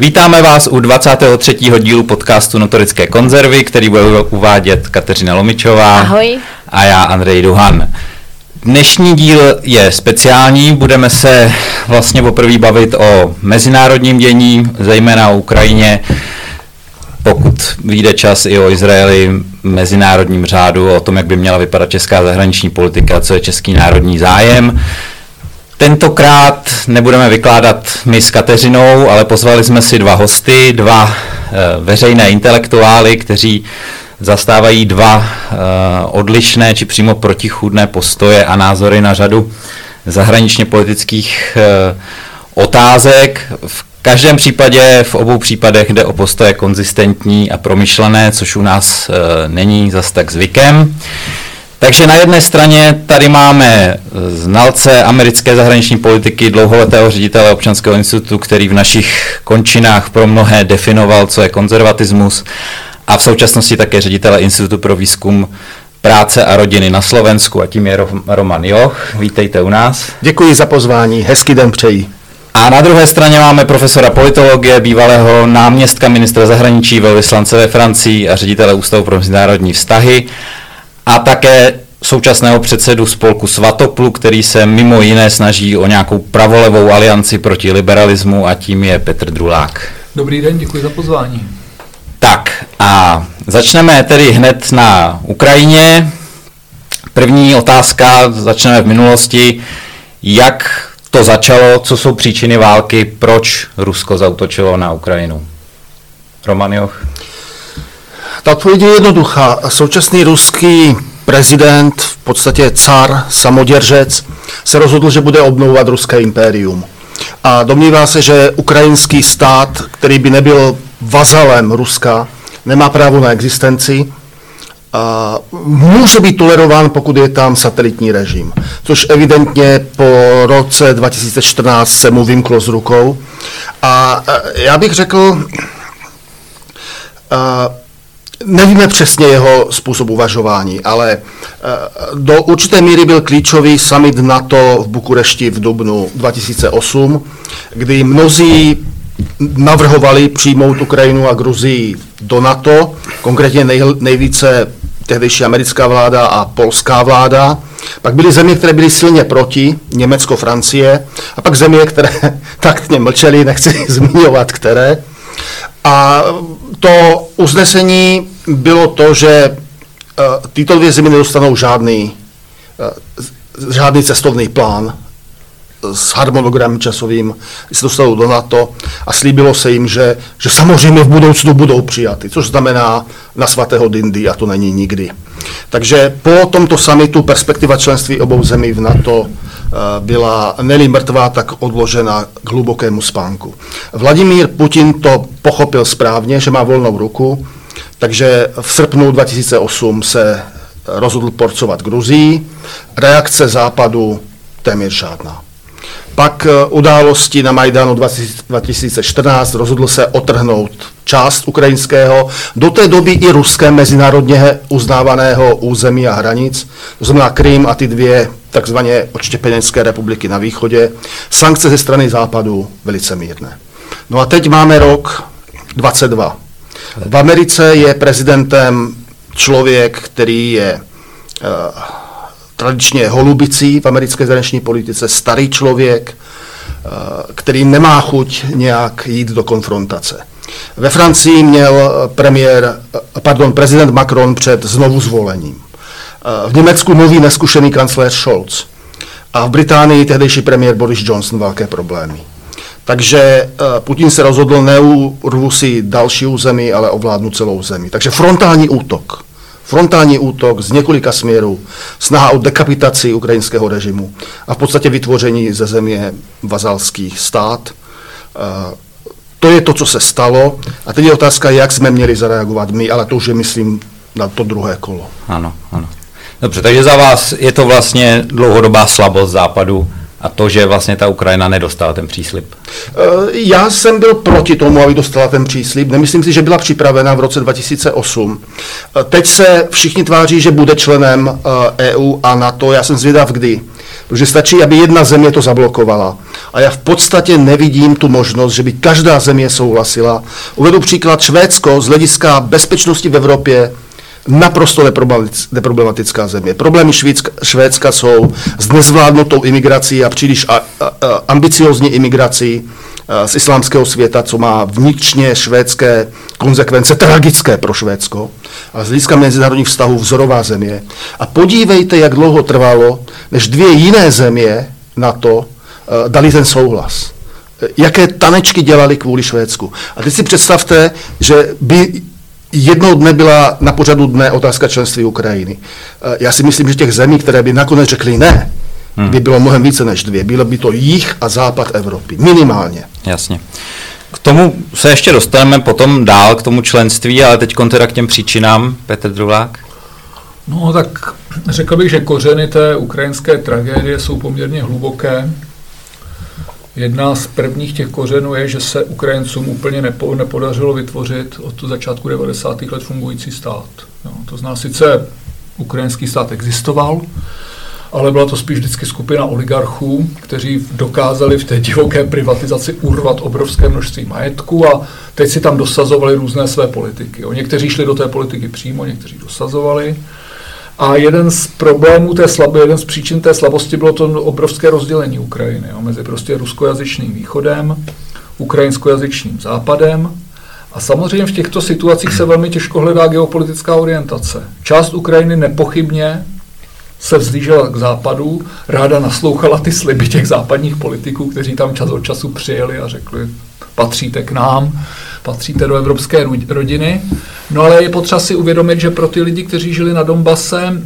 Vítáme vás u 23. dílu podcastu Notorické konzervy, který bude uvádět Kateřina Lomičová Ahoj. a já Andrej Duhan. Dnešní díl je speciální, budeme se vlastně poprvé bavit o mezinárodním dění, zejména o Ukrajině, pokud vyjde čas i o Izraeli, mezinárodním řádu, o tom, jak by měla vypadat česká zahraniční politika, co je český národní zájem. Tentokrát nebudeme vykládat my s Kateřinou, ale pozvali jsme si dva hosty, dva e, veřejné intelektuály, kteří zastávají dva e, odlišné či přímo protichůdné postoje a názory na řadu zahraničně politických e, otázek. V každém případě, v obou případech jde o postoje konzistentní a promyšlené, což u nás není zas tak zvykem. Takže na jedné straně tady máme znalce americké zahraniční politiky, dlouholetého ředitele občanského institutu, který v našich končinách pro mnohé definoval, co je konzervatismus a v současnosti také ředitele Institutu pro výzkum práce a rodiny na Slovensku a tím je Roman Joch. Vítejte u nás. Děkuji za pozvání, hezký den přeji. A na druhé straně máme profesora politologie, bývalého náměstka ministra zahraničí, velvyslance ve Francii a ředitele Ústavu pro mezinárodní vztahy a také současného předsedu spolku Svatoplu, který se mimo jiné snaží o nějakou pravolevou alianci proti liberalismu a tím je Petr Drulák. Dobrý den, děkuji za pozvání. Tak a začneme tedy hned na Ukrajině. První otázka, začneme v minulosti. Jak to začalo, co jsou příčiny války, proč Rusko zautočilo na Ukrajinu? Roman Joch. Ta odpověď je jednoduchá. Současný ruský prezident, v podstatě car, samoděržec, se rozhodl, že bude obnovovat ruské impérium. A domnívá se, že ukrajinský stát, který by nebyl vazalem Ruska, nemá právo na existenci, a může být tolerován, pokud je tam satelitní režim, což evidentně po roce 2014 se mu vymklo z rukou. A já bych řekl, a Nevíme přesně jeho způsob uvažování, ale eh, do určité míry byl klíčový summit NATO v Bukurešti v dubnu 2008, kdy mnozí navrhovali přijmout Ukrajinu a Gruzii do NATO, konkrétně nej, nejvíce tehdejší americká vláda a polská vláda. Pak byly země, které byly silně proti, Německo, Francie, a pak země, které taktně mlčely, nechci zmiňovat které. A to usnesení bylo to, že eh, tyto dvě země nedostanou žádný, eh, žádný cestovní plán s harmonogramem časovým, se dostanou do NATO a slíbilo se jim, že, že samozřejmě v budoucnu budou přijaty, což znamená na svatého Dindy a to není nikdy. Takže po tomto samitu perspektiva členství obou zemí v NATO byla neli mrtvá, tak odložena k hlubokému spánku. Vladimír Putin to pochopil správně, že má volnou ruku, takže v srpnu 2008 se rozhodl porcovat Gruzii. Reakce západu téměř žádná. Pak eh, události na Majdanu 2014 rozhodl se otrhnout část ukrajinského, do té doby i ruské mezinárodně uznávaného území a hranic, to znamená Krym a ty dvě takzvaně odštěpenecké republiky na východě. Sankce ze strany západu velice mírné. No a teď máme rok 22. V Americe je prezidentem člověk, který je uh, tradičně holubicí v americké zahraniční politice, starý člověk, uh, který nemá chuť nějak jít do konfrontace. Ve Francii měl premiér, pardon, prezident Macron před znovu zvolením. V Německu mluví neskušený kancléř Scholz. A v Británii tehdejší premiér Boris Johnson velké problémy. Takže eh, Putin se rozhodl neurvu si další území, ale ovládnu celou zemi. Takže frontální útok. Frontální útok z několika směrů, snaha o dekapitaci ukrajinského režimu a v podstatě vytvoření ze země vazalský stát. Eh, to je to, co se stalo. A teď je otázka, jak jsme měli zareagovat my, ale to už je, myslím, na to druhé kolo. Ano, ano. Dobře, takže za vás je to vlastně dlouhodobá slabost západu a to, že vlastně ta Ukrajina nedostala ten příslip? Eh, já jsem byl proti tomu, aby dostala ten příslip. Nemyslím si, že byla připravena v roce 2008. Eh, teď se všichni tváří, že bude členem EU eh, e a NATO. Já jsem zvědav, kdy. Protože stačí, aby jedna země to zablokovala. A já v podstatě nevidím tu možnost, že by každá země souhlasila. Uvedu příklad Švédsko z hlediska bezpečnosti v Evropě naprosto neproblematická země. Problémy Švédska, Švédska jsou s nezvládnutou imigrací a příliš a, a, a, ambiciozní imigrací z islámského světa, co má vnitřně švédské konsekvence tragické pro Švédsko, a z hlediska mezinárodních vztahů vzorová země. A podívejte, jak dlouho trvalo, než dvě jiné země na to dali ten souhlas. Jaké tanečky dělali kvůli Švédsku. A teď si představte, že by jednou dne byla na pořadu dne otázka členství Ukrajiny. Já si myslím, že těch zemí, které by nakonec řekly ne, hmm. by bylo mnohem více než dvě. Bylo by to jich a západ Evropy. Minimálně. Jasně. K tomu se ještě dostaneme potom dál, k tomu členství, ale teď teda k těm příčinám. Petr Drulák. No tak řekl bych, že kořeny té ukrajinské tragédie jsou poměrně hluboké. Jedna z prvních těch kořenů je, že se Ukrajincům úplně nepo, nepodařilo vytvořit od začátku 90. let fungující stát. Jo, to znamená, sice ukrajinský stát existoval, ale byla to spíš vždycky skupina oligarchů, kteří dokázali v té divoké privatizaci urvat obrovské množství majetku a teď si tam dosazovali různé své politiky. O někteří šli do té politiky přímo, někteří dosazovali. A jeden z problémů té slabosti, jeden z příčin té slabosti bylo to obrovské rozdělení Ukrajiny jo, mezi prostě ruskojazyčným východem, ukrajinskojazyčným západem. A samozřejmě v těchto situacích se velmi těžko hledá geopolitická orientace. Část Ukrajiny nepochybně se vzlížela k západu, ráda naslouchala ty sliby těch západních politiků, kteří tam čas od času přijeli a řekli, patříte k nám, patříte do evropské rodiny. No ale je potřeba si uvědomit, že pro ty lidi, kteří žili na Dombase,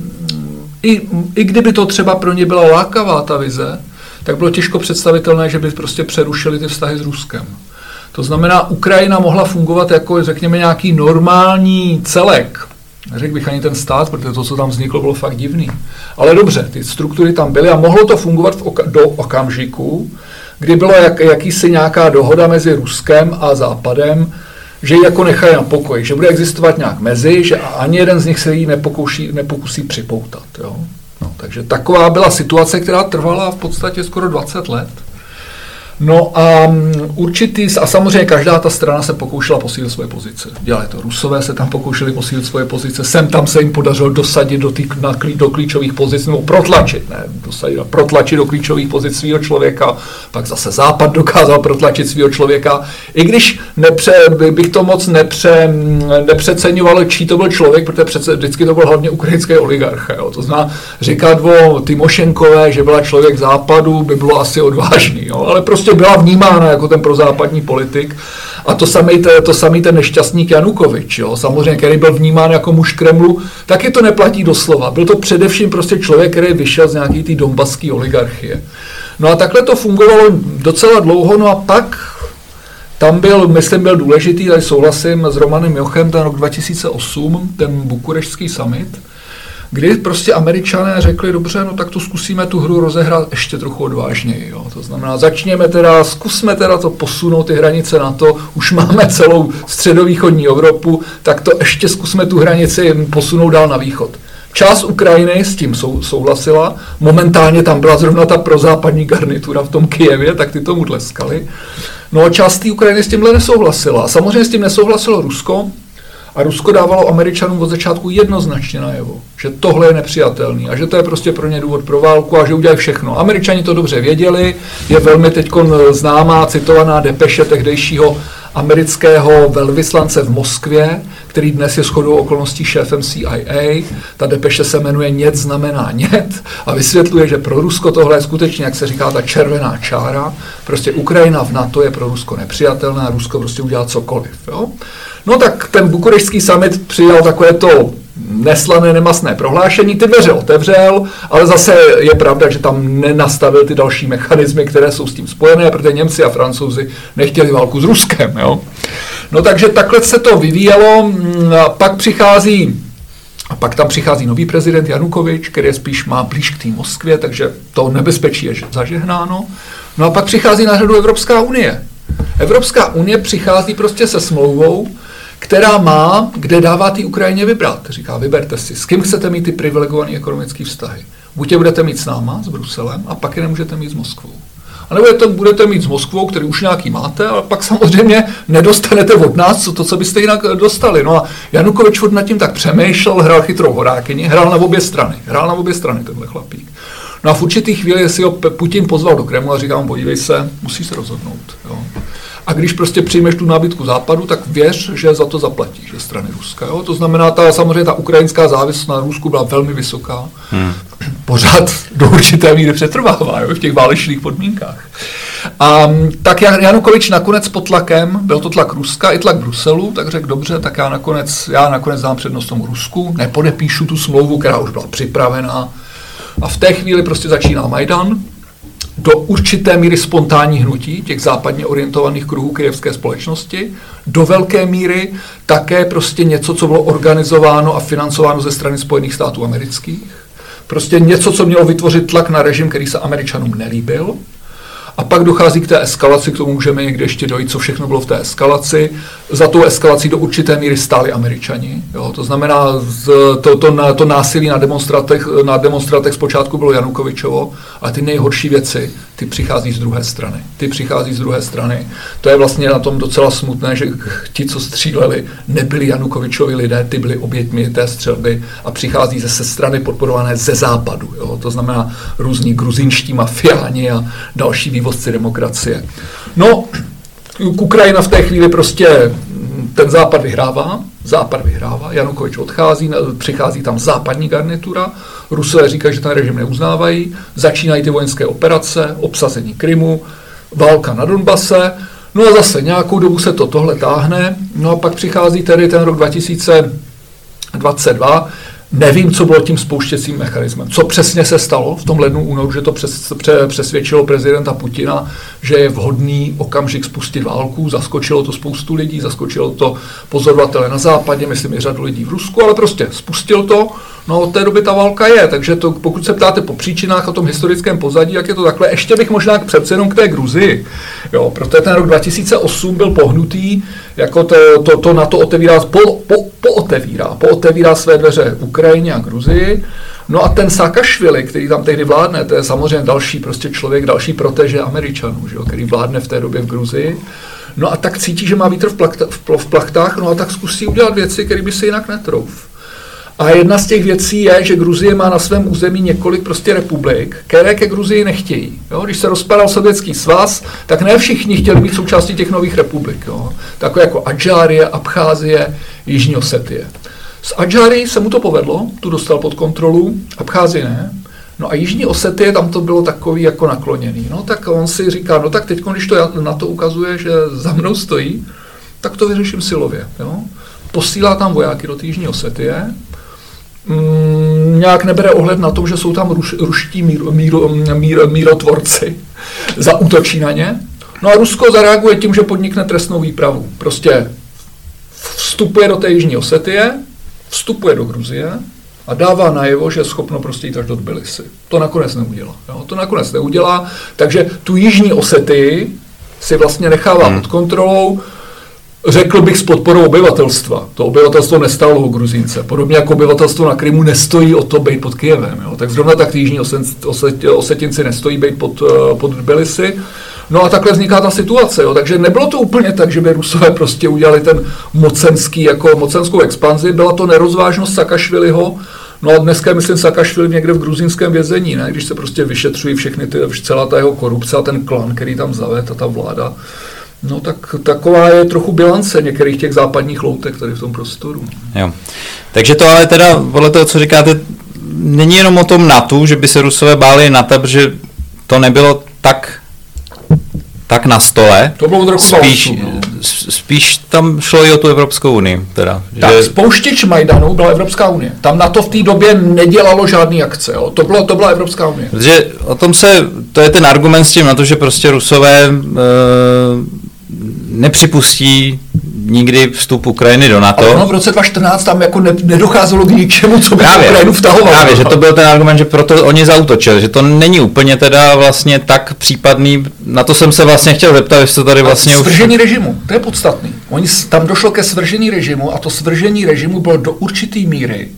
i, i kdyby to třeba pro ně byla lákavá ta vize, tak bylo těžko představitelné, že by prostě přerušili ty vztahy s Ruskem. To znamená, Ukrajina mohla fungovat jako, řekněme, nějaký normální celek, Neřekl bych ani ten stát, protože to, co tam vzniklo, bylo fakt divný. Ale dobře, ty struktury tam byly a mohlo to fungovat v oka- do okamžiku, kdy byla jak, jakýsi nějaká dohoda mezi Ruskem a Západem, že ji jako nechají na pokoj, že bude existovat nějak mezi, že ani jeden z nich se jí nepokouší, nepokusí připoutat. Jo? No, takže taková byla situace, která trvala v podstatě skoro 20 let. No a mm, určitý, a samozřejmě každá ta strana se pokoušela posílit svoje pozice. Dělali to Rusové, se tam pokoušeli posílit svoje pozice, sem tam se jim podařilo dosadit do, tý, na, do klíčových pozic, nebo protlačit, ne, dosadit, protlačit do klíčových pozic svého člověka, pak zase Západ dokázal protlačit svého člověka, i když nepře, bych to moc nepře, mm, nepřeceňoval, čí to byl člověk, protože přece vždycky to byl hlavně ukrajinský oligarcha. Jo. To znamená, říkat o Timošenkové, že byla člověk západu, by bylo asi odvážný, jo. ale prostě prostě byla vnímána jako ten prozápadní politik. A to samý, to samý ten nešťastník Janukovič, jo, samozřejmě, který byl vnímán jako muž Kremlu, taky to neplatí doslova. Byl to především prostě člověk, který vyšel z nějaký té dombaské oligarchie. No a takhle to fungovalo docela dlouho, no a pak tam byl, myslím, byl důležitý, tady souhlasím s Romanem Jochem, ten rok 2008, ten bukurešský summit, kdy prostě američané řekli, dobře, no tak to zkusíme tu hru rozehrát ještě trochu odvážněji. Jo. To znamená, začněme teda, zkusme teda to posunout ty hranice na to, už máme celou středovýchodní Evropu, tak to ještě zkusme tu hranici posunout dál na východ. Část Ukrajiny s tím sou, souhlasila, momentálně tam byla zrovna ta prozápadní garnitura v tom Kijevě, tak ty tomu tleskali. No a část té Ukrajiny s tímhle nesouhlasila. Samozřejmě s tím nesouhlasilo Rusko, a Rusko dávalo Američanům od začátku jednoznačně najevo, že tohle je nepřijatelný a že to je prostě pro ně důvod pro válku a že udělají všechno. Američani to dobře věděli, je velmi teď známá citovaná depeše tehdejšího amerického velvyslance v Moskvě, který dnes je shodou okolností šéfem CIA. Ta depeše se jmenuje Nět znamená nět a vysvětluje, že pro Rusko tohle je skutečně, jak se říká, ta červená čára. Prostě Ukrajina v NATO je pro Rusko nepřijatelná, Rusko prostě udělá cokoliv. Jo? No tak ten bukurešský summit přijal takové to neslané, nemasné prohlášení, ty dveře otevřel, ale zase je pravda, že tam nenastavil ty další mechanismy, které jsou s tím spojené, protože Němci a Francouzi nechtěli válku s Ruskem. Jo? No takže takhle se to vyvíjelo, mm, a pak přichází a pak tam přichází nový prezident Janukovič, který spíš má blíž k té Moskvě, takže to nebezpečí je zažehnáno. No a pak přichází na řadu Evropská unie. Evropská unie přichází prostě se smlouvou, která má, kde dává ty Ukrajině vybrat. Říká, vyberte si, s kým chcete mít ty privilegované ekonomické vztahy. Buď je budete mít s náma, s Bruselem, a pak je nemůžete mít s Moskvou. A nebo je to budete mít s Moskvou, který už nějaký máte, ale pak samozřejmě nedostanete od nás to, co byste jinak dostali. No a Janukovič nad tím tak přemýšlel, hrál chytrou horákyni, hrál na obě strany. Hrál na obě strany tenhle chlapík. No a v určitých chvíli si ho Putin pozval do Kremlu a říkal podívej se, musí se rozhodnout. Jo. A když prostě přijmeš tu nábytku západu, tak věř, že za to zaplatíš ze strany Ruska. Jo? To znamená, ta, samozřejmě ta ukrajinská závislost na Rusku byla velmi vysoká. Hmm. Pořád do určité míry přetrvává jo? v těch válečných podmínkách. A tak Janukovič nakonec pod tlakem, byl to tlak Ruska i tlak Bruselu, tak řekl dobře, tak já nakonec, já nakonec dám přednost tomu Rusku, nepodepíšu tu smlouvu, která už byla připravená. A v té chvíli prostě začíná Majdan, do určité míry spontánní hnutí těch západně orientovaných kruhů kyjevské společnosti, do velké míry také prostě něco, co bylo organizováno a financováno ze strany Spojených států amerických, prostě něco, co mělo vytvořit tlak na režim, který se Američanům nelíbil, a pak dochází k té eskalaci, k tomu můžeme někde ještě dojít, co všechno bylo v té eskalaci. Za tou eskalací do určité míry stáli američani. Jo? To znamená, z, to, to, to násilí na demonstratech, na demonstratech zpočátku bylo Janukovičovo, ale ty nejhorší věci, ty přichází z druhé strany. Ty přichází z druhé strany. To je vlastně na tom docela smutné, že ti, co stříleli, nebyli Janukovičovi lidé, ty byli oběťmi té střelby a přichází ze, se strany podporované ze západu. Jo? To znamená různí gruzinští mafiáni a další vývozci demokracie. No, Ukrajina v té chvíli prostě ten západ vyhrává, západ vyhrává, Janukovič odchází, přichází tam západní garnitura, Rusové říkají, že ten režim neuznávají, začínají ty vojenské operace, obsazení Krymu, válka na Donbase, no a zase nějakou dobu se to tohle táhne, no a pak přichází tedy ten rok 2022, Nevím, co bylo tím spouštěcím mechanismem. Co přesně se stalo v tom lednu únoru, že to přes, pře, přesvědčilo prezidenta Putina, že je vhodný okamžik spustit válku. Zaskočilo to spoustu lidí, zaskočilo to pozorovatele na západě, myslím i řadu lidí v Rusku, ale prostě spustil to. No od té doby ta válka je, takže to, pokud se ptáte po příčinách o tom historickém pozadí, jak je to takhle, ještě bych možná přece jenom k té Gruzii. Jo, protože ten rok 2008 byl pohnutý, jako to, to, to na to otevírá, po, po, pootevírá, pootevírá své dveře Ukrajině a Gruzii. No a ten Saakašvili, který tam tehdy vládne, to je samozřejmě další prostě člověk, další proteže Američanů, že jo, který vládne v té době v Gruzii. No a tak cítí, že má vítr v, plakta, v, plachtách, no a tak zkusí udělat věci, které by si jinak netrouf. A jedna z těch věcí je, že Gruzie má na svém území několik prostě republik, které ke Gruzii nechtějí. Jo? Když se rozpadal Sovětský svaz, tak ne všichni chtěli být součástí těch nových republik. Jo? Takové jako Adžárie, Abcházie, Jižní Osetie. Z Adžárii se mu to povedlo, tu dostal pod kontrolu, Abcházie ne. No a Jižní Osetie, tam to bylo takový jako nakloněný. No tak on si říká, no tak teď, když to na to ukazuje, že za mnou stojí, tak to vyřeším silově. Jo? Posílá tam vojáky do té Jižní Osetie, mm, nějak nebere ohled na to, že jsou tam ruš, ruští mír, mír, mír, mírotvorci, zautočí na ně. No a Rusko zareaguje tím, že podnikne trestnou výpravu. Prostě vstupuje do té Jižní Osetie, vstupuje do Gruzie a dává najevo, že je schopno prostě jít až do Tbilisi. To nakonec neudělá. Jo? To nakonec neudělá, takže tu Jižní Osetii si vlastně nechává hmm. pod kontrolou, řekl bych s podporou obyvatelstva. To obyvatelstvo nestálo u Gruzínce. Podobně jako obyvatelstvo na Krymu nestojí o to být pod Kijevem. Jo. Tak zrovna tak jižní osetinci nestojí být pod, eh, pod Tbilisi. No a takhle vzniká ta situace. Jo. Takže nebylo to úplně tak, že by Rusové prostě udělali ten mocenský, jako mocenskou expanzi. Byla to nerozvážnost Sakašviliho, No a dneska myslím Sakašvili někde v gruzínském vězení, ne? když se prostě vyšetřují všechny ty, celá ta jeho korupce a ten klan, který tam zaved a ta vláda. No tak taková je trochu bilance některých těch západních loutek tady v tom prostoru. Jo. Takže to ale teda, podle toho, co říkáte, není jenom o tom NATO, že by se Rusové báli NATO, protože to nebylo tak tak na stole. To bylo trochu spíš, no. spíš tam šlo i o tu Evropskou unii. Teda, tak že... spouštěč Majdanu byla Evropská unie. Tam na to v té době nedělalo žádný akce. Jo. To, bylo, to byla Evropská unie. Protože o tom se, to je ten argument s tím na to, že prostě Rusové e, nepřipustí nikdy vstup Ukrajiny do NATO. Ale ono v roce 2014 tam jako ne, nedocházelo k ničemu, co by právě, Ukrajinu vtahovalo. Právě, že to byl ten argument, že proto oni zautočili, že to není úplně teda vlastně tak případný, na to jsem se vlastně chtěl zeptat, jestli to tady vlastně svržení už... režimu, to je podstatný. Oni, tam došlo ke svržení režimu a to svržení režimu bylo do určitý míry,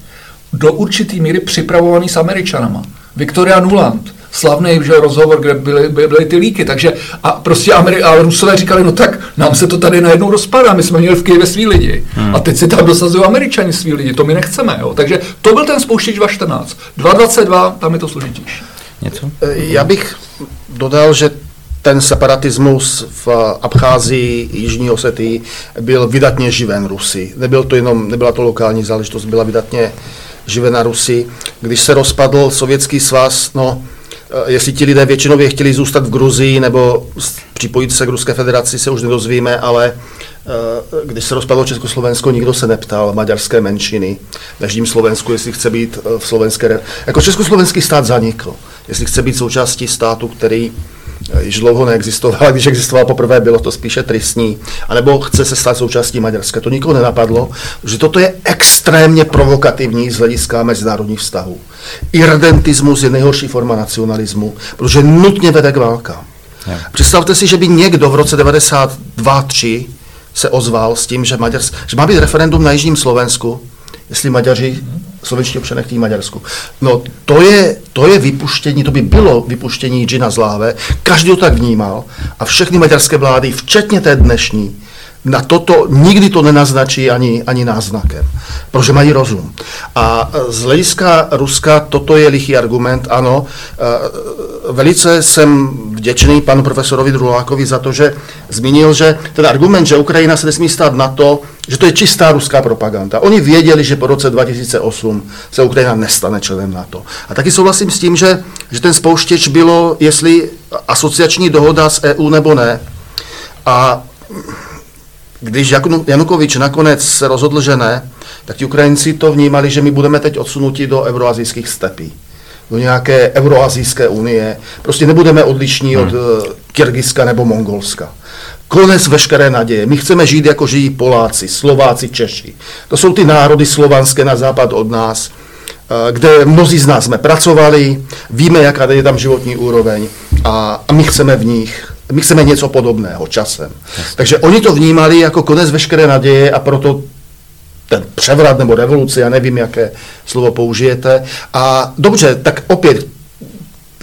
do určitý míry připravovaný s Američanama. Viktoria Nuland, slavný že, rozhovor, kde byly, byly ty líky, takže a prostě Ameri- a Rusové říkali, no tak nám se to tady najednou rozpadá, my jsme měli v Kyjevě svý lidi hmm. a teď si tam dosazují Američani svý lidi, to my nechceme, jo. takže to byl ten spouštěč 2.14. 2.22, tam je to složitější. Něco? Já bych dodal, že ten separatismus v Abcházii, Jižní Osetii byl vydatně živen Rusy. Nebyl to jenom, nebyla to lokální záležitost, byla vydatně živena Rusy. Když se rozpadl Sovětský svaz, no, jestli ti lidé většinově chtěli zůstat v Gruzii nebo připojit se k Ruské federaci, se už nedozvíme, ale eh, když se rozpadlo Československo, nikdo se neptal maďarské menšiny v Jižním Slovensku, jestli chce být eh, v slovenské... Jako československý stát zanikl. Jestli chce být součástí státu, který již dlouho neexistovala, když existovala poprvé, bylo to spíše tristní, anebo chce se stát součástí Maďarska. To nikoho nenapadlo, že toto je extrémně provokativní z hlediska mezinárodních vztahů. Irredentismus je nejhorší forma nacionalismu, protože nutně vede k válkám. Je. Představte si, že by někdo v roce 92-3 se ozval s tím, že, Maďars, že má být referendum na Jižním Slovensku, jestli Maďaři slovenští občané chtějí Maďarsku. No to je, to je vypuštění, to by bylo vypuštění džina z láve, každý to tak vnímal a všechny maďarské vlády, včetně té dnešní, na toto nikdy to nenaznačí ani, ani náznakem, protože mají rozum. A z hlediska Ruska toto je lichý argument, ano. Velice jsem vděčný panu profesorovi Drulákovi za to, že zmínil, že ten argument, že Ukrajina se nesmí stát na to, že to je čistá ruská propaganda. Oni věděli, že po roce 2008 se Ukrajina nestane členem NATO. A taky souhlasím s tím, že, že ten spouštěč bylo, jestli asociační dohoda s EU nebo ne. A když Janukovič nakonec se rozhodl, že ne, tak ti Ukrajinci to vnímali, že my budeme teď odsunuti do euroazijských stepí, do nějaké euroazijské unie. Prostě nebudeme odlišní hmm. od uh, Kyrgyzska nebo Mongolska. Konec veškeré naděje. My chceme žít, jako žijí Poláci, Slováci, Češi. To jsou ty národy slovanské na západ od nás, uh, kde mnozí z nás jsme pracovali, víme, jaká je tam životní úroveň a, a my chceme v nich my chceme něco podobného časem. Takže oni to vnímali jako konec veškeré naděje a proto ten převrat nebo revoluce, já nevím, jaké slovo použijete. A dobře, tak opět,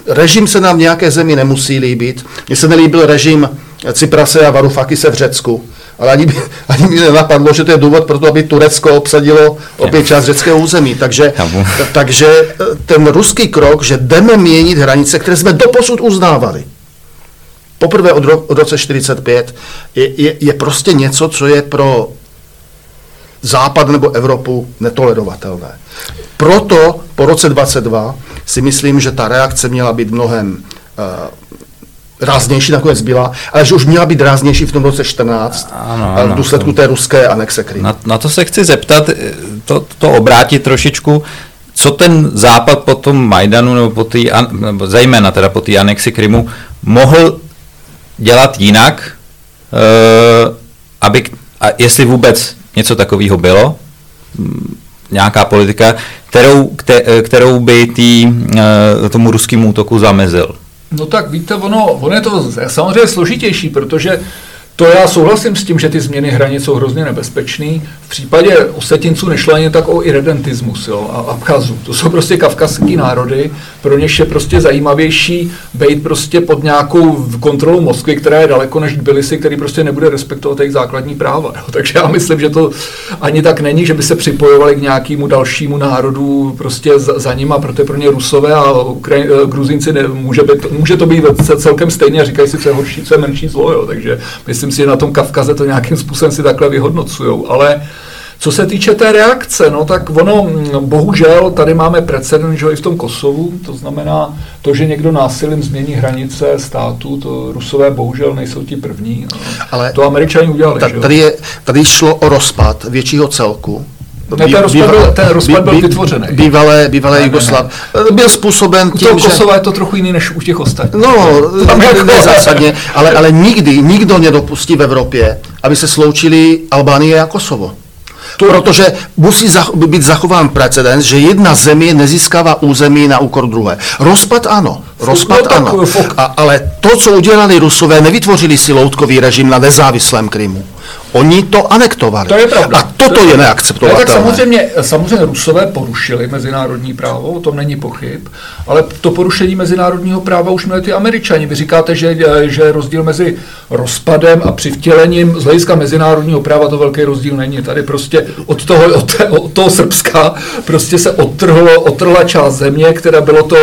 režim se nám v nějaké zemi nemusí líbit. Mně se nelíbil režim Cyprase a Varufakise v Řecku, ale ani, ani mi nenapadlo, že to je důvod pro to, aby Turecko obsadilo opět část řeckého území. Takže, takže ten ruský krok, že jdeme měnit hranice, které jsme doposud uznávali, poprvé od, ro, od roce 45, je, je, je prostě něco, co je pro Západ nebo Evropu netolerovatelné. Proto po roce 22 si myslím, že ta reakce měla být mnohem uh, ráznější, nakonec byla, ale že už měla být ráznější v tom roce 14 ano, ano, v důsledku té ruské anexe Krymu. Na, na to se chci zeptat, to, to obrátit trošičku, co ten západ po tom Majdanu, nebo, po tý, nebo zejména teda po té anexi Krymu, mohl dělat jinak, uh, aby, a jestli vůbec něco takového bylo, mm, nějaká politika, kterou, kterou by tý, uh, tomu ruskému útoku zamezil. No tak víte, ono, ono je to samozřejmě složitější, protože to já souhlasím s tím, že ty změny hranic jsou hrozně nebezpečný. V případě Osetinců nešlo ani tak o irredentismus jo, a Abchazu. To jsou prostě kavkazský národy, pro něž je prostě zajímavější být prostě pod nějakou kontrolou Moskvy, která je daleko než Tbilisi, který prostě nebude respektovat jejich základní práva. Jo. Takže já myslím, že to ani tak není, že by se připojovali k nějakému dalšímu národu prostě za, za nima, protože pro ně Rusové a Ukraj, eh, Gruzinci ne, může, být, může to být celkem stejně a říkají si, co je horší, co je menší zlo. Jo. Takže si, že na tom Kavkaze to nějakým způsobem si takhle vyhodnocují. Ale co se týče té reakce, no tak ono, mm, bohužel, tady máme precedent, že i v tom Kosovu, to znamená to, že někdo násilím změní hranice státu, to Rusové bohužel nejsou ti první. No. Ale to Američani udělali. Ta, tady, je, tady šlo o rozpad většího celku, ne, ten rozpad, byl, ten rozpad byl vytvořený. Bývalé, bývalé Jugoslav. Byl způsoben tím, to Kosova že... je to trochu jiný než u těch ostatních. No, ne, jako- ne zásadně, ale, ale nikdy, nikdo nedopustí v Evropě, aby se sloučili Albánie a Kosovo. To, protože musí zach, být zachován precedens, že jedna země nezískává území na úkor druhé. Rozpad ano, rozpad no, ano. A, ale to, co udělali Rusové, nevytvořili si loutkový režim na nezávislém Krymu. Oni to anektovali. To je pravda. A toto to je, je neakceptovatelné. tak samozřejmě, samozřejmě Rusové porušili mezinárodní právo, o tom není pochyb, ale to porušení mezinárodního práva už měli ty američani. Vy říkáte, že, že je rozdíl mezi rozpadem a přivtělením z hlediska mezinárodního práva to velký rozdíl není. Tady prostě od toho, od, té, od toho Srbska prostě se odtrhlo, odtrhla část země, která bylo to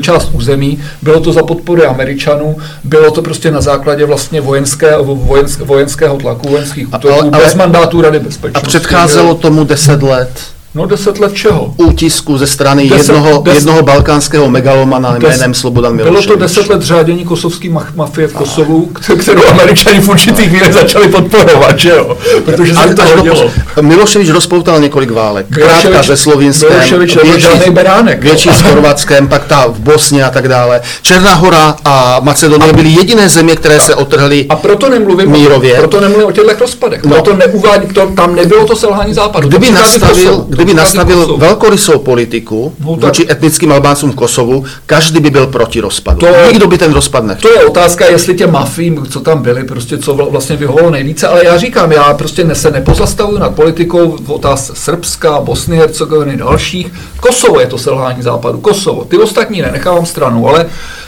část území, bylo to za podpory Američanů, bylo to prostě na základě vlastně vojenské, vojenské, vojenského tlaku, vojenských útoků, ale, ale, bez mandátu Rady bezpečnosti. A předcházelo tomu deset let. No deset let čeho? Útisku ze strany deset, jednoho, deset, jednoho balkánského megalomana des, jménem Slobodan Miloševič. Bylo to deset let řádění kosovské mafie v Kosovu, kterou američani v určitých chvíli začali podporovat, že jo? Protože se to hodilo. Miloševič rozpoutal několik válek. Krátka ze Slovinskem, Miloševič větší, beránek, větší s Chorvatskem, pak ta v Bosně a tak dále. Černá hora a Macedonie byly jediné země, které se otrhly A proto nemluvím, mírově. proto nemluvím o těch rozpadech. No. Proto neuvádí, to, tam nebylo to selhání západu. Kdyby nastavil, kdyby nastavil velkorysou politiku no, vůči etnickým Albáncům v Kosovu, každý by byl proti rozpadu. To, Nikdo by ten rozpad nechtěl. To je otázka, jestli tě mafím, co tam byli, prostě co vlastně vyhovovalo nejvíce, ale já říkám, já prostě se nepozastavuju nad politikou v otázce Srbska, Bosny, Hercegoviny, dalších. Kosovo je to selhání západu, Kosovo. Ty ostatní nenechávám stranu, ale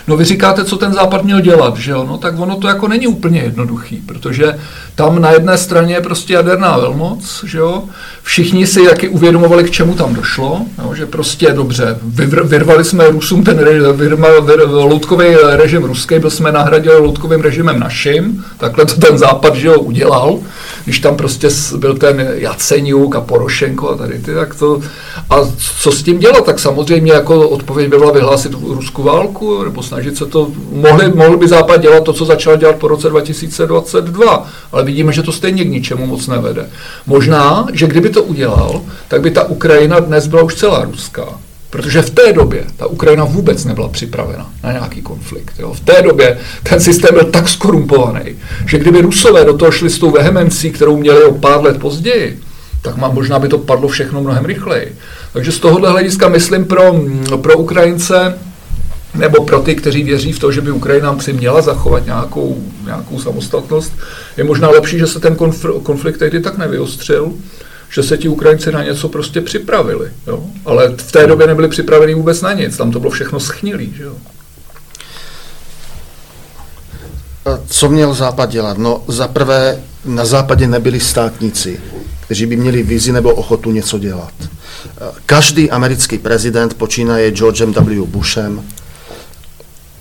No vy říkáte, co ten západ měl dělat, že jo? No tak ono to jako není úplně jednoduchý, protože tam na jedné straně je prostě jaderná velmoc, že jo? Všichni si taky uvědomovali, k čemu tam došlo, jo? že prostě dobře, vyvr, vyrvali jsme Rusům ten re, vyrma, vyr, loutkový režim ruský, byl jsme nahradili loutkovým režimem naším, takhle to ten západ, že jo, udělal, když tam prostě byl ten Jaceniuk a Porošenko a tady ty, tak to, a co s tím dělat, tak samozřejmě jako odpověď by byla vyhlásit ruskou válku, nebo snažit se to, mohli, mohli by Západ dělat to, co začal dělat po roce 2022, ale vidíme, že to stejně k ničemu moc nevede. Možná, že kdyby to udělal, tak by ta Ukrajina dnes byla už celá ruská. Protože v té době ta Ukrajina vůbec nebyla připravena na nějaký konflikt. Jo. V té době ten systém byl tak skorumpovaný, že kdyby Rusové do toho šli s tou vehemencí, kterou měli o pár let později, tak má, možná by to padlo všechno mnohem rychleji. Takže z tohohle hlediska myslím pro, pro Ukrajince nebo pro ty, kteří věří v to, že by Ukrajina si měla zachovat nějakou, nějakou samostatnost, je možná lepší, že se ten konfl- konflikt tehdy tak nevyostřil, že se ti Ukrajinci na něco prostě připravili. Jo? Ale v té době nebyli připraveni vůbec na nic, tam to bylo všechno schnilý. Že jo? Co měl Západ dělat? No za prvé, na Západě nebyli státníci, kteří by měli vizi nebo ochotu něco dělat. Každý americký prezident počínaje Georgem W. Bushem,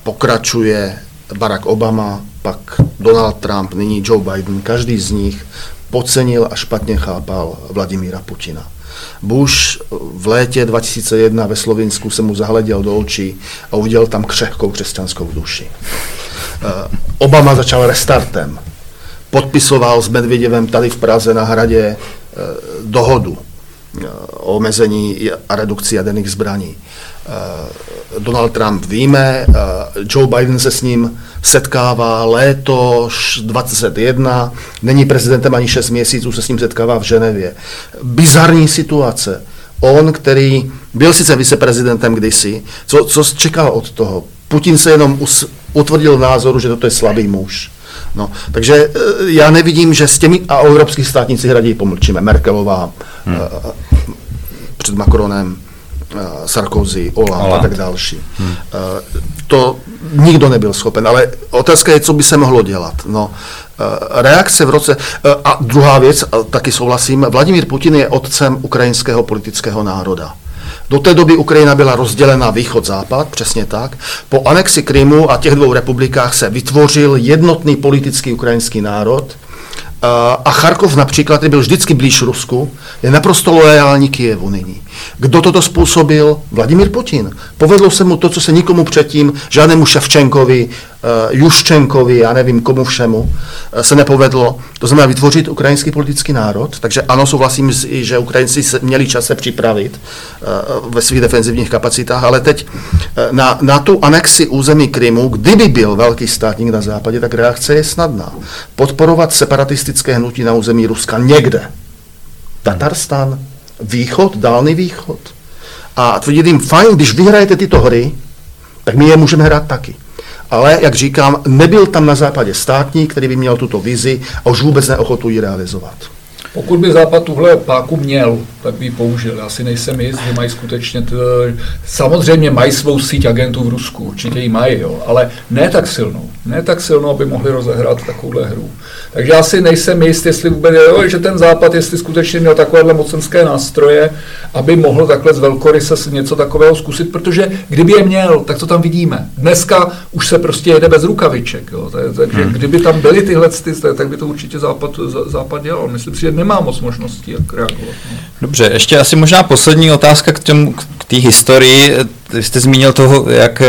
pokračuje Barack Obama, pak Donald Trump, nyní Joe Biden, každý z nich podcenil a špatně chápal Vladimíra Putina. Bush v létě 2001 ve Slovinsku se mu zahleděl do očí a uviděl tam křehkou křesťanskou duši. Eh, Obama začal restartem. Podpisoval s Medvěděvem tady v Praze na hradě eh, dohodu eh, o omezení a redukci jaderných zbraní. Eh, Donald Trump víme, eh, Joe Biden se s ním setkává léto 21, není prezidentem ani 6 měsíců, se s ním setkává v Ženevě. Bizarní situace. On, který byl sice viceprezidentem kdysi, co, co čekal od toho? Putin se jenom us, utvrdil v názoru, že toto je slabý muž. No, takže eh, já nevidím, že s těmi a evropských státníci hradí pomlčíme. Merkelová hmm. před Macronem, Sarkozy, Hollande a tak další. Hmm. Eh, to nikdo nebyl schopen, ale otázka je, co by se mohlo dělat. No, eh, reakce v roce... A druhá věc, taky souhlasím, Vladimír Putin je otcem ukrajinského politického národa. Do té doby Ukrajina byla rozdělena východ-západ, přesně tak. Po anexi Krymu a těch dvou republikách se vytvořil jednotný politický ukrajinský národ, a Charkov například, který byl vždycky blíž Rusku, je naprosto loajální Kijevu nyní. Kdo toto způsobil? Vladimír Putin. Povedlo se mu to, co se nikomu předtím, žádnému Ševčenkovi, uh, Juščenkovi, já nevím komu všemu, uh, se nepovedlo. To znamená vytvořit ukrajinský politický národ. Takže ano, souhlasím, že Ukrajinci měli čas se připravit uh, ve svých defenzivních kapacitách, ale teď na, na tu anexi území Krymu, kdyby byl velký státník na západě, tak reakce je snadná. Podporovat separatistické hnutí na území Ruska někde. Tatarstan, východ, dálný východ. A tvrdit jim, fajn, když vyhrajete tyto hry, tak my je můžeme hrát taky. Ale, jak říkám, nebyl tam na západě státník, který by měl tuto vizi a už vůbec neochotu ji realizovat. Pokud by Západ tuhle páku měl, tak by ji použil. Já si nejsem jist, že mají skutečně... T... Samozřejmě mají svou síť agentů v Rusku, určitě ji mají, jo, ale ne tak silnou. Ne tak silnou, aby mohli rozehrát takovouhle hru. Takže já si nejsem jist, jestli vůbec, jo, že ten Západ, jestli skutečně měl takovéhle mocenské nástroje, aby mohl takhle z velkoryse něco takového zkusit, protože kdyby je měl, tak to tam vidíme. Dneska už se prostě jede bez rukaviček, jo, takže hmm. kdyby tam byly tyhle, tak by to určitě Západ, Západ dělal. Myslím si, že nemá moc možností, jak reagovat. No. Dobře, ještě asi možná poslední otázka k té k historii. Vy jste zmínil toho, jak, eh,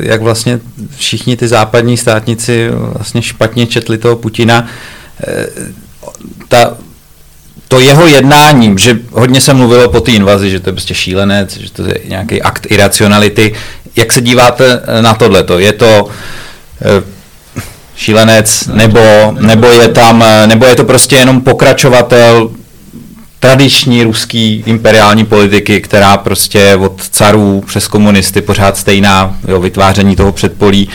jak vlastně všichni ty západní státníci vlastně špatně četli toho Putina. Eh, ta, to jeho jednání, že hodně se mluvilo po té invazi, že to je prostě šílenec, že to je nějaký akt iracionality. Jak se díváte na tohleto? Je to eh, šílenec, nebo, nebo, je tam, nebo je to prostě jenom pokračovatel tradiční ruský imperiální politiky, která prostě od carů přes komunisty pořád stejná, jo, vytváření toho předpolí,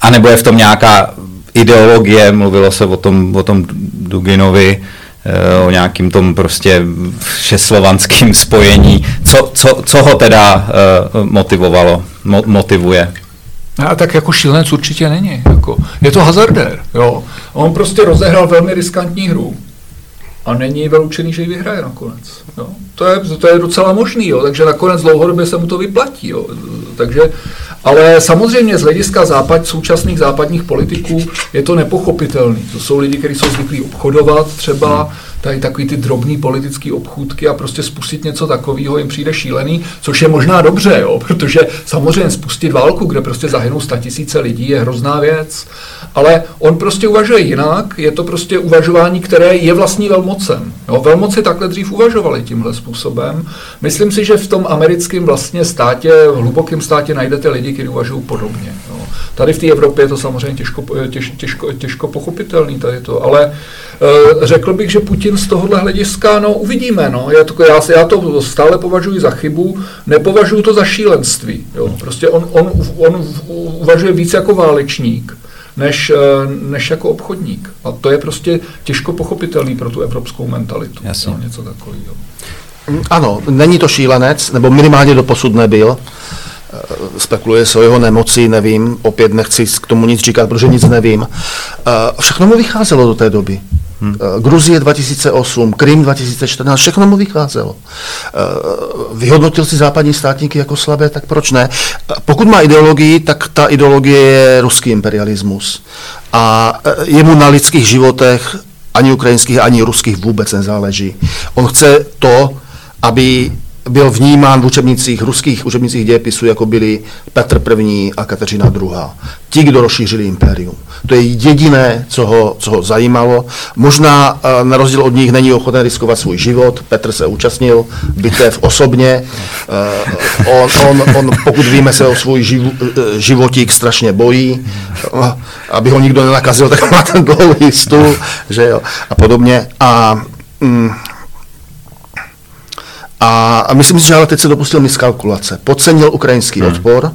anebo je v tom nějaká ideologie, mluvilo se o tom, o tom Duginovi, eh, o nějakým tom prostě všeslovanským spojení. Co, co, co ho teda uh, motivovalo, mo, motivuje? A tak jako šílenec určitě není. Jako, je to hazardér. Jo. On prostě rozehrál velmi riskantní hru a není vyloučený, že ji vyhraje nakonec. Jo. To, je, to je docela možný, jo. takže nakonec dlouhodobě se mu to vyplatí. Jo. Takže, ale samozřejmě z hlediska západ, současných západních politiků je to nepochopitelné. To jsou lidi, kteří jsou zvyklí obchodovat třeba, hmm tady takový ty drobný politický obchůdky a prostě spustit něco takového jim přijde šílený, což je možná dobře, jo, protože samozřejmě spustit válku, kde prostě zahynou tisíce lidí, je hrozná věc, ale on prostě uvažuje jinak, je to prostě uvažování, které je vlastní velmocem. Jo. Velmoci takhle dřív uvažovali tímhle způsobem. Myslím si, že v tom americkém vlastně státě, v hlubokém státě najdete lidi, kteří uvažují podobně. Jo. Tady v té Evropě je to samozřejmě těžko, těž, těžko, těžko pochopitelný tady to, ale e, řekl bych, že Putin z tohohle hlediska, no uvidíme, no, já to, já, já to stále považuji za chybu, nepovažuji to za šílenství, jo. prostě on, on, on uvažuje víc jako válečník, než, e, než jako obchodník. A to je prostě těžko pochopitelný pro tu evropskou mentalitu. Jasně. Jo, něco takového. Ano, není to šílenec, nebo minimálně do posud nebyl. Eh, spekuluje se o jeho nemoci, nevím, opět nechci k tomu nic říkat, protože nic nevím. Eh, všechno mu vycházelo do té doby. Hmm. Eh, Gruzie 2008, Krym 2014, všechno mu vycházelo. Vyhodnotil si západní státníky jako slabé, tak proč ne? Pokud má ideologii, tak ta ideologie je ruský imperialismus. A jemu na lidských životech ani ukrajinských, ani ruských vůbec nezáleží. On chce to, aby byl vnímán v učebnicích, ruských učebnicích dějepisu, jako byli Petr I. a Kateřina II. Ti, kdo rozšířili impérium. To je jediné, co ho, co ho zajímalo. Možná eh, na rozdíl od nich není ochoten riskovat svůj život. Petr se účastnil bitev osobně. Eh, on, on, on pokud víme, se o svůj živ, eh, životík strašně bojí. Aby ho nikdo nenakazil, tak má ten dlouhý stůl že jo, a podobně. A mm, a myslím si, že ale teď se dopustil miskalkulace. Podcenil ukrajinský hmm. odpor, uh,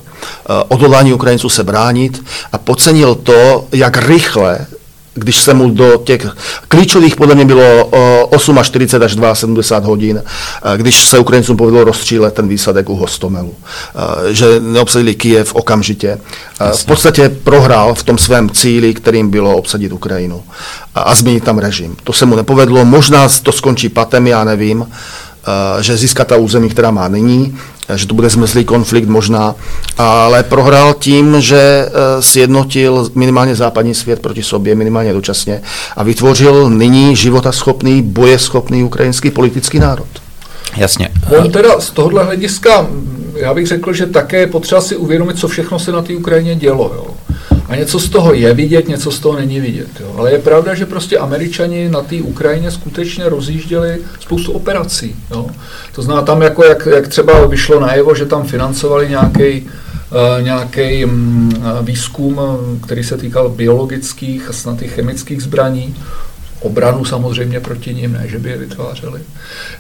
odhodlání Ukrajinců se bránit a podcenil to, jak rychle když se mu do těch klíčových podle mě bylo 8 až 40 až 72 hodin, eh, když se Ukrajincům povedlo rozstřílet ten výsadek u Hostomelu, eh, že neobsadili Kijev okamžitě. Jasně. V podstatě prohrál v tom svém cíli, kterým bylo obsadit Ukrajinu a změnit tam režim. To se mu nepovedlo, možná to skončí patem, já nevím, Eh, že získá ta území, která má nyní, eh, že to bude zmrzlý konflikt možná, ale prohrál tím, že eh, sjednotil minimálně západní svět proti sobě, minimálně dočasně a vytvořil nyní životaschopný, bojeschopný ukrajinský politický národ. Jasně. On teda z tohohle hlediska, já bych řekl, že také je potřeba si uvědomit, co všechno se na té Ukrajině dělo. Jo. A něco z toho je vidět, něco z toho není vidět. Jo. Ale je pravda, že prostě američani na té Ukrajině skutečně rozjížděli spoustu operací. Jo. To znamená tam, jako jak, jak třeba vyšlo najevo, že tam financovali nějaký Uh, nějaký um, výzkum, který se týkal biologických a snad i chemických zbraní. Obranu samozřejmě proti ním, ne, že by je vytvářeli.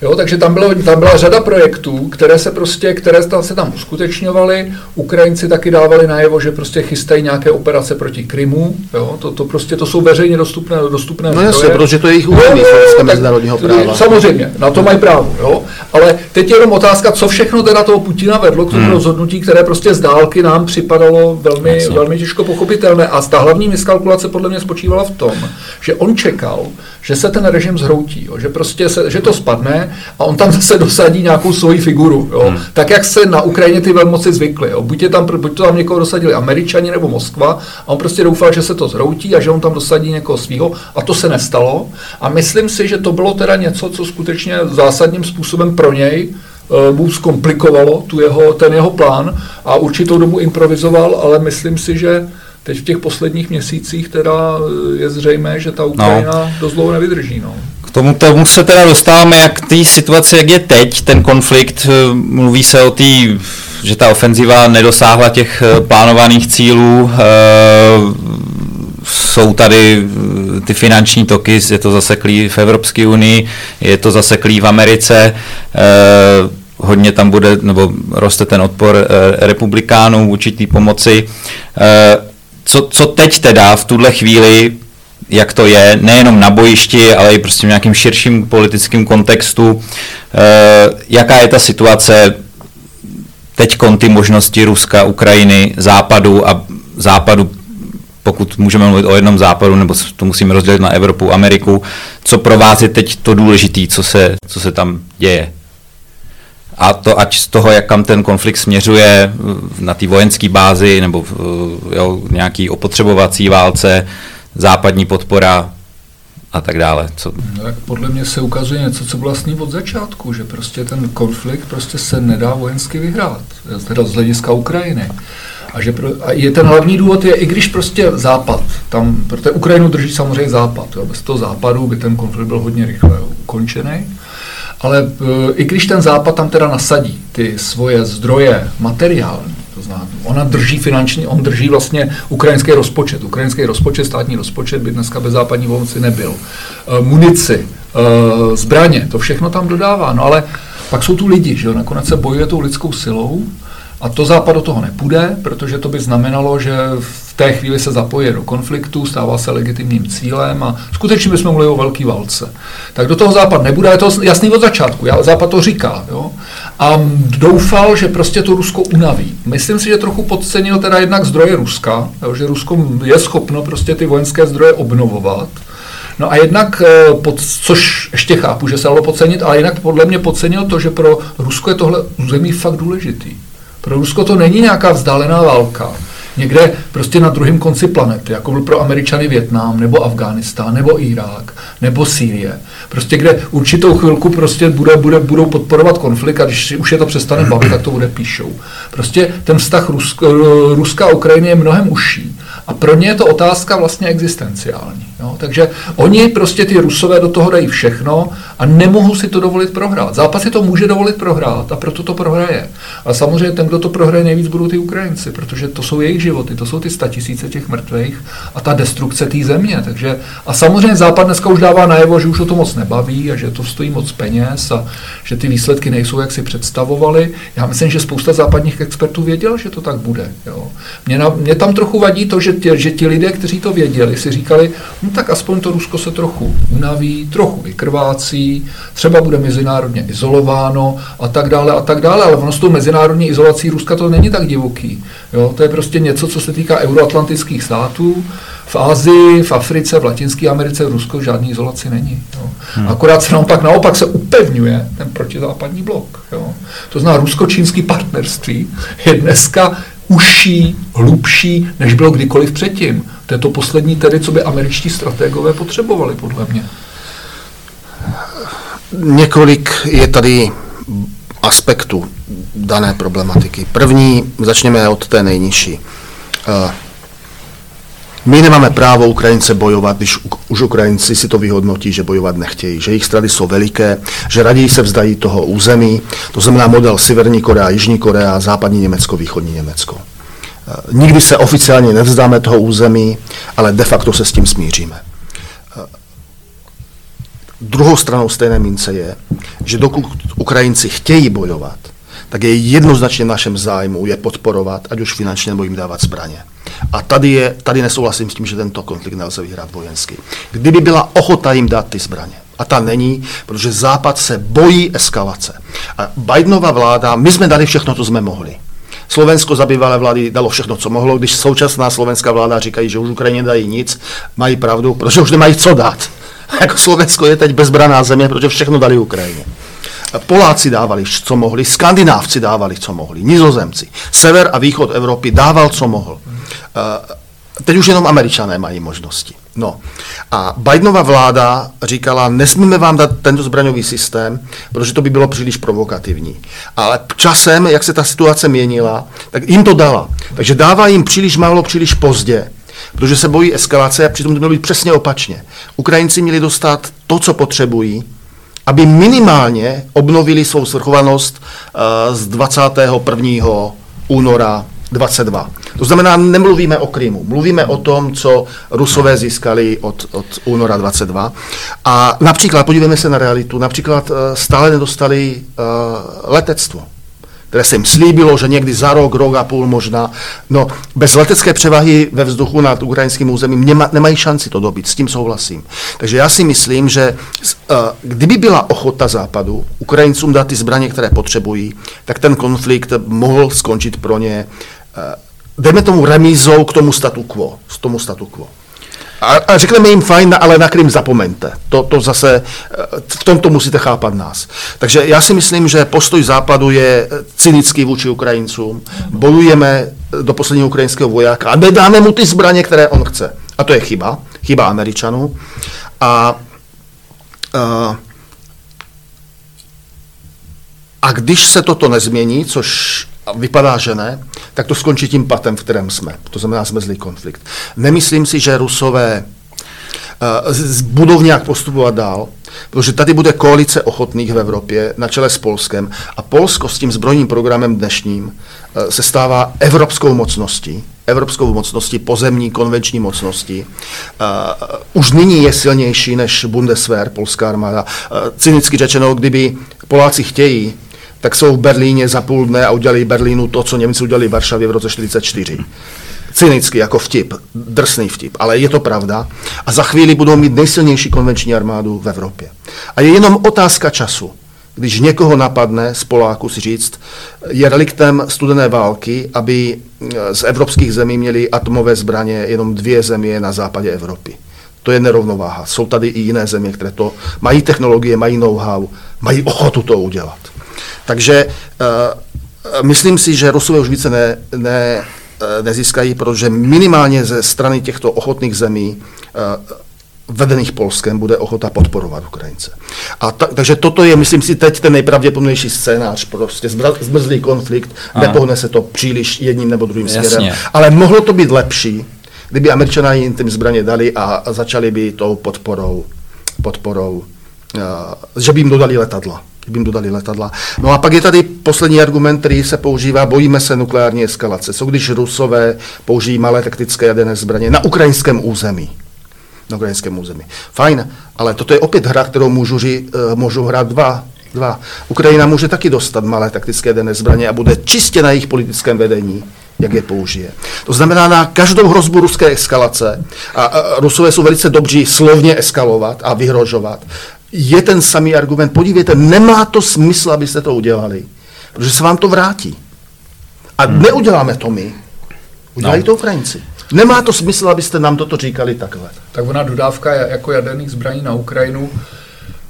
Jo, takže tam, bylo, tam byla řada projektů, které se prostě, které se tam uskutečňovaly. Ukrajinci taky dávali najevo, že prostě chystají nějaké operace proti Krymu. Jo, to, to prostě to jsou veřejně dostupné, dostupné No jasně, protože to je jejich území z mezinárodního práva. Samozřejmě, na to mají právo. Jo? Ale teď je jenom otázka, co všechno teda toho Putina vedlo k tomu hmm. rozhodnutí, které prostě z dálky nám připadalo velmi, velmi těžko pochopitelné. A ta hlavní miskalkulace podle mě spočívala v tom, že on čekal, že se ten režim zhroutí, jo? Že, prostě se, že to spadne a on tam zase dosadí nějakou svoji figuru. Jo? Hmm. Tak, jak se na Ukrajině ty velmoci zvykly. Jo? Buď, je tam, buď to tam někoho dosadili američani nebo Moskva a on prostě doufal, že se to zhroutí a že on tam dosadí někoho svého a to se nestalo. A myslím si, že to bylo teda něco, co skutečně zásadním způsobem pro něj eh, mu zkomplikovalo tu jeho, ten jeho plán a určitou dobu improvizoval, ale myslím si, že Teď v těch posledních měsících teda eh, je zřejmé, že ta Ukrajina no. dost dlouho nevydrží. No. K tomu, tomu se teda dostáváme, jak té situace, jak je teď, ten konflikt, eh, mluví se o té, že ta ofenziva nedosáhla těch eh, plánovaných cílů, jsou tady ty finanční toky, je to zaseklý v Evropské unii, je to zaseklý v Americe, hodně tam bude, nebo roste ten odpor republikánů vůči té pomoci co, co teď teda v tuhle chvíli, jak to je, nejenom na bojišti, ale i prostě v nějakým širším politickém kontextu, eh, jaká je ta situace teď ty možnosti Ruska, Ukrajiny, Západu a Západu, pokud můžeme mluvit o jednom západu, nebo to musíme rozdělit na Evropu, Ameriku, co pro vás je teď to důležité, co se, co se tam děje? A to ať z toho, jak kam ten konflikt směřuje na té vojenské bázi nebo v jo, nějaký opotřebovací válce, západní podpora a tak dále. Co? No, tak podle mě se ukazuje něco, co vlastně od začátku, že prostě ten konflikt prostě se nedá vojensky vyhrát, teda z hlediska Ukrajiny. A, že pro, a je ten hlavní důvod je, i když prostě západ, tam, protože Ukrajinu drží samozřejmě západ, jo, bez toho západu by ten konflikt byl hodně rychle ukončený, ale e, i když ten Západ tam teda nasadí ty svoje zdroje materiální, to znamená, ona drží finanční, on drží vlastně ukrajinský rozpočet. Ukrajinský rozpočet, státní rozpočet by dneska bez západní pomoci nebyl. E, munici, e, zbraně, to všechno tam dodává. No ale pak jsou tu lidi, že jo, nakonec se bojuje tou lidskou silou a to Západ do toho nepůjde, protože to by znamenalo, že v té chvíli se zapojí do konfliktu, stává se legitimním cílem a skutečně bychom mluvili o velký válce. Tak do toho Západ nebude, je to jasný od začátku, Západ to říká. Jo? A doufal, že prostě to Rusko unaví. Myslím si, že trochu podcenil teda jednak zdroje Ruska, jo? že Rusko je schopno prostě ty vojenské zdroje obnovovat, No a jednak, eh, pod, což ještě chápu, že se dalo podcenit, ale jinak podle mě podcenil to, že pro Rusko je tohle území fakt důležitý. Pro Rusko to není nějaká vzdálená válka. Někde prostě na druhém konci planety, jako byl pro Američany Větnam, nebo Afghánistán, nebo Irák, nebo Sýrie. Prostě kde určitou chvilku prostě bude, bude, budou podporovat konflikt a když už je to přestane bavit, tak to bude píšou. Prostě ten vztah Rusko, Ruska a Ukrajiny je mnohem užší. A pro ně je to otázka vlastně existenciální. Jo? Takže oni prostě ty Rusové do toho dají všechno a nemohou si to dovolit prohrát. Zápas si to může dovolit prohrát a proto to prohraje. A samozřejmě ten, kdo to prohraje nejvíc, budou ty Ukrajinci, protože to jsou jejich životy, to jsou ty statisíce těch mrtvých a ta destrukce té země. Takže, a samozřejmě Západ dneska už dává najevo, že už o to moc nebaví a že to stojí moc peněz a že ty výsledky nejsou, jak si představovali. Já myslím, že spousta západních expertů věděl, že to tak bude. Jo. Mě, na, mě tam trochu vadí to, že, že ti lidé, kteří to věděli, si říkali, no tak aspoň to Rusko se trochu unaví, trochu vykrvácí, třeba bude mezinárodně izolováno a tak dále a tak dále, ale ono s tou mezinárodní izolací Ruska to není tak divoký. Jo? To je prostě něco, co se týká euroatlantických států. V Ázii, v Africe, v Latinské Americe, v Rusku žádný izolaci není. Jo? Hmm. Akorát se naopak, naopak se upevňuje ten protizápadní blok. Jo? To znamená, rusko-čínský partnerství je dneska užší, hlubší, než bylo kdykoliv předtím. To je to poslední tedy, co by američtí strategové potřebovali, podle mě. Několik je tady aspektů dané problematiky. První, začněme od té nejnižší. Eh, my nemáme právo Ukrajince bojovat, když už Ukrajinci si to vyhodnotí, že bojovat nechtějí, že jejich strady jsou veliké, že raději se vzdají toho území, to znamená model Severní Korea, Jižní Korea, Západní Německo, Východní Německo. Nikdy se oficiálně nevzdáme toho území, ale de facto se s tím smíříme. Druhou stranou stejné mince je, že dokud Ukrajinci chtějí bojovat, tak je jednoznačně v našem zájmu je podporovat, ať už finančně nebo jim dávat zbraně. A tady, je, tady nesouhlasím s tím, že tento konflikt nelze vyhrát vojensky. Kdyby byla ochota jim dát ty zbraně, a ta není, protože Západ se bojí eskalace. A Bidenova vláda, my jsme dali všechno, co jsme mohli. Slovensko za bývalé vlády dalo všechno, co mohlo, když současná slovenská vláda říkají, že už Ukrajině dají nic, mají pravdu, protože už nemají co dát. Jako Slovensko je teď bezbraná země, protože všechno dali Ukrajině. Poláci dávali, co mohli, Skandinávci dávali, co mohli, Nizozemci. Sever a východ Evropy dával, co mohl. Teď už jenom američané mají možnosti. No a Bidenova vláda říkala, nesmíme vám dát tento zbraňový systém, protože to by bylo příliš provokativní. Ale časem, jak se ta situace měnila, tak jim to dala. Takže dává jim příliš málo, příliš pozdě, protože se bojí eskalace a přitom to mělo být přesně opačně. Ukrajinci měli dostat to, co potřebují, aby minimálně obnovili svou svrchovanost uh, z 21. února 22. To znamená, nemluvíme o Krymu, mluvíme o tom, co Rusové získali od, od února 22. A například, podívejme se na realitu, například uh, stále nedostali uh, letectvo které se jim slíbilo, že někdy za rok, rok a půl možná. No, bez letecké převahy ve vzduchu nad ukrajinským územím nema, nemají šanci to dobit, s tím souhlasím. Takže já si myslím, že uh, kdyby byla ochota Západu Ukrajincům dát ty zbraně, které potřebují, tak ten konflikt mohl skončit pro ně, uh, dejme tomu remízou k tomu statu quo. Z tomu statu quo. A, a řekneme jim fajn, ale na Krym zapomeňte. To, to zase, eh, v tomto musíte chápat nás. Takže já si myslím, že postoj Západu je cynický vůči Ukrajincům. Bojujeme do posledního ukrajinského vojáka a nedáme mu ty zbraně, které on chce. A to je chyba. Chyba Američanů. A, a, a když se toto nezmění, což vypadá, že ne, tak to skončí tím patem, v kterém jsme. To znamená zmezlý konflikt. Nemyslím si, že Rusové uh, budou nějak postupovat dál, protože tady bude koalice ochotných v Evropě na čele s Polskem a Polsko s tím zbrojním programem dnešním uh, se stává evropskou mocností, evropskou mocností, pozemní konvenční mocností. Uh, už nyní je silnější než Bundeswehr, polská armáda. Uh, cynicky řečeno, kdyby Poláci chtějí, tak jsou v Berlíně za půl dne a udělali Berlínu to, co Němci udělali v Varšavě v roce 1944. Cynicky, jako vtip, drsný vtip, ale je to pravda. A za chvíli budou mít nejsilnější konvenční armádu v Evropě. A je jenom otázka času, když někoho napadne z Poláku si říct, je reliktem studené války, aby z evropských zemí měli atomové zbraně jenom dvě země na západě Evropy. To je nerovnováha. Jsou tady i jiné země, které to mají technologie, mají know-how, mají ochotu to udělat. Takže uh, myslím si, že Rusové už více ne, ne, uh, nezískají, protože minimálně ze strany těchto ochotných zemí uh, vedených Polskem bude ochota podporovat Ukrajince. A ta, takže toto je, myslím si, teď ten nejpravděpodobnější scénář, prostě zmrzlý konflikt, a. nepohne se to příliš jedním nebo druhým Jasně. směrem, ale mohlo to být lepší, kdyby američané jim tím zbraně dali a, a začali by tou podporou, podporou, uh, že by jim dodali letadla kdyby jim dodali letadla. No a pak je tady poslední argument, který se používá, bojíme se nukleární eskalace. Co když Rusové použijí malé taktické jaderné zbraně na ukrajinském území? Na ukrajinském území. Fajn, ale toto je opět hra, kterou můžu, ří, uh, můžu hrát dva. dva. Ukrajina může taky dostat malé taktické jaderné zbraně a bude čistě na jejich politickém vedení jak je použije. To znamená na každou hrozbu ruské eskalace, a, a Rusové jsou velice dobří slovně eskalovat a vyhrožovat, je ten samý argument. Podívejte, nemá to smysl, abyste to udělali, protože se vám to vrátí. A hmm. neuděláme to my. Udělají no. to Ukrajinci. Nemá to smysl, abyste nám toto říkali takhle. Tak ona dodávka jako jaderných zbraní na Ukrajinu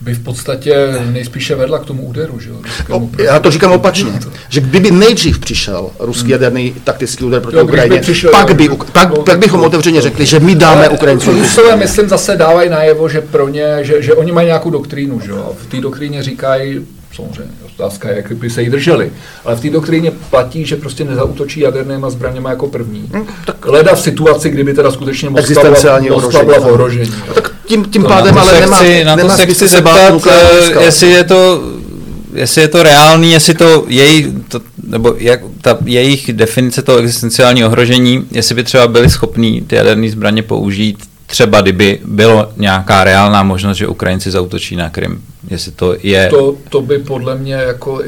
by v podstatě nejspíše vedla k tomu úderu. Že? O, já to říkám opačně, že kdyby nejdřív přišel ruský hmm. jaderný taktický úder proti jo, Ukrajině, by přišel, pak, by, pak, no, pak bychom otevřeně řekli, že my dáme Ukrajincům. Rusové, myslím, zase dávají najevo, že pro ně, že, že oni mají nějakou doktrínu. Že? A v té doktríně říkají, samozřejmě, otázka je, jak by se jí drželi. Ale v té doktríně platí, že prostě nezautočí jadernýma zbraněma jako první. Hmm, tak Leda v situaci, kdyby teda skutečně Moskva byla v ohrožení. No, tak tím, tím to pádem ale nemá, chci, na to se chci zeptat, eh, jestli je to jestli je to reálný, jestli to jejich, to, nebo jak ta jejich definice toho existenciálního ohrožení, jestli by třeba byli schopní ty jaderné zbraně použít třeba kdyby bylo nějaká reálná možnost, že Ukrajinci zautočí na Krym, jestli to je... To, to by podle mě jako,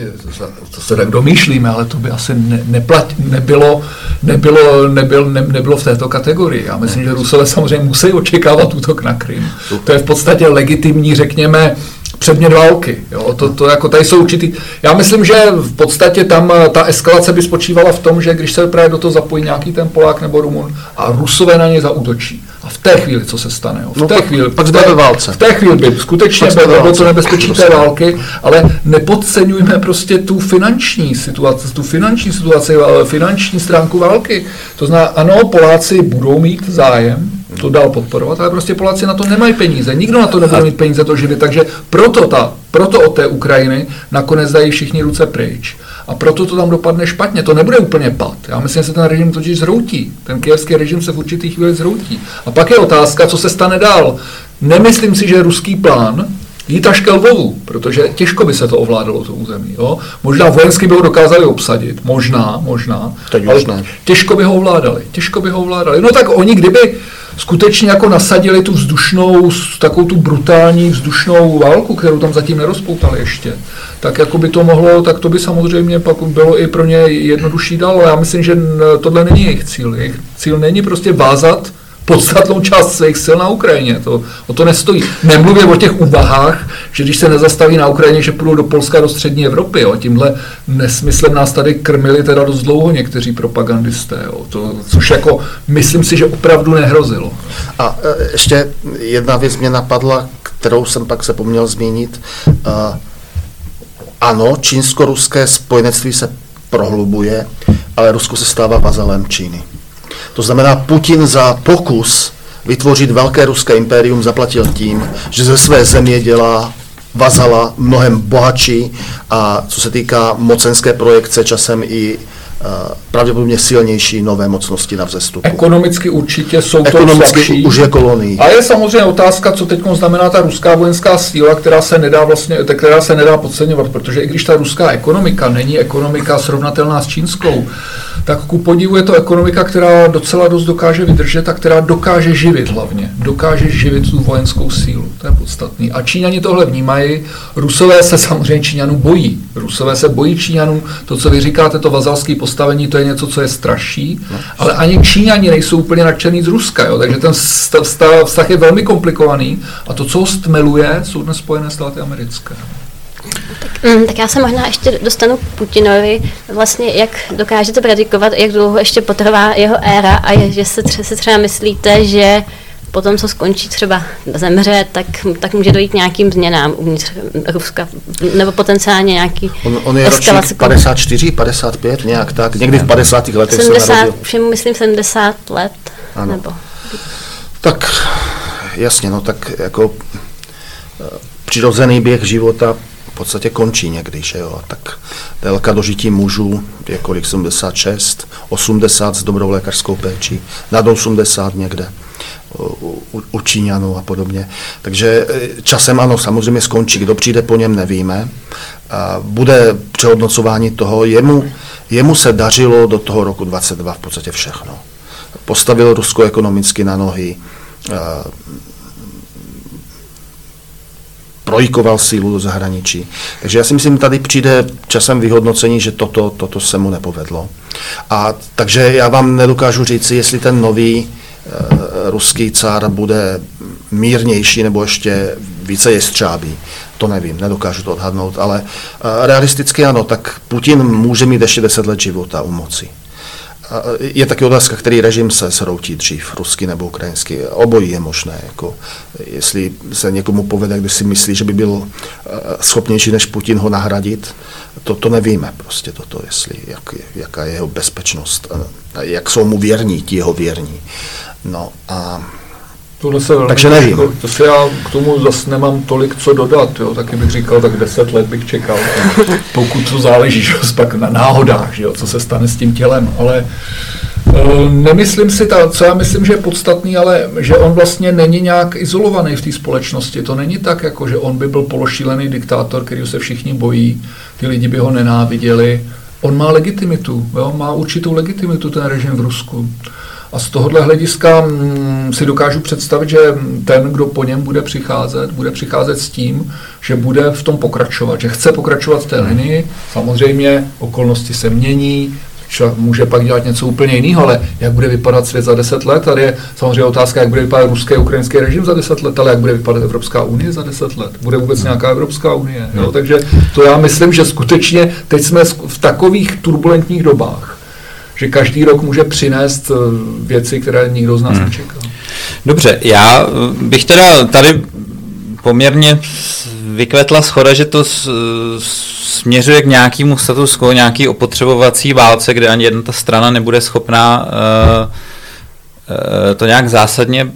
to se tak domýšlíme, ale to by asi ne, neplat, nebylo, nebylo, nebyl, ne, nebylo v této kategorii. Já myslím, že Rusové samozřejmě musí očekávat útok na Krym. To je v podstatě legitimní, řekněme, předmět války. Jo? To, to jako tady jsou určitý... Já myslím, že v podstatě tam eh, ta eskalace by spočívala v tom, že když se právě do toho zapojí nějaký ten Polák nebo Rumun a Rusové na ně zautočí. A v té chvíli, co se stane? Jo? V no té pak, chvíli, pak v té, válce. V té chvíli by skutečně bylo to nebezpečí té války, ale nepodceňujme prostě tu finanční situaci, tu finanční situaci, finanční stránku války. To znamená, ano, Poláci budou mít zájem, to dál podporovat, ale prostě Poláci na to nemají peníze. Nikdo na to nebude mít peníze to živit, takže proto, ta, proto od té Ukrajiny nakonec dají všichni ruce pryč. A proto to tam dopadne špatně. To nebude úplně pad. Já myslím, že se ten režim totiž zhroutí. Ten kijevský režim se v určitých chvíli zhroutí. A pak je otázka, co se stane dál. Nemyslím si, že ruský plán jít až ke Lvovu, protože těžko by se to ovládalo, to území. Jo? Možná vojensky by ho dokázali obsadit, možná, možná, Teď ale ne. těžko by ho ovládali, těžko by ho ovládali. No tak oni kdyby skutečně jako nasadili tu vzdušnou, takovou tu brutální vzdušnou válku, kterou tam zatím nerozpoutali ještě, tak jako by to mohlo, tak to by samozřejmě pak bylo i pro ně jednodušší dál, ale já myslím, že tohle není jejich cíl. Jejich cíl není prostě vázat podstatnou část svých sil na Ukrajině. To, o to nestojí. Nemluvě o těch úvahách, že když se nezastaví na Ukrajině, že půjdou do Polska, do střední Evropy. Jo. Tímhle nesmyslem nás tady krmili teda dost dlouho někteří propagandisté. Jo. To, což jako myslím si, že opravdu nehrozilo. A e, ještě jedna věc mě napadla, kterou jsem pak se poměl zmínit. Uh, ano, čínsko-ruské spojenectví se prohlubuje, ale Rusko se stává vazalem Číny. To znamená, Putin za pokus vytvořit velké ruské impérium zaplatil tím, že ze své země dělá vazala mnohem bohatší a co se týká mocenské projekce, časem i uh, pravděpodobně silnější nové mocnosti na vzestupu. Ekonomicky určitě jsou Ekonomicky to slabší. už je kolonii. A je samozřejmě otázka, co teď znamená ta ruská vojenská síla, která se nedá vlastně, která se nedá podceňovat, protože i když ta ruská ekonomika není ekonomika srovnatelná s čínskou, tak ku podivu je to ekonomika, která docela dost dokáže vydržet a která dokáže živit hlavně. Dokáže živit tu vojenskou sílu. To je podstatný. A Číňani tohle vnímají. Rusové se samozřejmě Číňanů bojí. Rusové se bojí Číňanů. To, co vy říkáte, to vazalské postavení, to je něco, co je straší. Ale ani Číňani nejsou úplně nadšený z Ruska. Jo? Takže ten vztah je velmi komplikovaný. A to, co ho stmeluje, jsou dnes Spojené státy americké. Mm, tak já se možná ještě dostanu k Putinovi, vlastně jak dokáže to predikovat, jak dlouho ještě potrvá jeho éra a je, že se, tře- se třeba myslíte, že potom, co skončí třeba zemře, tak, tak může dojít k nějakým změnám uvnitř Ruska, nebo potenciálně nějaký On, on je ročník 54, 55, nějak tak, někdy v 50. letech 70, se narodil. Všem myslím 70 let, ano. nebo... Tak jasně, no tak jako eh, přirozený běh života podstatě končí někdy, že jo. Tak délka dožití mužů je kolik 76, 80 s dobrou lékařskou péčí, nad 80 někde u, u, Číňanů a podobně. Takže e, časem ano, samozřejmě skončí. Kdo přijde po něm, nevíme. A bude přehodnocování toho. Jemu, jemu se dařilo do toho roku 22 v podstatě všechno. Postavil Rusko ekonomicky na nohy, projikoval sílu do zahraničí. Takže já si myslím, tady přijde časem vyhodnocení, že toto, toto se mu nepovedlo. A takže já vám nedokážu říct, jestli ten nový e, ruský cár bude mírnější nebo ještě více jestřábí. To nevím, nedokážu to odhadnout, ale e, realisticky ano, tak Putin může mít ještě deset let života u moci. Je taky otázka, který režim se sroutí dřív, ruský nebo ukrajinský. Obojí je možné. Jako, jestli se někomu povede, když si myslí, že by byl schopnější než Putin ho nahradit, to, to nevíme prostě toto, jestli, jak, jaká je jeho bezpečnost, jak jsou mu věrní, ti jeho věrní. No a Tohle se Takže nevím. To se já k tomu zase nemám tolik co dodat, jo. taky bych říkal, tak deset let bych čekal, pokud to záleží, že pak na náhodách, že jo, co se stane s tím tělem, ale uh, nemyslím si, ta, co já myslím, že je podstatný, ale že on vlastně není nějak izolovaný v té společnosti, to není tak, jako že on by byl pološílený diktátor, který se všichni bojí, ty lidi by ho nenáviděli, on má legitimitu, jo, má určitou legitimitu ten režim v Rusku. A z tohohle hlediska mm, si dokážu představit, že ten, kdo po něm bude přicházet, bude přicházet s tím, že bude v tom pokračovat, že chce pokračovat v té linii. Samozřejmě okolnosti se mění, člověk může pak dělat něco úplně jiného, ale jak bude vypadat svět za deset let? Tady je samozřejmě otázka, jak bude vypadat ruský a ukrajinský režim za deset let, ale jak bude vypadat Evropská unie za deset let? Bude vůbec nějaká Evropská unie? Jo? Takže to já myslím, že skutečně teď jsme v takových turbulentních dobách, že každý rok může přinést eh, věci, které nikdo z nás hmm. nečekal. Dobře, já eh, bych teda tady poměrně vykvetla schoda, že to směřuje k nějakému status quo, nějaký opotřebovací válce, kde ani jedna ta strana nebude schopná uh, to nějak zásadně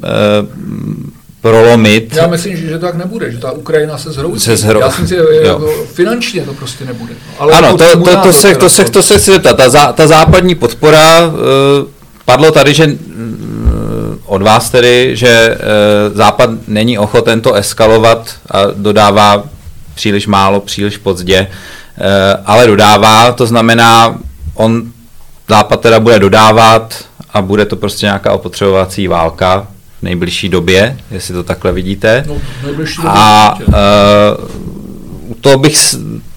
prolomit. Já myslím, že, že to tak nebude, že ta Ukrajina se zhroutí. Se zhrou... Já si myslím, že jako finančně to prostě nebude. Ale ano, to, to, to, to, se, to, se, to se chci zeptat. Ta, zá, ta západní podpora, uh, padlo tady, že od vás tedy, že uh, Západ není ochoten to eskalovat a dodává příliš málo, příliš pozdě, uh, ale dodává, to znamená, on Západ teda bude dodávat a bude to prostě nějaká opotřebovací válka v nejbližší době, jestli to takhle vidíte. No, a uh, to bych,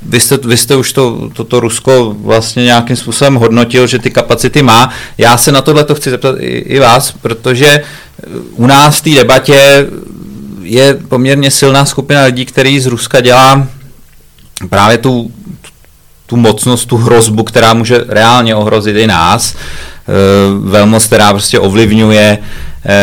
vy jste, vy jste už to, toto to Rusko vlastně nějakým způsobem hodnotil, že ty kapacity má. Já se na tohle to chci zeptat i, i vás, protože u nás v té debatě je poměrně silná skupina lidí, který z Ruska dělá právě tu, tu mocnost, tu hrozbu, která může reálně ohrozit i nás. E, velmoc, která prostě ovlivňuje e,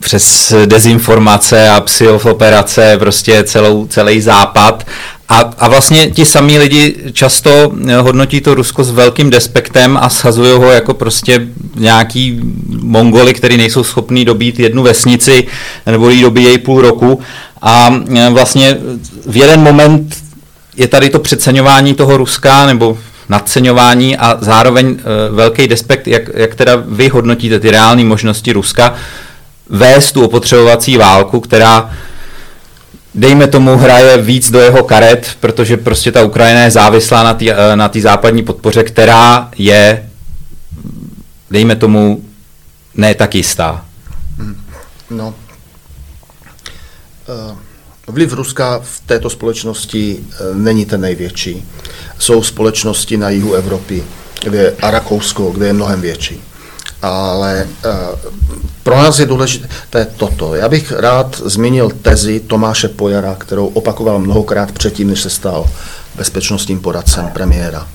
přes dezinformace a operace prostě celou, celý západ a, a vlastně ti samí lidi často eh, hodnotí to Rusko s velkým despektem a schazují ho jako prostě nějaký mongoli, který nejsou schopní dobít jednu vesnici nebo ji dobíjejí půl roku. A eh, vlastně v jeden moment je tady to přeceňování toho Ruska nebo nadceňování a zároveň uh, velký despekt, jak, jak teda vy hodnotíte ty reální možnosti Ruska vést tu opotřebovací válku, která dejme tomu, hraje víc do jeho karet, protože prostě ta Ukrajina je závislá na té na západní podpoře, která je, dejme tomu, ne tak jistá. Hmm. No. Eh, vliv Ruska v této společnosti eh, není ten největší. Jsou společnosti na jihu Evropy, kde a Rakousko, kde je mnohem větší ale uh, pro nás je důležité toto. Já bych rád zmínil tezi Tomáše Pojara, kterou opakoval mnohokrát předtím, než se stal bezpečnostním poradcem premiéra.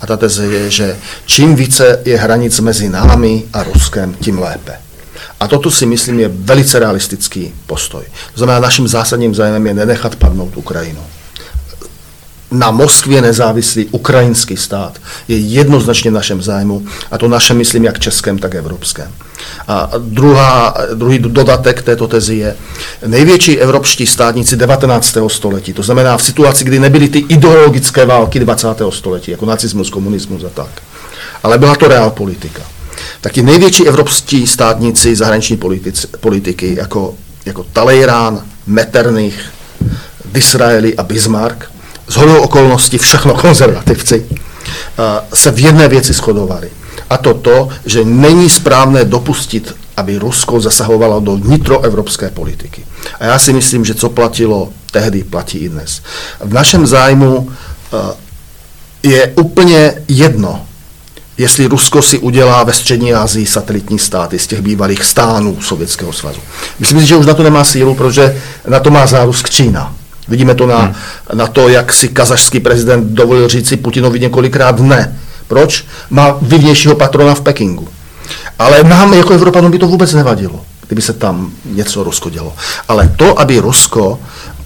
A ta teze je, že čím více je hranic mezi námi a Ruskem, tím lépe. A toto si myslím je velice realistický postoj. To znamená, naším zásadním zájmem je nenechat padnout Ukrajinu na Moskvě nezávislý ukrajinský stát je jednoznačně v našem zájmu, a to našem, myslím, jak českém, tak evropském. A druhá, druhý dodatek této tezi je, největší evropští státníci 19. století, to znamená v situaci, kdy nebyly ty ideologické války 20. století, jako nacismus, komunismus a tak, ale byla to reál politika. Taky největší evropští státníci zahraniční politici, politiky, jako, jako Talleyrand, Metternich, Disraeli a Bismarck, z hodou okolností všechno konzervativci, eh, se v jedné věci shodovali. A to to, že není správné dopustit, aby Rusko zasahovalo do vnitroevropské politiky. A já si myslím, že co platilo tehdy, platí i dnes. V našem zájmu eh, je úplně jedno, jestli Rusko si udělá ve střední Asii satelitní státy z těch bývalých stánů Sovětského svazu. Myslím si, že už na to nemá sílu, protože na to má zárusk Čína. Vidíme to na, hmm. na to, jak si kazašský prezident dovolil říci Putinovi několikrát ne. Proč? Má vyvnějšího patrona v Pekingu. Ale nám jako Evropanům by to vůbec nevadilo, kdyby se tam něco Rusko dělo. Ale to, aby Rusko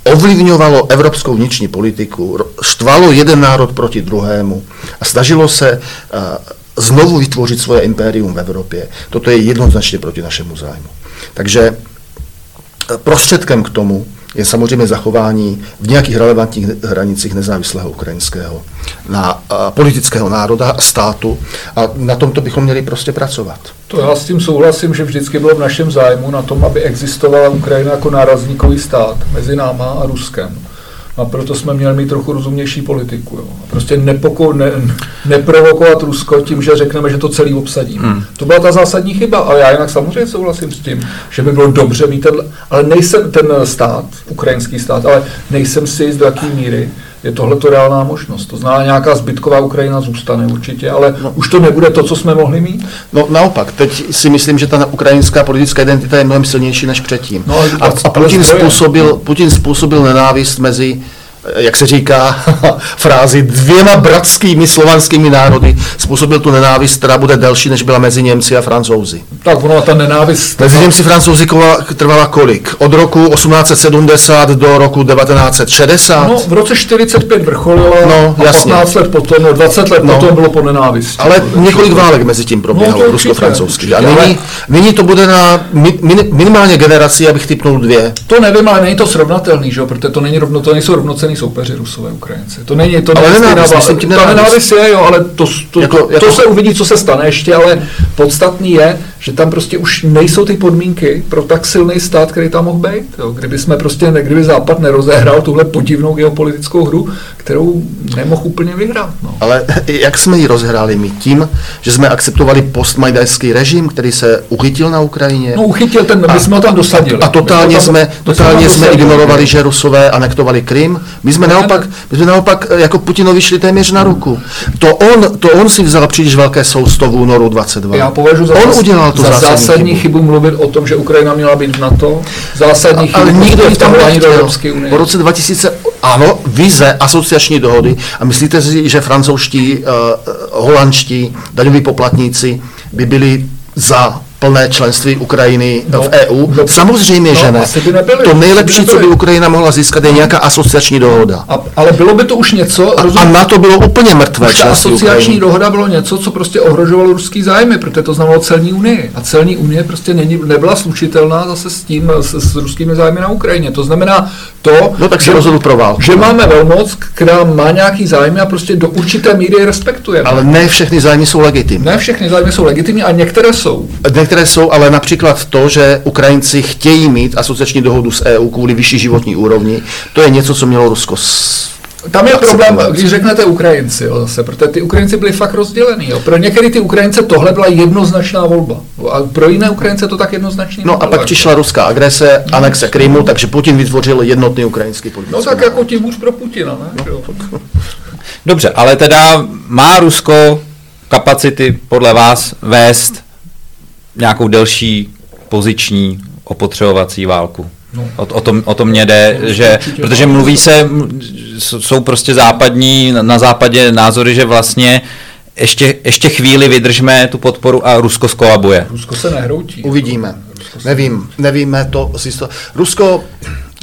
ovlivňovalo evropskou vnitřní politiku, štvalo jeden národ proti druhému a snažilo se uh, znovu vytvořit svoje impérium v Evropě, toto je jednoznačně proti našemu zájmu. Takže eh, prostředkem k tomu je samozřejmě zachování v nějakých relevantních hranicích nezávislého ukrajinského na, a, politického národa a státu a na tomto bychom měli prostě pracovat. To já s tím souhlasím, že vždycky bylo v našem zájmu na tom, aby existovala Ukrajina jako nárazníkový stát mezi náma a Ruskem. A proto jsme měli mít trochu rozumnější politiku. Jo. Prostě nepoko, ne, neprovokovat Rusko tím, že řekneme, že to celý obsadíme. Hmm. To byla ta zásadní chyba, ale já jinak samozřejmě souhlasím s tím, že by bylo dobře mít ten, ale nejsem ten stát, ukrajinský stát, ale nejsem si jist do jaký míry, je tohle to reálná možnost. To znamená, nějaká zbytková Ukrajina zůstane určitě, ale no. už to nebude to, co jsme mohli mít? No naopak, teď si myslím, že ta ukrajinská politická identita je mnohem silnější než předtím. No, a, a Putin, způsobil, Putin způsobil nenávist mezi jak se říká, frázi dvěma bratskými slovanskými národy způsobil tu nenávist, která bude delší, než byla mezi Němci a Francouzi. Tak ono ta nenávist... Mezi Němci a Francouzi trvala kolik? Od roku 1870 do roku 1960? No, v roce 45 vrcholilo no, a jasně. 15 let potom, no 20 let no. potom bylo po nenávisti. Ale několik válek mezi tím proběhlo, no, rusko-francouzský. A nyní, nyní to bude na min, minimálně generaci, abych typnul dvě. To nevím, ale není to srovnatelný, že? protože to, není rovno, to nejsou rovnocený rovnocenní soupeři Rusové Ukrajinci. To není, to ale není nenávist, myslím tím Ta nenávist je, jo, ale to, to, jako, to, jako... to se uvidí, co se stane ještě, ale podstatný je, že tam prostě už nejsou ty podmínky pro tak silný stát, který tam mohl být. Jo. Kdyby jsme prostě, ne, kdyby Západ nerozehrál tuhle podivnou geopolitickou hru, kterou nemohl úplně vyhrát. No. Ale jak jsme ji rozhráli my? Tím, že jsme akceptovali postmajdajský režim, který se uchytil na Ukrajině? No uchytil ten, my jsme ho tam dosadili. A, a totálně jsme, totálně jsme, jsme ignorovali, že Rusové anektovali Krym. My jsme, naopak, my jsme naopak eh, jako Putinovi šli téměř na ruku. To on, to on si vzal příliš velké sousto v únoru 22. Já považuji za, on udělal tu za zásadní, zásadní chybu. chybu mluvit o tom, že Ukrajina měla být v NATO. Zásadní chybu. Ale nikdo v tom do Evropské unie. Po roce 2000, ano, vize asociační dohody. A myslíte si, že francouzští, uh, holandští daňoví poplatníci by byli za plné členství Ukrajiny no, v EU? No, Samozřejmě, no, že ne. By nebyli, to nejlepší, by co by Ukrajina mohla získat, je nějaká asociační dohoda. A, ale bylo by to už něco... A, a na to bylo úplně mrtvé Ta asociační Ukrajiny. dohoda bylo něco, co prostě ohrožovalo ruský zájmy, protože to znamenalo celní unii. A celní unie prostě není, nebyla slučitelná zase s tím, s, s ruskými zájmy na Ukrajině. To znamená to, no, tak se rozhodl pro válku. že máme velmoc, která má nějaký zájmy a prostě do určité míry je respektujeme. Ale ne všechny zájmy jsou legitimní. Ne všechny zájmy jsou legitimní a některé jsou. Některé některé jsou, ale například to, že Ukrajinci chtějí mít asociační dohodu s EU kvůli vyšší životní úrovni, to je něco, co mělo Rusko tam je problém, když řeknete Ukrajinci, jo, zase, protože ty Ukrajinci byli fakt rozdělený. Jo. Pro některé ty Ukrajince tohle byla jednoznačná volba. A pro jiné Ukrajince to tak jednoznačně No a pak přišla ruská agrese, no, anexe Krymu, takže Putin vytvořil jednotný ukrajinský politický No tak jako tím už pro Putina, ne? No. Dobře, ale teda má Rusko kapacity podle vás vést nějakou delší poziční opotřebovací válku. No. O, o, tom, o tom mě jde, no, že, protože mluví se, jsou prostě západní, na západě názory, že vlastně ještě, ještě chvíli vydržme tu podporu a Rusko skolabuje. Rusko se nehroutí. Uvidíme. Nevím, nevíme to. Rusko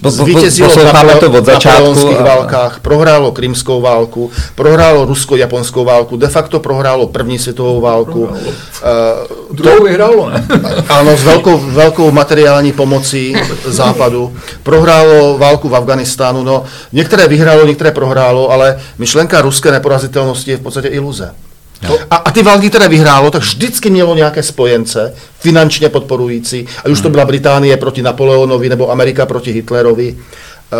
Zvítězilo v to od začátku. A... válkách, prohrálo krymskou válku, prohrálo rusko-japonskou válku, de facto prohrálo první světovou válku. Uh, Druhou vyhrálo, ne? ano, s velkou, velkou materiální pomocí západu. Prohrálo válku v Afganistánu. No, některé vyhrálo, některé prohrálo, ale myšlenka ruské neporazitelnosti je v podstatě iluze. To, a, a ty války, které vyhrálo, tak vždycky mělo nějaké spojence, finančně podporující, a už to hmm. byla Británie proti Napoleonovi nebo Amerika proti Hitlerovi.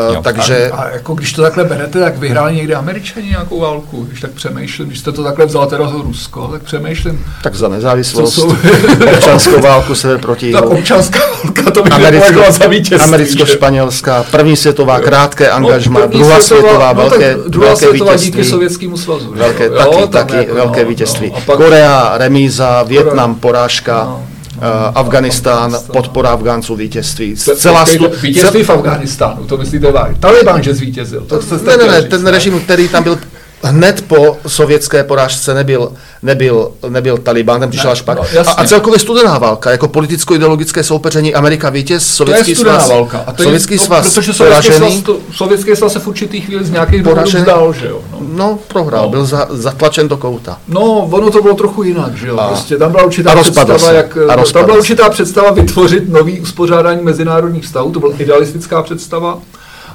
Uh, jo. takže... A, a, jako když to takhle berete, tak vyhráli někde američani nějakou válku, když tak přemýšlím, když jste to takhle vzal teda za Rusko, tak přemýšlím. Tak za nezávislost, jsou... občanskou válku sever proti Tak občanská válka, to bych Americko, za vítězství. Americko-španělská, první světová, krátké angažma, no, druhá světová, no, velké, druhá velké světová vítězství. díky Sovětskému svazu. Velké, jo, taky, jo, taky jako, velké no, vítězství. No, pak... Korea, remíza, Větnam, porážka. No. Uh, Afganistán, podpora Afgánců vítězství. Celá stu... Vítězství v Afganistánu, to myslíte vážně? Taliban, že zvítězil. To, to ne, ne, ne, ten režim, který tam byl hned po sovětské porážce nebyl, nebyl, nebyl Taliban, ten přišel až pak. No, a, a celkově studená válka, jako politicko-ideologické soupeření Amerika vítěz, sovětský to je svaz, válka. A to sovětský je, no, svaz protože sovětský svaz, to, sovětský svaz se v určitých chvíli z nějakých důvodů vzdal, že jo? No, no prohrál, no. byl za, zatlačen do kouta. No, ono to bylo trochu jinak, že jo? A, prostě tam byla určitá představa, se. jak, a tam byla určitá představa vytvořit nový uspořádání mezinárodních vztahů, to byla idealistická představa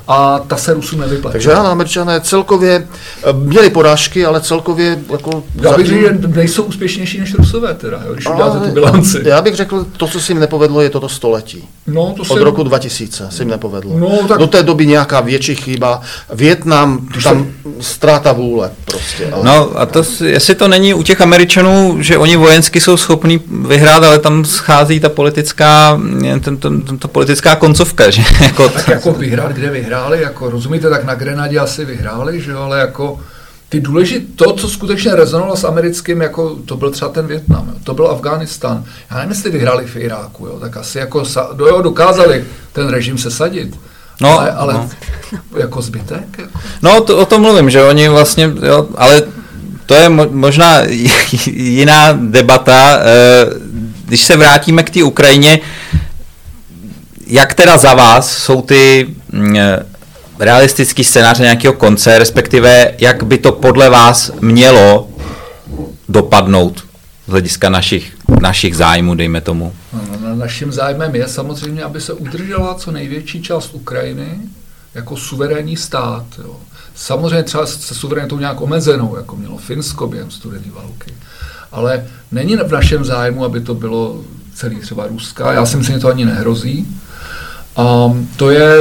a ta se Rusům nevyplatí. Takže ano, američané celkově eh, měli porážky, ale celkově jako... Já bych řekl, že nejsou úspěšnější než Rusové teda, jo, když uděláte tu bilanci. Já bych řekl, to, co si jim nepovedlo, je toto století. No, to Od roku 2000 se jim nepovedlo. No, tak... Do té doby nějaká větší chyba. Větnam, tam se... ztráta vůle prostě. Ale... No a to, jestli to není u těch Američanů, že oni vojensky jsou schopní vyhrát, ale tam schází ta politická, ten, ten, ten, to politická koncovka, že jako... Tak jako vyhrát, kde vyhráli, jako rozumíte, tak na Grenadě asi vyhráli, že jo, ale jako ty důležité, to, co skutečně rezonovalo s americkým, jako to byl třeba ten Větnam, jo, to byl Afghánistán. Já nevím, jestli vyhráli v Iráku, jo, tak asi jako do, jo, dokázali ten režim sesadit. No, ale, ale no. jako zbytek? Jako? No, to, o tom mluvím, že oni vlastně, jo, ale to je možná jiná debata. Eh, když se vrátíme k té Ukrajině, jak teda za vás jsou ty mm, realistický scénář nějakého konce, respektive jak by to podle vás mělo dopadnout z hlediska našich, našich zájmů, dejme tomu? No, naším zájmem je samozřejmě, aby se udržela co největší část Ukrajiny jako suverénní stát. Jo. Samozřejmě třeba se suverenitou nějak omezenou, jako mělo Finsko během studené války. Ale není v našem zájmu, aby to bylo celý třeba Ruska. Já si myslím, že to ani nehrozí. A to je,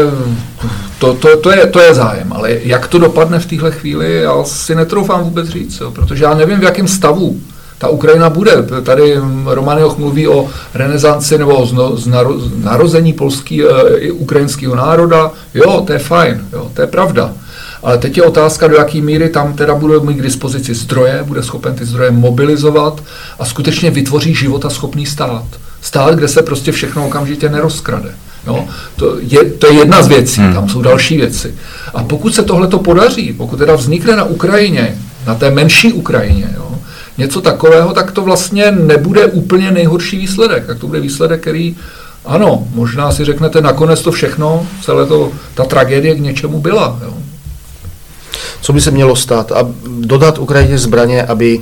to, to, to, je, to je zájem, ale jak to dopadne v téhle chvíli, já si netroufám vůbec říct, jo, protože já nevím, v jakém stavu ta Ukrajina bude. Tady Romanioch mluví o renesanci nebo o zno, znaro, narození polský, e, ukrajinského národa. Jo, to je fajn, jo, to je pravda. Ale teď je otázka, do jaké míry tam teda bude mít k dispozici zdroje, bude schopen ty zdroje mobilizovat a skutečně vytvoří života schopný stát. Stát, kde se prostě všechno okamžitě nerozkrade. No, to, je, to je jedna z věcí, hmm. tam jsou další věci. A pokud se tohle to podaří, pokud teda vznikne na Ukrajině, na té menší Ukrajině, jo, něco takového, tak to vlastně nebude úplně nejhorší výsledek. Tak to bude výsledek, který, ano, možná si řeknete, nakonec to všechno, celé to, ta tragédie k něčemu byla. Jo. Co by se mělo stát? A dodat Ukrajině zbraně, aby,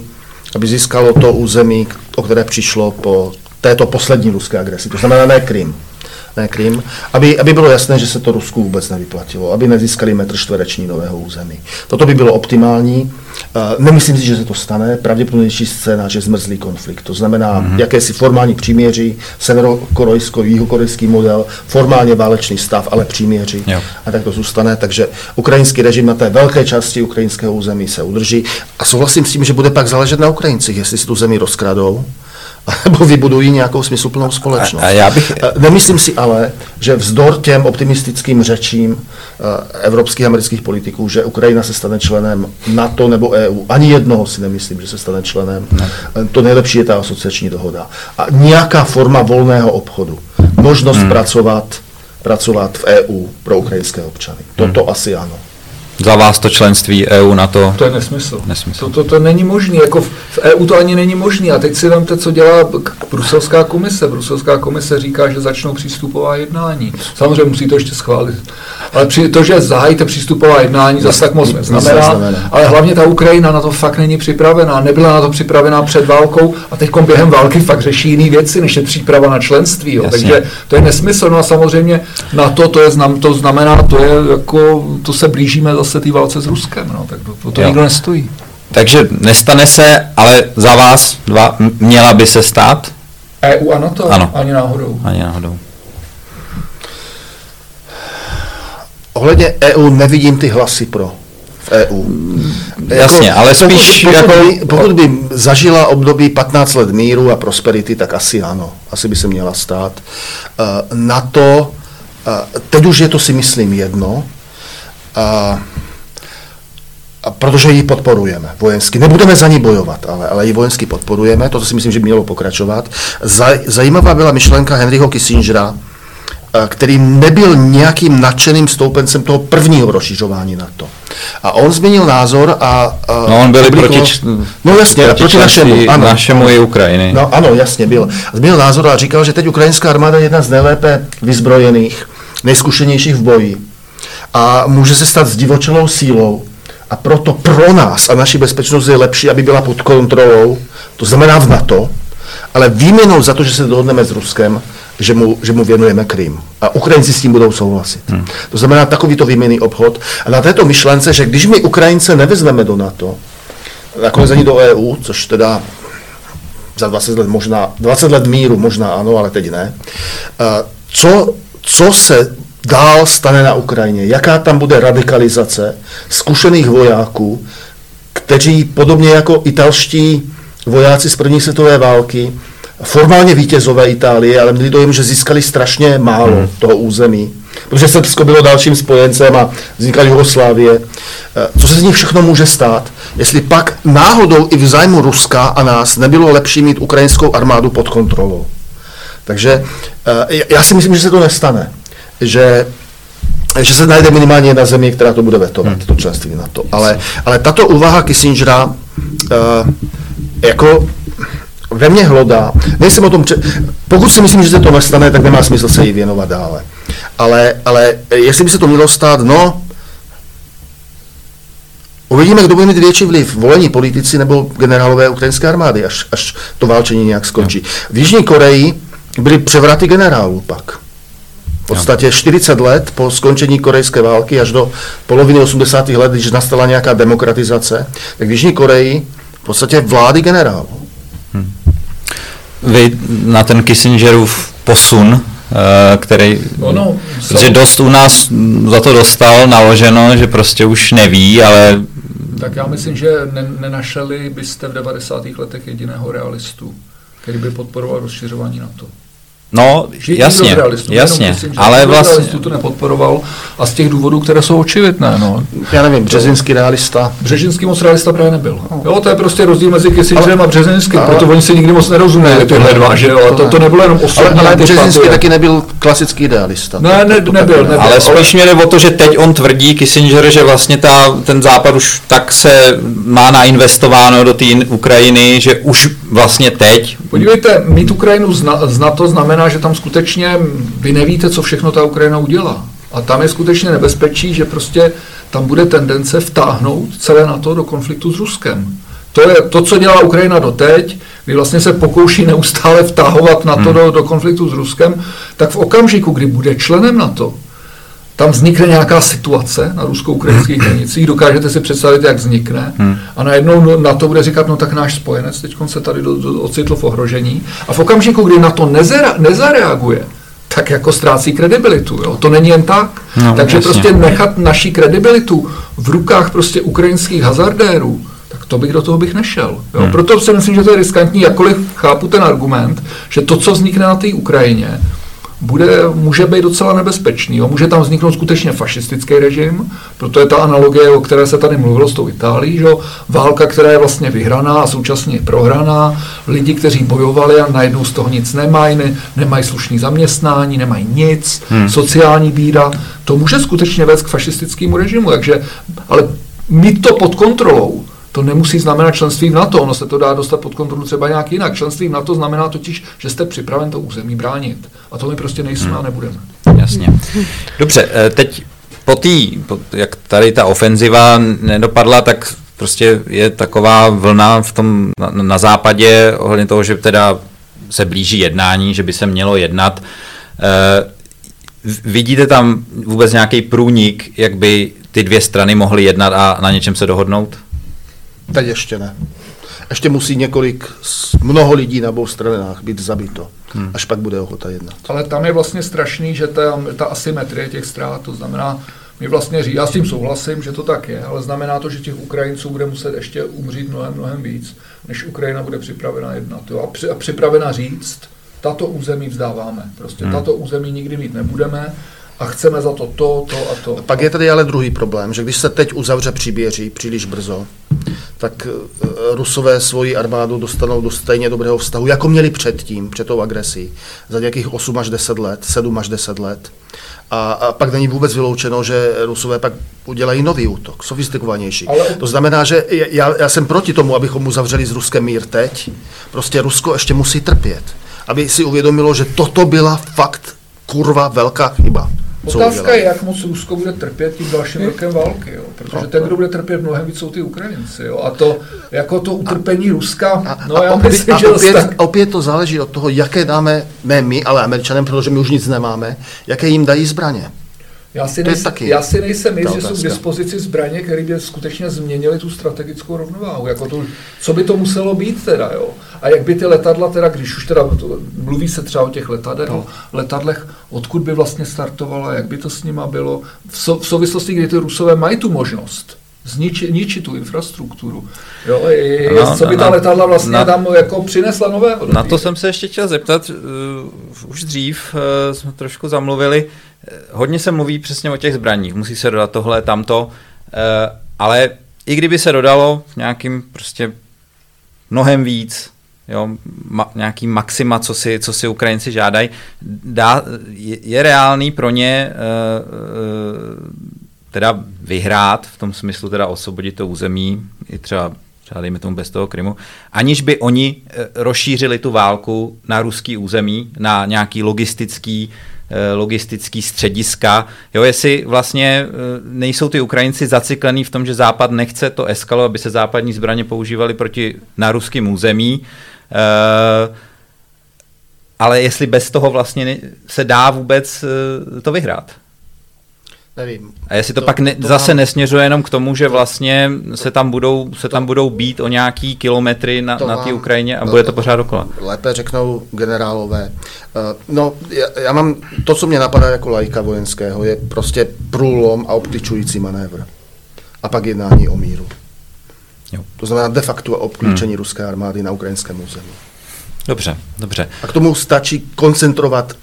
aby získalo to území, o které přišlo po této poslední ruské agresi, to znamená ne Krym ne Krym, aby, aby bylo jasné, že se to Rusku vůbec nevyplatilo, aby nezískali metr čtvereční nového území. Toto by bylo optimální. Eh, nemyslím si, že se to stane. Pravděpodobnější scénář je zmrzlý konflikt. To znamená mm-hmm. jakési formální příměří, severokorejsko jihokorejský model, formálně válečný stav, ale příměří. Jo. A tak to zůstane. Takže ukrajinský režim na té velké části ukrajinského území se udrží. A souhlasím s tím, že bude pak záležet na Ukrajincích, jestli si tu zemi rozkradou nebo vybudují nějakou smysluplnou společnost. A, a já bych... Eh, nemyslím si ale, že vzdor těm optimistickým řečím eh, evropských a amerických politiků, že Ukrajina se stane členem NATO nebo EU, ani jednoho si nemyslím, že se stane členem. Ne. Eh, to nejlepší je ta asociační dohoda. A nějaká forma volného obchodu, možnost hmm. pracovat, pracovat v EU pro ukrajinské občany. Toto hmm. asi ano za vás to členství EU na to? To je nesmysl. nesmysl. To, to, to není možné. Jako v, v EU to ani není možné. A teď si vemte, co dělá Bruselská komise. Bruselská komise říká, že začnou přístupová jednání. Samozřejmě musí to ještě schválit. Ale při, to, že zahájíte přístupová jednání, zase tak moc neznamená. Ale hlavně ta Ukrajina na to fakt není připravená. Nebyla na to připravená před válkou a teď během války fakt řeší jiné věci, než je příprava na členství. Jo. Takže to je nesmysl. No a samozřejmě na to, to, je, to znamená, to je jako, to se blížíme zase té válce s Ruskem, no, tak to, to nikdo nestojí. Takže nestane se, ale za vás dva, měla by se stát? EU a NATO? Ano. Ani náhodou. Ani náhodou. Ohledně EU nevidím ty hlasy pro v EU. Jasně, jako, ale spíš... Pokud, jako... by, pokud by zažila období 15 let míru a prosperity, tak asi ano. Asi by se měla stát. Uh, na to, uh, teď už je to si myslím jedno, uh, a protože ji podporujeme vojensky. Nebudeme za ní bojovat, ale, ale ji vojensky podporujeme, to si myslím, že by mělo pokračovat. Zaj, zajímavá byla myšlenka Henryho Kissingera, který nebyl nějakým nadšeným stoupencem toho prvního rozšiřování to. A on změnil názor a... a no on byl proti, no jasně, proti, proti našemu, ano, našemu i Ukrajiny. No ano, jasně byl. Změnil názor a říkal, že teď ukrajinská armáda je jedna z nejlépe vyzbrojených, nejzkušenějších v boji a může se stát zdivočelou sílou, a proto pro nás a naši bezpečnost je lepší, aby byla pod kontrolou, to znamená v NATO, ale výměnou za to, že se dohodneme s Ruskem, že mu, že mu věnujeme Krym. A Ukrajinci s tím budou souhlasit. Hmm. To znamená takovýto výměný obchod. A na této myšlence, že když my Ukrajince nevezmeme do NATO, nakonec ani do EU, což teda za 20 let možná, 20 let míru možná ano, ale teď ne, co, co se dál stane na Ukrajině, jaká tam bude radikalizace zkušených vojáků, kteří podobně jako italští vojáci z první světové války, formálně vítězové Itálie, ale měli dojem, že získali strašně málo hmm. toho území, protože Srbsko bylo dalším spojencem a vznikla Jugoslávie. Eh, co se z nich všechno může stát, jestli pak náhodou i v zájmu Ruska a nás nebylo lepší mít ukrajinskou armádu pod kontrolou. Takže eh, já si myslím, že se to nestane. Že že se najde minimálně jedna země, která to bude vetovat, hmm. to členství na to. Ale, ale tato úvaha Kissingera uh, jako ve mně hlodá. Nejsem o tom, pokud si myslím, že se to nestane, tak nemá smysl se jí věnovat dále. Ale, ale jestli by se to mělo stát, no, Uvidíme, kdo bude mít větší vliv, volení politici nebo generálové ukrajinské armády, až, až to válčení nějak skončí. V Jižní Koreji byly převraty generálů pak. V podstatě 40 let po skončení korejské války až do poloviny 80. let, když nastala nějaká demokratizace, tak v Jižní Koreji v podstatě vlády generálů. Hmm. Vy na ten Kissingerův posun, eh, který, no, že dost u nás za to dostal naloženo, že prostě už neví, ale... Tak já myslím, že ne, nenašeli byste v 90. letech jediného realistu, který by podporoval rozšiřování NATO. No, že jasně, jasně, myslím, ale vlastně... to nepodporoval a z těch důvodů, které jsou očividné, no. Já nevím, Březinský realista. Březinský moc realista právě nebyl. No. Jo, to je prostě rozdíl mezi Kissingerem a Březinským, ale, proto oni si nikdy moc nerozuměli, ne, tyhle dva, že jo, a to, to nebylo jenom osobní Ale, ale Březinský taky nebyl klasický idealista. Ne, ne, nebyl, nebyl. Ale spíš mě jde o to, že teď on tvrdí, Kissinger, že vlastně ta, ten západ už tak se má nainvestováno do té Ukrajiny, že už vlastně teď. Podívejte, mít Ukrajinu z NATO znamená, že tam skutečně vy nevíte, co všechno ta Ukrajina udělá. A tam je skutečně nebezpečí, že prostě tam bude tendence vtáhnout celé NATO do konfliktu s Ruskem. To je to, co dělá Ukrajina doteď, kdy vlastně se pokouší neustále vtahovat NATO hmm. do, do konfliktu s Ruskem, tak v okamžiku, kdy bude členem NATO, tam vznikne nějaká situace na rusko-ukrajinských hmm. hranicích, dokážete si představit, jak vznikne, hmm. a najednou na to bude říkat, no tak náš spojenec teď se tady do, do, ocitl v ohrožení. A v okamžiku, kdy na to nezera, nezareaguje, tak jako ztrácí kredibilitu. Jo? To není jen tak. No, Takže jasně. prostě nechat naší kredibilitu v rukách prostě ukrajinských hazardérů, tak to bych do toho bych nešel. Jo? Hmm. Proto si myslím, že to je riskantní, jakkoliv chápu ten argument, že to, co vznikne na té Ukrajině, bude, může být docela nebezpečný. Jo. Může tam vzniknout skutečně fašistický režim, proto je ta analogie, o které se tady mluvilo s tou Itálií, že? válka, která je vlastně vyhraná a současně prohraná, lidi, kteří bojovali a najednou z toho nic nemají, ne, nemají slušný zaměstnání, nemají nic, hmm. sociální bída, to může skutečně vést k fašistickému režimu, takže, ale mít to pod kontrolou, to nemusí znamenat členství v NATO, ono se to dá dostat pod kontrolu třeba nějak jinak. Členství v NATO znamená totiž, že jste připraven to území bránit. A to my prostě nejsme hmm. a nebudeme. Jasně. Dobře, eh, teď po té, jak tady ta ofenziva nedopadla, tak prostě je taková vlna v tom na, na západě ohledně toho, že teda se blíží jednání, že by se mělo jednat. E, vidíte tam vůbec nějaký průnik, jak by ty dvě strany mohly jednat a na něčem se dohodnout? Teď ještě ne. Ještě musí několik, mnoho lidí na obou stranách být zabito, hmm. až pak bude ochota jednat. Ale tam je vlastně strašný, že ta, ta asymetrie těch ztrát, to znamená, my vlastně říct, já s tím souhlasím, že to tak je, ale znamená to, že těch Ukrajinců bude muset ještě umřít mnohem, mnohem víc, než Ukrajina bude připravena jednat. Jo? A, při, a připravena říct, tato území vzdáváme. Prostě hmm. tato území nikdy mít nebudeme, a chceme za to to, to a to. Pak je tady ale druhý problém, že když se teď uzavře příběží příliš brzo, tak eh, Rusové svoji armádu dostanou do stejně dobrého vztahu, jako měli předtím, před tou agresí, za nějakých 8 až 10 let, 7 až 10 let. A, a pak není vůbec vyloučeno, že Rusové pak udělají nový útok, sofistikovanější. Ale... To znamená, že já, já jsem proti tomu, abychom uzavřeli s Ruskem mír teď. Prostě Rusko ještě musí trpět, aby si uvědomilo, že toto byla fakt kurva velká chyba. Otázka je, jak moc Rusko bude trpět tím dalším rokem války, jo? protože ten, kdo bude trpět mnohem víc, jsou ty Ukrajinci. Jo? A to, jako to utrpení a, Ruska, no a já opět, myslím, a že opět, tak... opět to záleží od toho, jaké dáme, ne my, ale Američanem, protože my už nic nemáme, jaké jim dají zbraně. Já si, nejsem, taky já si nejsem jist, že jsou k dispozici zbraně, které by skutečně změnily tu strategickou rovnováhu. Jako to, co by to muselo být teda, jo? A jak by ty letadla teda, když už teda to, mluví se třeba o těch letadlech, no. letadlech, odkud by vlastně startovala, jak by to s nima bylo, v, so, v souvislosti, kdy ty Rusové mají tu možnost zničit, ničit tu infrastrukturu. Jo, je, No, co by ta na- letadla vlastně na- tam jako přinesla nového? Na to jsem se ještě chtěl zeptat, uh, už dřív uh, jsme trošku zamluvili, Eh, hodně se mluví přesně o těch zbraních, musí se dodat tohle, tamto, uh, ale i kdyby se dodalo nějakým prostě mnohem víc, jo, ma, nějaký maxima, co si, co si Ukrajinci žádají, dá, je, je reálný pro ně uh, uh, teda vyhrát, v tom smyslu teda osvobodit to území, i třeba třeba dejme tomu bez toho Krymu, aniž by oni eh, rozšířili tu válku na ruský území, na nějaký logistický, eh, logistický střediska. Jo, jestli vlastně eh, nejsou ty Ukrajinci zacyklený v tom, že Západ nechce to eskalovat, aby se západní zbraně používaly proti na ruským území, ale jestli bez toho vlastně se dá vůbec to vyhrát. Nevím. A jestli to, To- pak ne, to zase mám- nesměřuje jenom k tomu, že vlastně se tam budou, se tam budou být o nějaký kilometry na, To na té Ukrajině a no bude to- pořád dokola. Lépe řeknou generálové. Eh, No, já, já mám, to, co mě napadá jako lajka vojenského, je prostě průlom a obkličující manévr. A pak jednání o míru. Jo. To znamená de facto obklíčení hmm. ruské armády na ukrajinském území. Dobře, dobře. A k tomu stačí koncentrovat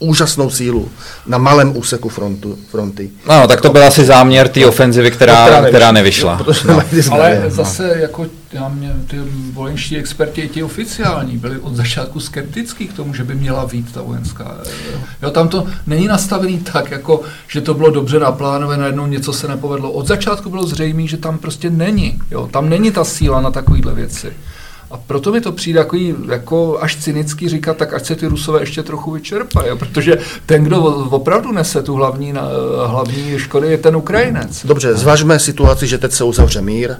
úžasnou sílu na malém úseku frontu, fronty. No, tak to byl asi záměr té ofenzivy, která, která nevyšla. Protože No. nemají ty zbraně. Ale zase jako já mě, ty vojenští experti, i ti oficiální, byli od začátku skeptický k tomu, že by měla být ta vojenská. Jo, tam to není nastavený tak, jako, že to bylo dobře naplánované, najednou něco se nepovedlo. Od začátku bylo zřejmé, že tam prostě není. Jo, tam není ta síla na takovéhle věci. A proto mi to přijde jako, jako až cynicky říkat, tak ať se ty Rusové ještě trochu vyčerpají, protože ten, kdo opravdu nese tu hlavní, hlavní škody, je ten Ukrajinec. Dobře, zvažme situaci, že teď se uzavře mír.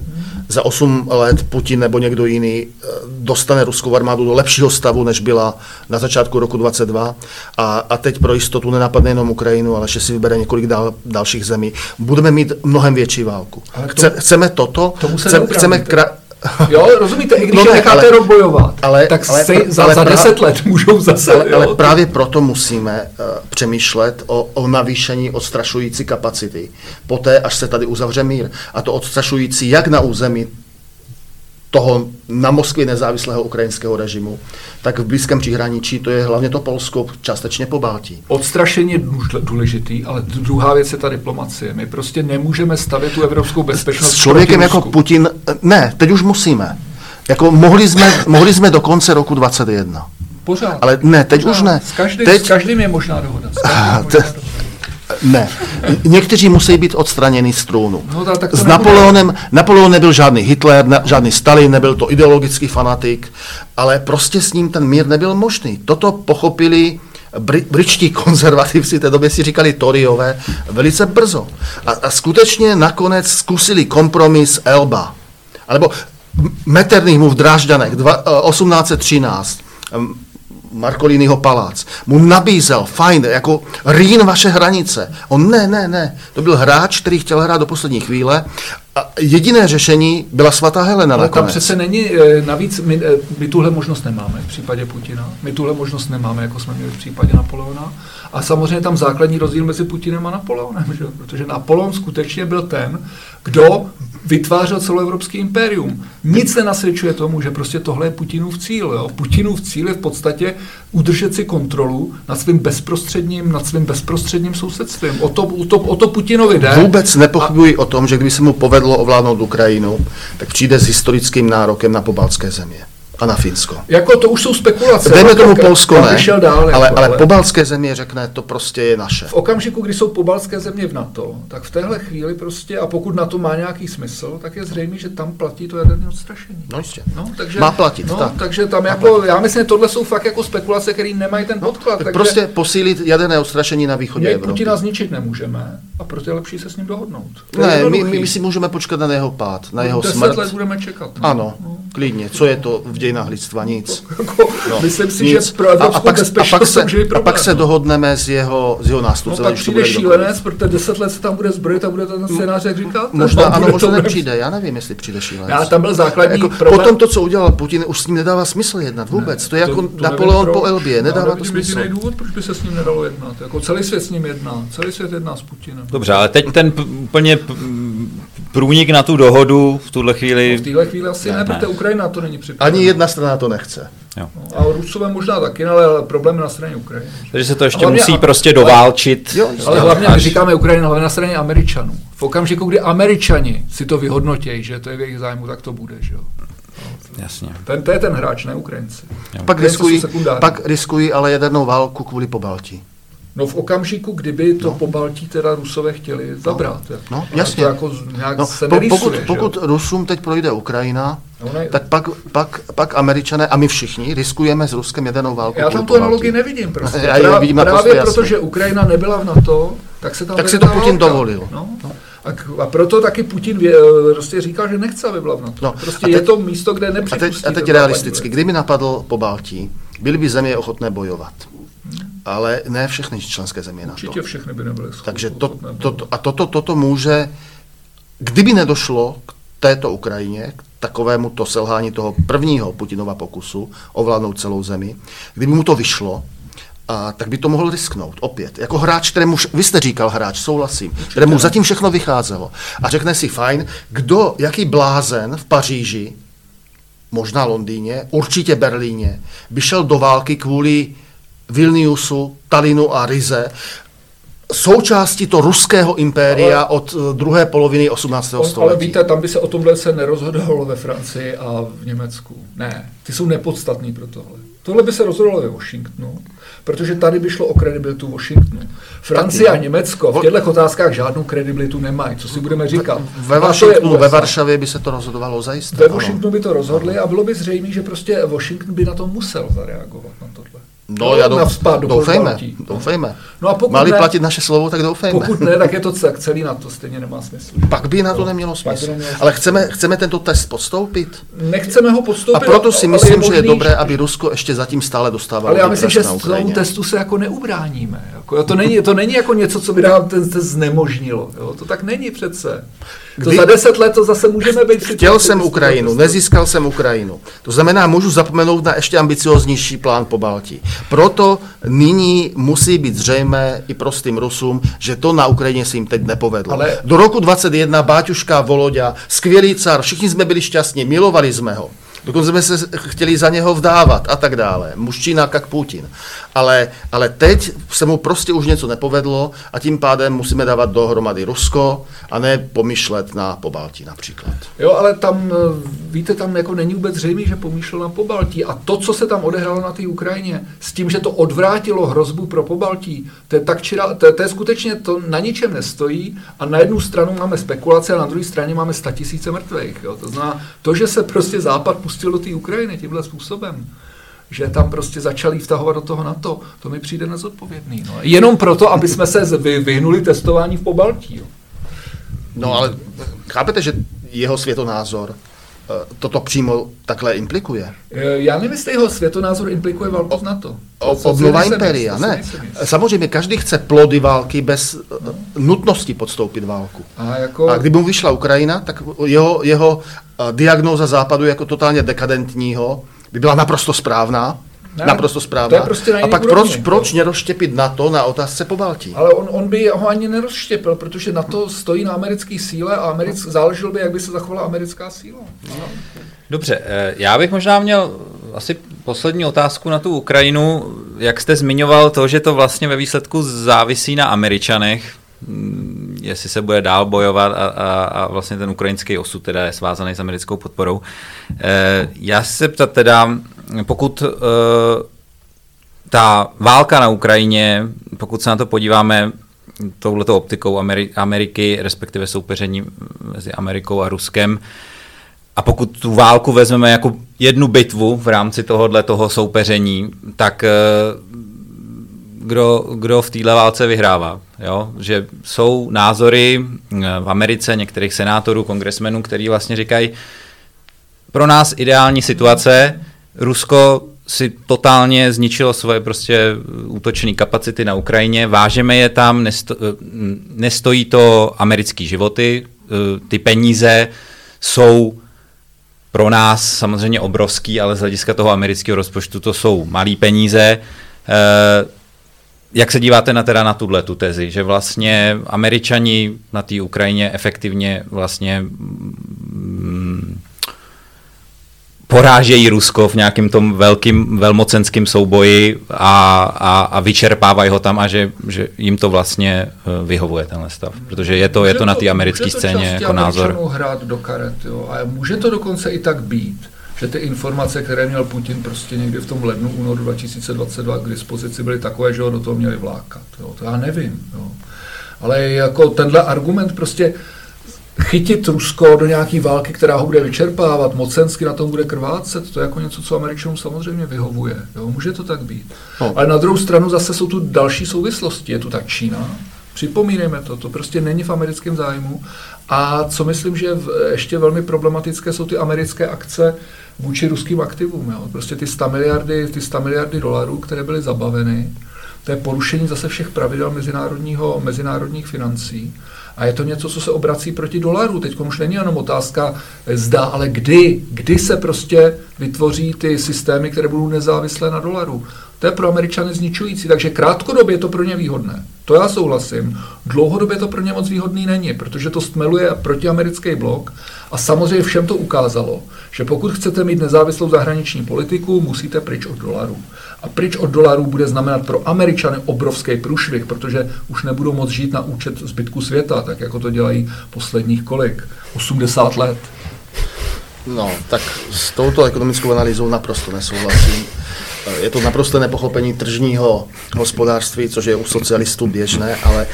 Za 8 let Putin nebo někdo jiný eh, dostane ruskou armádu do lepšího stavu, než byla na začátku roku 22. A, a teď pro jistotu nenapadne jenom Ukrajinu, ale že si vybere několik dal, dalších zemí. Budeme mít mnohem větší válku. To- Chce, chceme toto? chceme neubráníte. kra... Jo, rozumíte, i když No ne, necháte ale- rok bojovat, ale- tak ale pr- za, ale za 10 let můžou zase, Ale, jo, ale právě proto musíme uh, přemýšlet o, o navýšení odstrašující kapacity. Poté, až se tady uzavře mír. A to odstrašující jak na území toho na Moskvě nezávislého ukrajinského režimu, tak v blízkém příhraničí, to je hlavně to Polsko, částečně po Baltí. Odstrašení je důležitý, ale druhá věc je ta diplomacie. My prostě nemůžeme stavět tu evropskou bezpečnost S člověkem jako. Putin, ne, teď už musíme. Jako mohli jsme, mohli jsme do konce roku 21. Pořád. Ale ne, teď Pořád. už ne. S každým, Teď- s každým je možná dohoda. Je možná dohoda. Ne. Někteří musí být odstraněni z trůnu. No, tak- s nebude. Napoleonem, Napoleon nebyl žádný Hitler, ne, žádný Stalin, nebyl to ideologický fanatik, ale prostě s ním ten mír nebyl možný. Toto pochopili bri, britští konzervativci, v té době si říkali Toryové, velice brzo. A, a skutečně nakonec zkusili kompromis Elba. Alebo Metternich mu v Drážďanech dva- eh, 1813 em, Markolínyho palác, mu nabízel, fajn, jako rýn vaše hranice. On ne, ne, ne. To byl hráč, který chtěl hrát do poslední chvíle. A jediné řešení byla svatá Helena Ale tam nakonec. přece není, eh, navíc my, eh, my tuhle možnost nemáme v případě Putina. My tuhle možnost nemáme, jako jsme měli v případě Napoleona. A samozřejmě tam základní rozdíl mezi Putinem a Napoleonem, že? protože Napoleon skutečně byl ten, kdo vytvářel celoevropský impérium. Nic nenasvědčuje tomu, že prostě tohle je Putinův cíl. Jo? Putinův cíl je v podstatě udržet si kontrolu nad svým bezprostředním, nad svým bezprostředním sousedstvím. O to, o to, o to Putinovi jde. Vůbec nepochybuji o tom, že kdyby se mu povedlo ovládnout Ukrajinu, tak přijde s historickým nárokem na pobaltské země a na Finsko. Jako to už jsou spekulace. Dejme tomu Polsko ne, dál, ale, jako, ale pobaltské země řekne, to prostě je naše. V okamžiku, kdy jsou pobalské země v NATO, tak v téhle chvíli prostě, a pokud na to má nějaký smysl, tak je zřejmé, že tam platí to jaderné odstrašení. No jistě. No, takže, Má platit, no, tak. Takže tam Má jako, já myslím, že tohle jsou fakt jako spekulace, které nemají ten podklad. Tak takže prostě posílit jaderné odstrašení na východě my Evropy. Putina zničit nemůžeme a proto je lepší se s ním dohodnout. To Ne, my, my, my si můžeme počkat na jeho pád, na jeho Deset smrt. let budeme čekat. no. Ano. No. klidně. Co je to v dějinách lidstva? Nic. Jako, No, Myslím si, nic. že pro evropskou a, pak, a, pak se, to může a pak se no. dohodneme s jeho, s jeho No nástupcem. už to přijde šílenec, protože deset let se tam bude zbrojit a bude to ten scénář, jak říkáte. Možná A ano, možná to- nepřijde, já nevím, jestli přijde šílenec. Já tam byl základní jako, problém. Potom to, co udělal Putin, už s ním nedává smysl jednat vůbec. To je jako nevím Napoleon pro- po Elbě, já nedává to smysl. jediný důvod, proč by se s ním nedalo jednat. Jako celý svět s ním jedná. Celý svět jedná s Putinem. Dobře, ale teď ten úplně průnik na tu dohodu v tuhle chvíli... V téhle chvíli asi Ne, ne, ne. protože Ukrajina to není připravena. Ani jedna strana to nechce. Jo. No, a Rusové možná taky, no, ale problém je na straně Ukrajiny. Takže se to ještě Hlavně- musí prostě doválčit. Jo, Ale hlavně my až- říkáme Ukrajina, hlavně na straně Američanů. V okamžiku, kdy Američani si to vyhodnotějí, že to je v jejich zájmu, tak to bude. Že jo? Jasně. Ten, to je ten hráč, ne Ukrajinci. Pak riskují, pak riskují ale jadernou válku kvůli pobaltí. No v okamžiku, kdyby to no. po Baltí teda Rusové chtěli zabrat. jako. No, Ale jasně. To jako nějak No, se nerýsuje, pokud, že pokud Rusům teď projde Ukrajina, No, ne, tak pak, pak, pak američané a my všichni riskujeme s Ruskem jadernou válku. já tam tu analogii nevidím prostě. Já ji vidím právě proto, že Ukrajina nebyla v NATO, tak se tam Tak si to Putin válka. dovolil. No. A, k- a proto taky Putin vě, prostě říkal, že nechce, aby byla v NATO. No, prostě a je teď- to místo, kde A nepřipustí. teď, a teď realisticky, kdyby napadl po Baltí, byly by země ochotné bojovat. Ale ne všechny členské země na to. Určitě všechny by nebyly schopny. Takže to, to, to, a toto, toto může, kdyby nedošlo k této Ukrajině, k takovému to selhání toho prvního Putinova pokusu ovládnout celou zemi, kdyby mu to vyšlo, a tak by to mohl risknout opět. Jako hráč, kterému, vy jste říkal hráč, souhlasím, kterému zatím všechno vycházelo. A řekne si, fajn, kdo, jaký blázen v Paříži, možná Londýně, určitě Berlíně, by šel do války kvůli Vilniusu, Talinu a Rize, součástí to ruského impéria Ale- od eh, druhé poloviny 18. On, století. ale víte, tam by se o tomhle se nerozhodovalo ve Francii a v Německu. Ne, ty jsou nepodstatný pro tohle. Tohle by se rozhodovalo ve Washingtonu, protože tady by šlo o kredibilitu Washingtonu. Francie a Německo v těchto otázkách žádnou kredibilitu nemají, co si budeme říkat. ve Washingtonu, ve. Varšavě by se to rozhodovalo zajisté. Ve. Washingtonu by to rozhodli a bylo by zřejmé, že prostě Washington by na to musel zareagovat na tohle. No, já na douf, do doufejme, doufejme. No a pokud Má-li ne- platit naše slovo, tak doufejme. Pokud ne, tak je to ce- celý na to stejně nemá smysl. Pak by na to No, nemělo smysl. nemělo smysl. Ale chceme, chceme tento test podstoupit? Nechceme ho podstoupit. A proto si myslím, že je možný, dobré, aby Rusko ještě zatím stále dostávalo Ale já myslím, že z tomu testu se jako neubráníme. Jako, jo, to, není, to není jako něco, co by nám ten test znemožnilo. Jo, to tak není přece. To za deset let to zase můžeme být... Chtěl jsem Ukrajinu, nezískal jsem Ukrajinu. To znamená, můžu zapomenout na ještě ambicioznější plán po Baltí. Proto nyní musí být zřejmé i prostým Rusům, že to na Ukrajině se jim teď nepovedlo. Ale- Do roku 21 Báťuška, Voloďa, skvělý car, všichni jsme byli šťastní, milovali jsme ho. Dokonce jsme se chtěli za něho vdávat a tak dále. Muščina jak Putin. Ale, ale teď se mu prostě už něco nepovedlo a tím pádem musíme dávat dohromady Rusko a ne pomyšlet na Pobaltí například. Jo, ale tam, eh, víte, tam jako není vůbec zřejmé, že pomýšlel na Pobaltí. A to, co se tam odehrálo na té Ukrajině, s tím, že to odvrátilo hrozbu pro Pobaltí, to je, tak čira, to, to je skutečně, to na ničem nestojí. A na jednu stranu máme spekulace a na druhé straně máme tisíce mrtvých. Jo. To znamená, to, že se prostě Západ pustil do té Ukrajiny tímhle způsobem, že tam prostě začali vtahovat do toho NATO, to mi přijde nezodpovědný. No. Jenom proto, aby jsme se vyhnuli testování v Pobaltí. No ale chápete, že jeho světonázor toto přímo takhle implikuje? Eh, Já nevím, jestli jeho světonázor implikuje válku z NATO. Obnova si ne. Samozřejmě každý chce plody války bez eh, nutnosti podstoupit válku. A jako, A kdyby mu vyšla Ukrajina, tak jeho, jeho eh, diagnóza západu jako totálně dekadentního by byla naprosto správná. Ne, naprosto to správná. je prostě na a pak úrovni, proč, proč nerozštěpit na to na otázce po Baltí? ale on, on by ho ani nerozštěpil, protože na to stojí na americké síle a americk, záleželo by, jak by se zachovala americká síla. Dobře, eh, já bych možná měl asi poslední otázku na tu Ukrajinu. Jak jste zmiňoval to, že to vlastně ve výsledku závisí na Američanech, mm, jestli se bude dál bojovat a, a, a vlastně ten ukrajinský osud teda je svázaný s americkou podporou. Eh, Já se ptat teda, pokud eh, ta válka na Ukrajině, pokud se na to podíváme touhletou optikou Ameri- Ameriky, respektive soupeření mezi Amerikou a Ruskem, a pokud tu válku vezmeme jako jednu bitvu v rámci tohohle toho soupeření, tak eh, kdo, kdo v téhle válce vyhrává. Jo? Že jsou názory eh, v Americe některých senátorů, kongresmenů, kteří vlastně říkají, pro nás ideální situace. Rusko si totálně zničilo svoje prostě útočné kapacity na Ukrajině, vážeme je tam, nesto, nestojí to americké životy, ty peníze jsou pro nás samozřejmě obrovský, ale z hlediska toho amerického rozpočtu to jsou malé peníze. Jak se díváte na teda na tuhle tu tezi, že vlastně američani na té Ukrajině efektivně vlastně mm, porážejí Rusko v nějakém tom velkým velmocenském souboji a, a, a vyčerpávají ho tam a že, že jim to vlastně eh, vyhovuje tenhle stav. Protože je to, je to na té americké scéně jako názor. hrát do karet, jo, a může to dokonce i tak být, že ty informace, které měl Putin prostě někdy v tom lednu, únoru 2022 k dispozici, byly takové, že ho do toho měli vlákat. Jo. To já nevím. Jo. Ale jako tenhle argument prostě chytit Rusko do nějaké války, která ho bude vyčerpávat, mocensky na tom bude krvácet, to je jako něco, co Američanům samozřejmě vyhovuje. Jo. Může to tak být. No. Ale na druhou stranu zase jsou tu další souvislosti. Je tu tak Čína, Připomínejme to, to prostě není v americkém zájmu. A co myslím, že v, ještě velmi problematické jsou ty americké akce vůči ruským aktivům. Jo. Prostě ty 100 miliardy, ty 100 miliardy dolarů, které byly zabaveny, to je porušení zase všech pravidel mezinárodního, mezinárodních financí. A je to něco, co se obrací proti dolaru. Teď už není jenom otázka zda, ale kdy. Kdy se prostě vytvoří ty systémy, které budou nezávislé na dolaru. To je pro Američany zničující, takže krátkodobě je to pro ně výhodné. To já souhlasím. Dlouhodobě to pro ně moc výhodný není, protože to stmeluje protiamerický blok a samozřejmě všem to ukázalo, že pokud chcete mít nezávislou zahraniční politiku, musíte pryč od dolaru. A pryč od dolarů bude znamenat pro Američany obrovský průšvih, protože už nebudou moc žít na účet zbytku světa, tak jako to dělají posledních kolik? 80 let. No, tak s touto ekonomickou analýzou naprosto nesouhlasím. Je to naprosté nepochopení tržního hospodářství, což je u socialistů běžné, ale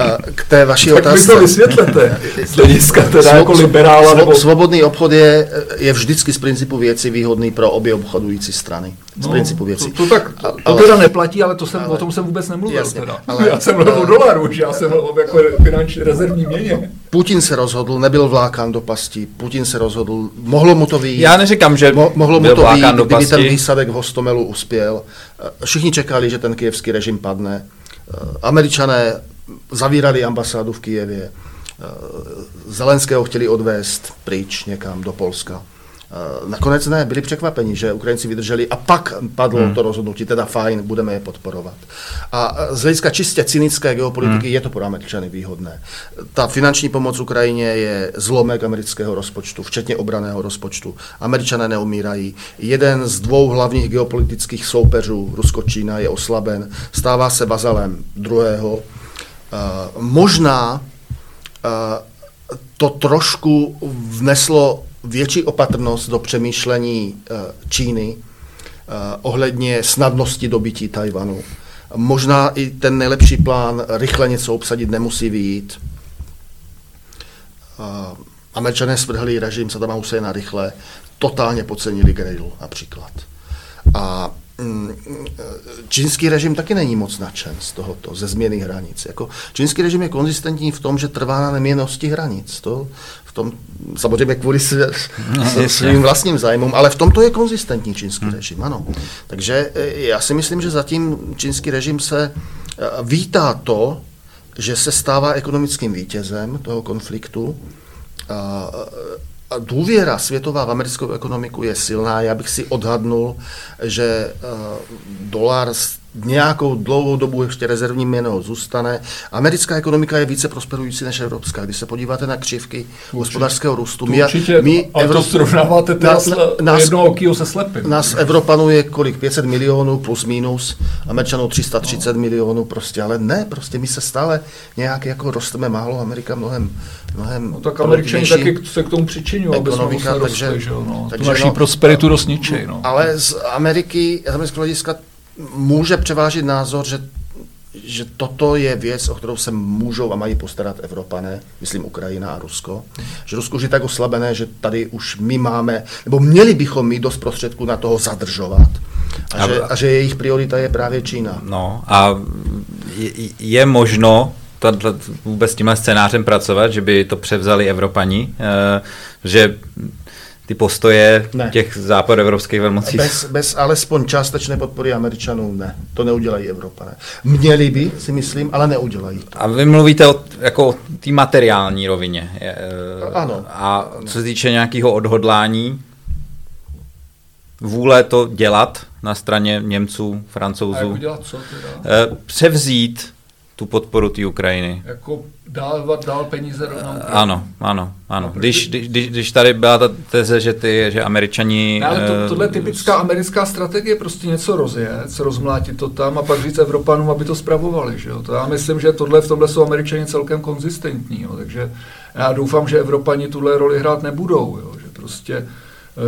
eh, k té vaší tak otázce... Tak to vysvětlete z hlediska teda jako liberála. Svo, nebo... Svobodný obchod je, je vždycky z principu věci výhodný pro obě obchodující strany. Z no, principu věci. To, to, tak, to, ale, teda neplatí, ale, to jsem, ale, o tom jsem vůbec nemluvil. Jasně, teda. Ale, já jsem mluvil o dolaru, že já jsem mluvil o jako finanční rezervní měně. Putin se rozhodl, nebyl vlákán do pasti, Putin se rozhodl, mohlo mu to vyjít. Já neříkám, že mo, mohlo mu to vyjít, kdyby ten výsadek v Hostomelu uspěl. Všichni čekali, že ten kijevský režim padne. Američané zavírali ambasádu v Kijevě. Zelenského chtěli odvést pryč někam do Polska. Eh, nakonec ne, byli překvapeni, že Ukrajinci vydrželi a pak padlo hmm. to rozhodnutí, teda fajn, budeme je podporovat. A z hlediska čistě cynické geopolitiky hmm. je to pro Američany výhodné. Ta finanční pomoc Ukrajině je zlomek amerického rozpočtu, včetně obraného rozpočtu. Američané neumírají. Jeden z dvou hlavních geopolitických soupeřů, Rusko-Čína, je oslaben, stává se bazalem druhého. Uh, možná uh, to trošku vneslo větší opatrnost do přemýšlení eh, Číny eh, ohledně snadnosti dobytí Tajvanu. Možná i ten nejlepší plán rychle něco obsadit nemusí vyjít. Eh, Američané svrhli režim Sadama Husseina rychle, totálně podcenili Gradle například. A čínský režim taky není moc nadšen z tohoto, ze změny hranic. Jako, čínský režim je konzistentní v tom, že trvá na neměnosti hranic. To tom, samozřejmě kvůli své, no, svým vlastním zájmům, ale v tomto je konzistentní čínský hmm. režim, ano. Takže e, já si myslím, že zatím čínský režim se e, vítá to, že se stává ekonomickým vítězem toho konfliktu. A, a důvěra světová v americkou ekonomiku je silná. Já bych si odhadnul, že uh, dolar nějakou dlouhou dobu ještě rezervní měnou zůstane. Americká ekonomika je více prosperující než evropská. Když se podíváte na křivky určitě. hospodářského růstu, my, určitě, my ale Evrop... to srovnáváte teda na, nás, jednoho se slepým. Nás Evropanů je kolik? 500 milionů plus minus, Američanů 330 no. milionů prostě, ale ne, prostě my se stále nějak jako rosteme málo, Amerika mnohem mnohem no, tak Američani taky se k tomu přičinují, aby jsme takže, rostli, že, no. takže, tu naší no, prosperitu dost ničí. No. Ale z Ameriky, z amerického hlediska může převážit názor, že že toto je věc, o kterou se můžou a mají postarat Evropané, myslím Ukrajina a Rusko. Že Rusko už je tak oslabené, že tady už my máme, nebo měli bychom mít dost prostředků na toho zadržovat. A, a, že, a že jejich priorita je právě Čína. No a je, je možno tato, vůbec s tímhle scénářem pracovat, že by to převzali Evropani, e, že ty postoje Ne. těch západoevropských velmocí. Bez, bez alespoň částečné podpory Američanů ne. To neudělají Evropané. Měli by, si myslím, ale neudělají to. A vy mluvíte o, jako o té materiální rovině. Je, eh, Ano. A co se týče nějakého odhodlání, vůle to dělat na straně Němců, A jak Francouzů, udělat co teda? eh, převzít tu podporu té Ukrajiny. Jako dál, dál peníze rovnou. Ano, ano, ano. Proč? Když, když, když, tady byla ta teze, že ty, že američani... Ne, ale to, eh, tohle je typická americká strategie, prostě něco rozjet, rozmlátit to tam a pak říct Evropanům, aby to spravovali. Že jo? To já myslím, že tohle v tomhle jsou američani celkem konzistentní, jo? takže já doufám, že Evropani tuhle roli hrát nebudou, jo? že prostě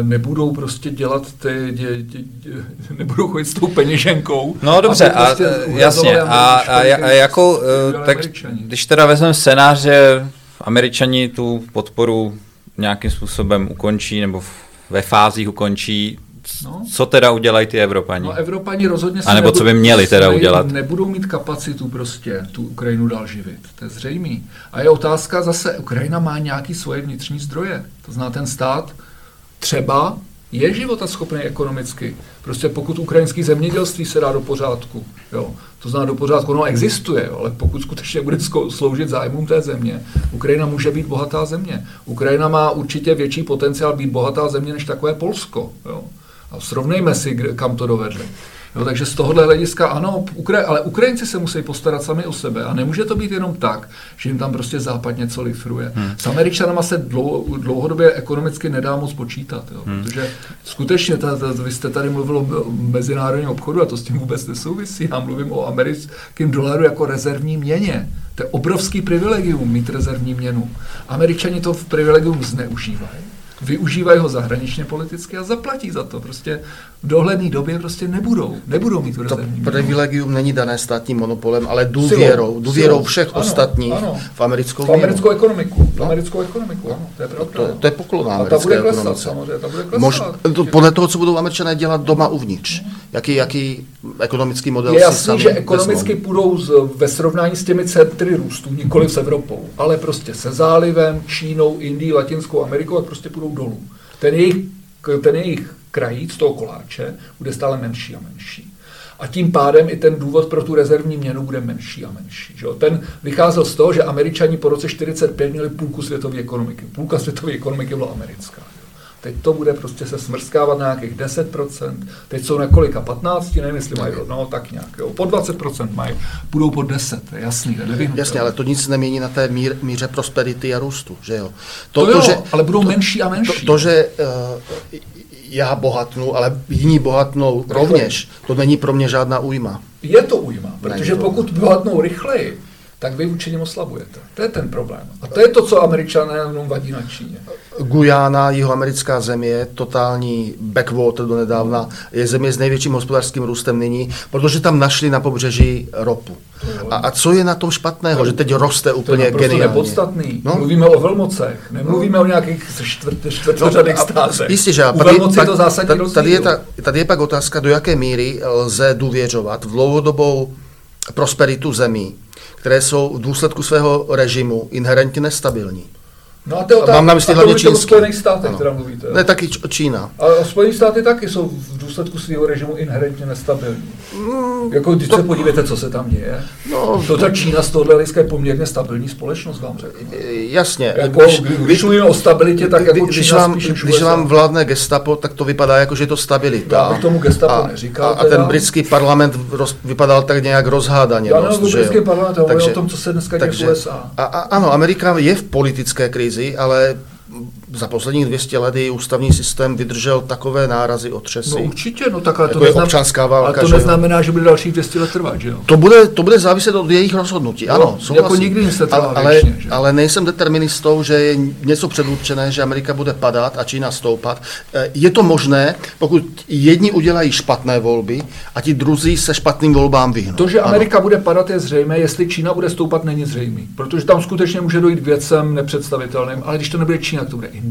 nebudou prostě dělat ty, dě, dě, dě, nebudou chodit s tou peněženkou. No dobře, a, prostě eh, uhrazovali jasně, a, a, a jako, co eh, tak Američani. když teda vezmeme scénář, že američani tu podporu nějakým způsobem ukončí, nebo ve fázích ukončí, No. co teda udělají ty Evropani? No Evropani rozhodně A nebo co by měli teda udělat? Nebudou mít kapacitu prostě tu Ukrajinu dál živit. To je zřejmý. A je otázka zase, Ukrajina má nějaký svoje vnitřní zdroje. To zná ten stát třeba je životaschopný ekonomicky. Prostě pokud ukrajinský zemědělství se dá do pořádku, jo, to zná do pořádku, ono existuje, jo, ale pokud skutečně bude sloužit zájmům té země, Ukrajina může být bohatá země. Ukrajina má určitě větší potenciál být bohatá země než takové Polsko. Jo. A srovnejme si, kam to dovedli. Jo, takže z tohohle hlediska ano, Ukra- ale Ukrajinci se musí postarat sami o sebe a nemůže to být jenom tak, že jim tam prostě západ něco lifruje. Hmm. S Američanama se dlou, dlouhodobě ekonomicky nedá moc počítat, jo, hmm. protože skutečně, ta, ta, vy jste tady mluvil o mezinárodním obchodu a to s tím vůbec nesouvisí. Já mluvím o americkém dolaru jako rezervní měně. To je obrovský privilegium mít rezervní měnu. Američani to v privilegium zneužívají využívají ho zahraničně politicky a zaplatí za to. Prostě v dohledné době prostě nebudou, nebudou mít tu To privilegium není dané státním monopolem, ale důvěrou, Silou, důvěrou silou. všech Ano, ostatních ano. v americkou V americkou ekonomiku. V No. americkou ekonomiku, ano, to je pravda. To, to je poklona a ta americké bude klesat, ekonomice. samozřejmě, ta bude klesat. Mož, to, podle toho, co budou američané dělat doma uvnitř. Jaký, jaký ekonomický model je jasný, že ekonomicky vezmou. půjdou z, ve srovnání s těmi centry růstu, nikoli s Evropou, ale prostě se zálivem, Čínou, Indií, Latinskou Amerikou, tak prostě půjdou dolů. Ten jejich, ten jejich krajíc toho koláče bude stále menší a menší. A tím pádem i ten důvod pro tu rezervní měnu bude menší a menší. Že? jo? Ten vycházel z toho, že američani po roce 45 měli půlku světové ekonomiky. Půlka světové ekonomiky byla americká. Že? Teď to bude prostě se smrskávat na nějakých 10%, teď jsou na kolika 15, nevím, jestli mají, no tak nějak, jo. po 20% mají, budou po 10, to je jasný, to nevyhnutelné. Jasně, ale to nic nemění na té mír, míře prosperity a růstu, že jo? To, to jo, ale budou menší a menší. To, to že uh, já bohatnu, ale jiní bohatnou rovněž, to není pro mě žádná újma. Je to újma, protože to- pokud bohatnou rychleji, tak vy určitě oslabujete. To je ten problém. A to je to, co američanům vadí na Číně. Guyana, jihoamerická země, totální backwater do nedávna, je země s největším hospodářským růstem nyní, protože tam našli na pobřeží ropu. A, a co je na tom špatného, že teď roste To je úplně naprosto geniálně? nepodstatný. No. Mluvíme o velmocech, nemluvíme o nějakých čtvrt, čtvrtořadých No, státech. Jistě, že tady, je to zásadní tady, tady, je ta, tady je pak otázka, do jaké míry lze důvěřovat v dlouhodobou prosperitu zemí, které jsou v důsledku svého režimu inherentně nestabilní. No a to otázka, Mám na mysli to hlavně mluvíte o. Spojených státech, Ano. teda mluvíte. Ne, taky Č- Čína. A Spojené státy taky jsou v důsledku svého režimu inherentně nestabilní. jako když se podívejte, co se tam děje. Mm, No, To ta Čína z tohohle hlediska je poměrně stabilní společnost, vám řeknu. jasně. Jako, když, když mluvíme o stabilitě, tak jako když, Čína vám, spíš když vám vládne gestapo, tak to vypadá jako, že je to stabilita. Já bych tomu gestapo a, neříkal A, a ten britský parlament roz, vypadal tak nějak rozhádaně. Já dost, nevím o že jo. britském parlamentu, ale o tom, co se dneska děje v takže- USA. A, a, ano, Amerika je v politické krizi, ale za posledních 200 let její ústavní systém vydržel takové nárazy, otřesy. No určitě, no tak ale to, Jako je neznam, občanská válka, ale to že neznamená, že bude dalších 200 let trvat, že jo? To bude, to bude záviset od jejich rozhodnutí, No, ano, jako souhlasím. nikdy nic netrvá ale, ale, věčně, že? ale nejsem deterministou, že je něco předurčené, že Amerika bude padat a Čína stoupat. Eh, Je to možné, pokud jedni udělají špatné volby a ti druzí se špatným volbám vyhnou. To, že Ano. Amerika bude padat, je zřejmé, jestli Čína bude stoupat, není zřejmý. Protože tam skutečně může dojít k věcem nepředstavitelným, ale když to nebude Čína, to bude Indie,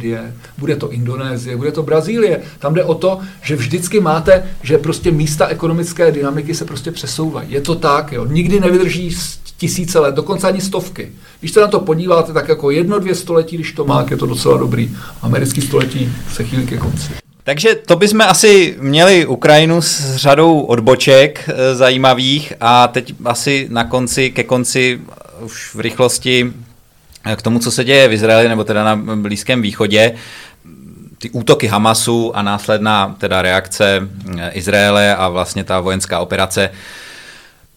bude to Indonésie, bude to Brazílie. Tam jde o to, že vždycky máte, že prostě místa ekonomické dynamiky se prostě přesouvají. Je to tak, jo. Nikdy nevydrží tisíce let, dokonce ani stovky. Když se na to podíváte, tak jako jedno, dvě století, když to má, je to docela dobrý. Americký století se chýlí ke konci. Takže to bychom asi měli Ukrajinu s řadou odboček e, zajímavých a teď asi na konci, ke konci už v rychlosti k tomu, co se děje v Izraeli nebo teda na Blízkém východě ty útoky Hamasu a následná teda reakce eh, Izraele a vlastně ta vojenská operace.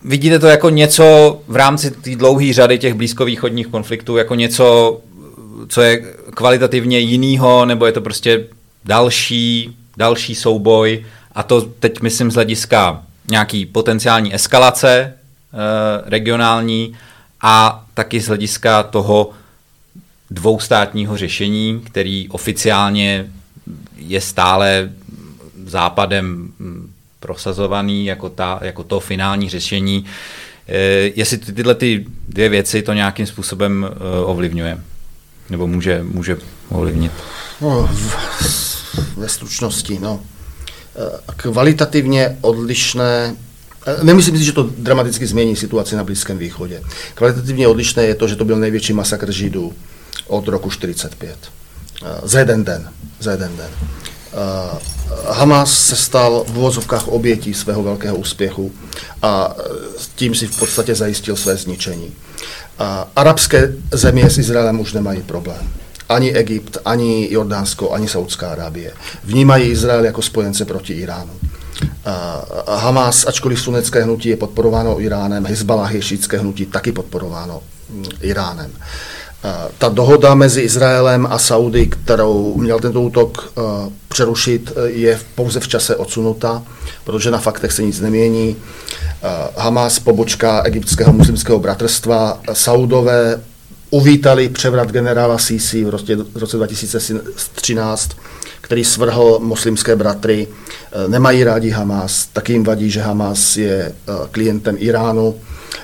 Vidíte to jako něco v rámci té dlouhé řady těch blízkovýchodních konfliktů, jako něco, co je kvalitativně jinýho, nebo je to prostě další, další souboj a to teď myslím z hlediska nějaký potenciální eskalace e, regionální a taky z hlediska toho dvoustátního řešení, který oficiálně je stále západem hm, prosazovaný jako, ta, jako to finální řešení. E, jestli ty, tyhle ty dvě věci to nějakým způsobem e, ovlivňuje? Nebo může, může ovlivnit? No, ve stručnosti, no. E, kvalitativně odlišné Nemyslím si, že to dramaticky změní situaci na Blízkém východě. Kvalitativně odlišné je to, že to byl největší masakr Židů od roku 45. Za jeden den. Za jeden den. Hamas se stal v uvozovkách obětí svého velkého úspěchu a tím si v podstatě zajistil své zničení. A arabské země s Izraelem už nemají problém. Ani Egypt, ani Jordánsko, ani Saudská Arábie. Vnímají Izrael jako spojence proti Iránu. Hamas, ačkoliv sunecké hnutí je podporováno Iránem, Hezbalah je šítské hnutí taky podporováno mm, Iránem. Ta dohoda mezi Izraelem a Saudy, kterou měl tento útok uh, přerušit, je pouze v čase odsunuta, protože na faktech se nic nemění. Hamas, pobočka egyptského muslimského bratrstva, Saudové uvítali převrat generála Sisi v roce, v roce 2013 který svrhl muslimské bratry, eh, nemají rádi Hamas, taky jim vadí, že Hamas je eh, klientem Iránu.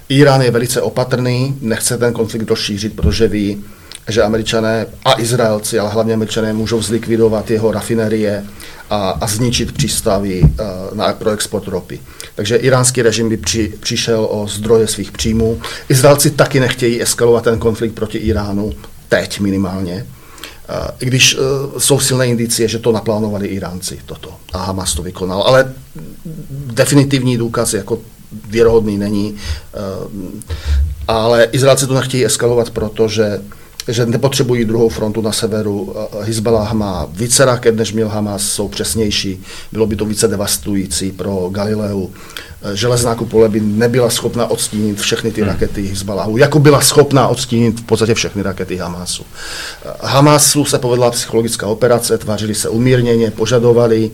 Irán je velice opatrný, nechce ten konflikt rozšířit, protože ví, že američané a Izraelci, ale hlavně američané můžou zlikvidovat jeho rafinerie a, a zničit přístavy uh, na, pro export ropy. Takže iránský režim by při, přišel o zdroje svých příjmů. Izraelci taky nechtějí eskalovat ten konflikt proti Iránu, teď minimálně. I když uh, jsou silné indicie, že to naplánovali Iránci, toto. A Hamas to vykonal. Ale definitivní důkaz jako věrohodný není. Uh, ale Izraelci to nechtějí eskalovat, protože že nepotřebují druhou frontu na severu. Hezbollah má více raket, než měl Hamas, jsou přesnější. Bylo by to více devastující pro Galileu. Železná kupole by nebyla schopna odstínit všechny ty hmm. rakety Hezbollahu, jako byla schopná odstínit v podstatě všechny rakety Hamasu. Hamasu se povedla psychologická operace, tvářili se umírněně, požadovali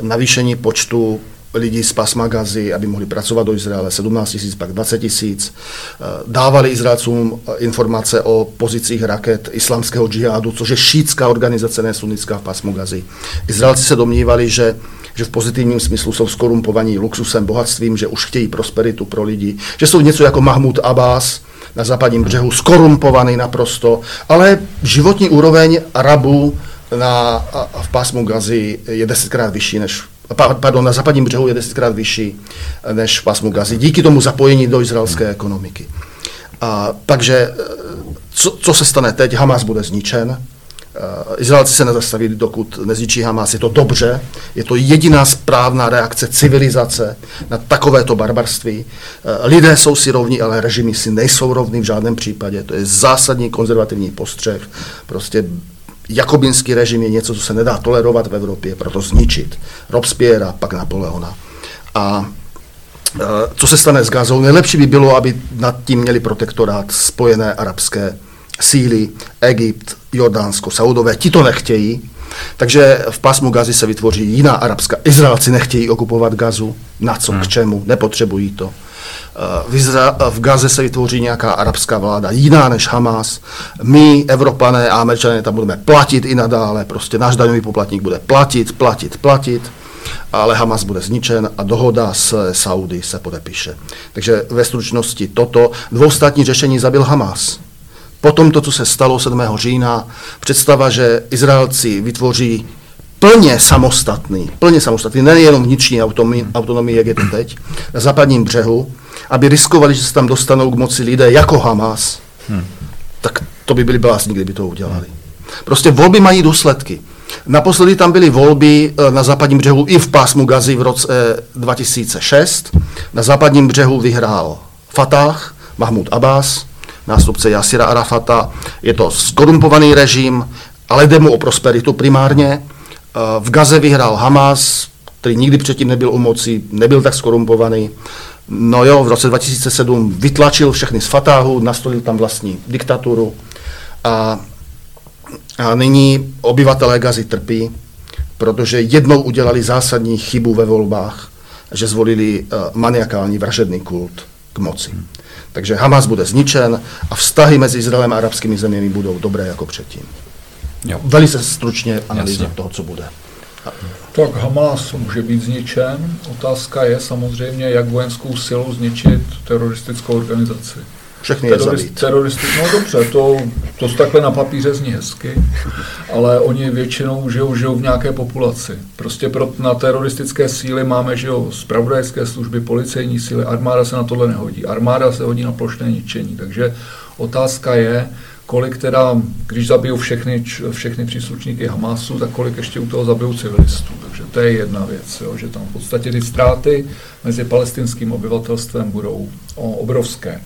navýšení počtu lidí z pasma Gazy, aby mohli pracovat do Izraele, 17 tisíc, pak 20 tisíc. Eh, dávali Izraelcům eh, informace o pozicích raket islamského džihádu, což je šítská organizace, ne sunnická v pasmu Gazy. Izraelci se domnívali, že že v pozitivním smyslu jsou skorumpovaní luxusem, bohatstvím, že už chtějí prosperitu pro lidi, že jsou něco jako Mahmud Abbas na západním břehu, skorumpovaný naprosto, ale životní úroveň Arabů na, v pásmu Gazy je desetkrát vyšší než pardon, na západním břehu je desetkrát vyšší než v pásmu Gazy, díky tomu zapojení do izraelské ekonomiky. A, takže co, co se stane teď? Hamas bude zničen, Izraelci se nezastaví, dokud nezničí Hamas. Je to dobře, je to jediná správná reakce civilizace na takovéto barbarství. Lidé jsou si rovní, ale režimy si nejsou rovní v žádném případě. To je zásadní konzervativní postřeh. Prostě jakobinský režim je něco, co se nedá tolerovat v Evropě, proto zničit. Robespierre, pak Napoleona. A e, co se stane s Gazou? Nejlepší by bylo, aby nad tím měli protektorát spojené arabské síly, Egypt, Jordánsko, Saudové, ti to nechtějí, takže v pásmu Gazy se vytvoří jiná arabská. Izraelci nechtějí okupovat Gazu. Na co, hmm. k čemu? Nepotřebují to. V, Izra- v Gaze se vytvoří nějaká arabská vláda, jiná než Hamas. My, Evropané a Američané, tam budeme platit i nadále. Prostě náš daňový poplatník bude platit, platit, platit ale Hamas bude zničen a dohoda s Saudy se podepíše. Takže ve stručnosti toto dvoustátní řešení zabil Hamas. Potom to, co se stalo 7. října, představa, že Izraelci vytvoří plně samostatný, plně samostatný, nejenom vnitřní autonomii, autonomii, jak je to teď, na západním břehu, aby riskovali, že se tam dostanou k moci lidé jako Hamas, hmm. tak to by byli blázni, kdyby to udělali. Prostě volby mají důsledky. Naposledy tam byly volby eh, na západním břehu i v pásmu Gazy v roce 2006. Eh, na západním břehu vyhrál Fatah, Mahmud Abbas, nástupce Jasira Arafata. Je to skorumpovaný režim, ale jde mu o prosperitu primárně. Eh, v Gaze vyhrál Hamas, který nikdy předtím nebyl u moci, nebyl tak skorumpovaný. No jo, v roce 2007 vytlačil všechny z Fatahu, nastolil tam vlastní diktaturu a, a nyní obyvatelé Gazy trpí, protože jednou udělali zásadní chybu ve volbách, že zvolili uh, maniakální vražedný kult k moci. Takže Hamas bude zničen a vztahy mezi Izraelem a arabskými zeměmi budou dobré jako předtím. Jo. Velice stručně analýza toho, co bude. Tak Hamas může být zničen. Otázka je samozřejmě, jak vojenskou silou zničit teroristickou organizaci. Všechny je Terorist, teroristy, no dobře, to, to takhle na papíře zní hezky, ale oni většinou žijou, žijou v nějaké populaci. Prostě pro, na teroristické síly máme žijou spravodajské služby, policejní síly, armáda se na tohle nehodí. Armáda se hodí na plošné ničení, takže otázka je, kolik teda, když zabijou všechny, všechny příslušníky Hamasu, tak kolik ještě u toho zabijou civilistů. Takže to je jedna věc, jo, že tam v podstatě ty ztráty mezi palestinským obyvatelstvem budou obrovské.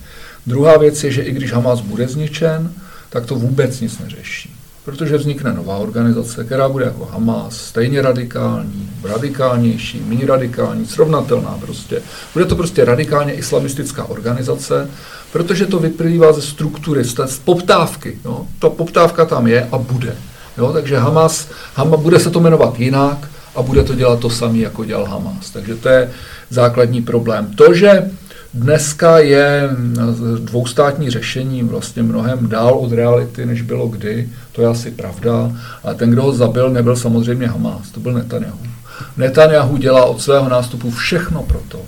Druhá věc je, že i když Hamas bude zničen, tak to vůbec nic neřeší. Protože vznikne nová organizace, která bude jako Hamas, stejně radikální, radikálnější, méně radikální, srovnatelná prostě. Bude to prostě radikálně islamistická organizace, protože to vyplývá ze struktury, z poptávky. Jo? Ta poptávka tam je a bude. Jo? Takže Hamas, Hamas bude se to jmenovat jinak a bude to dělat to samé, jako dělal Hamas. Takže to je základní problém. To, že dneska je dvoustátní řešení vlastně mnohem dál od reality, než bylo kdy, to je asi pravda. A ten, kdo ho zabil, nebyl samozřejmě Hamas, to byl Netanyahu. Netanyahu dělá od svého nástupu všechno pro to,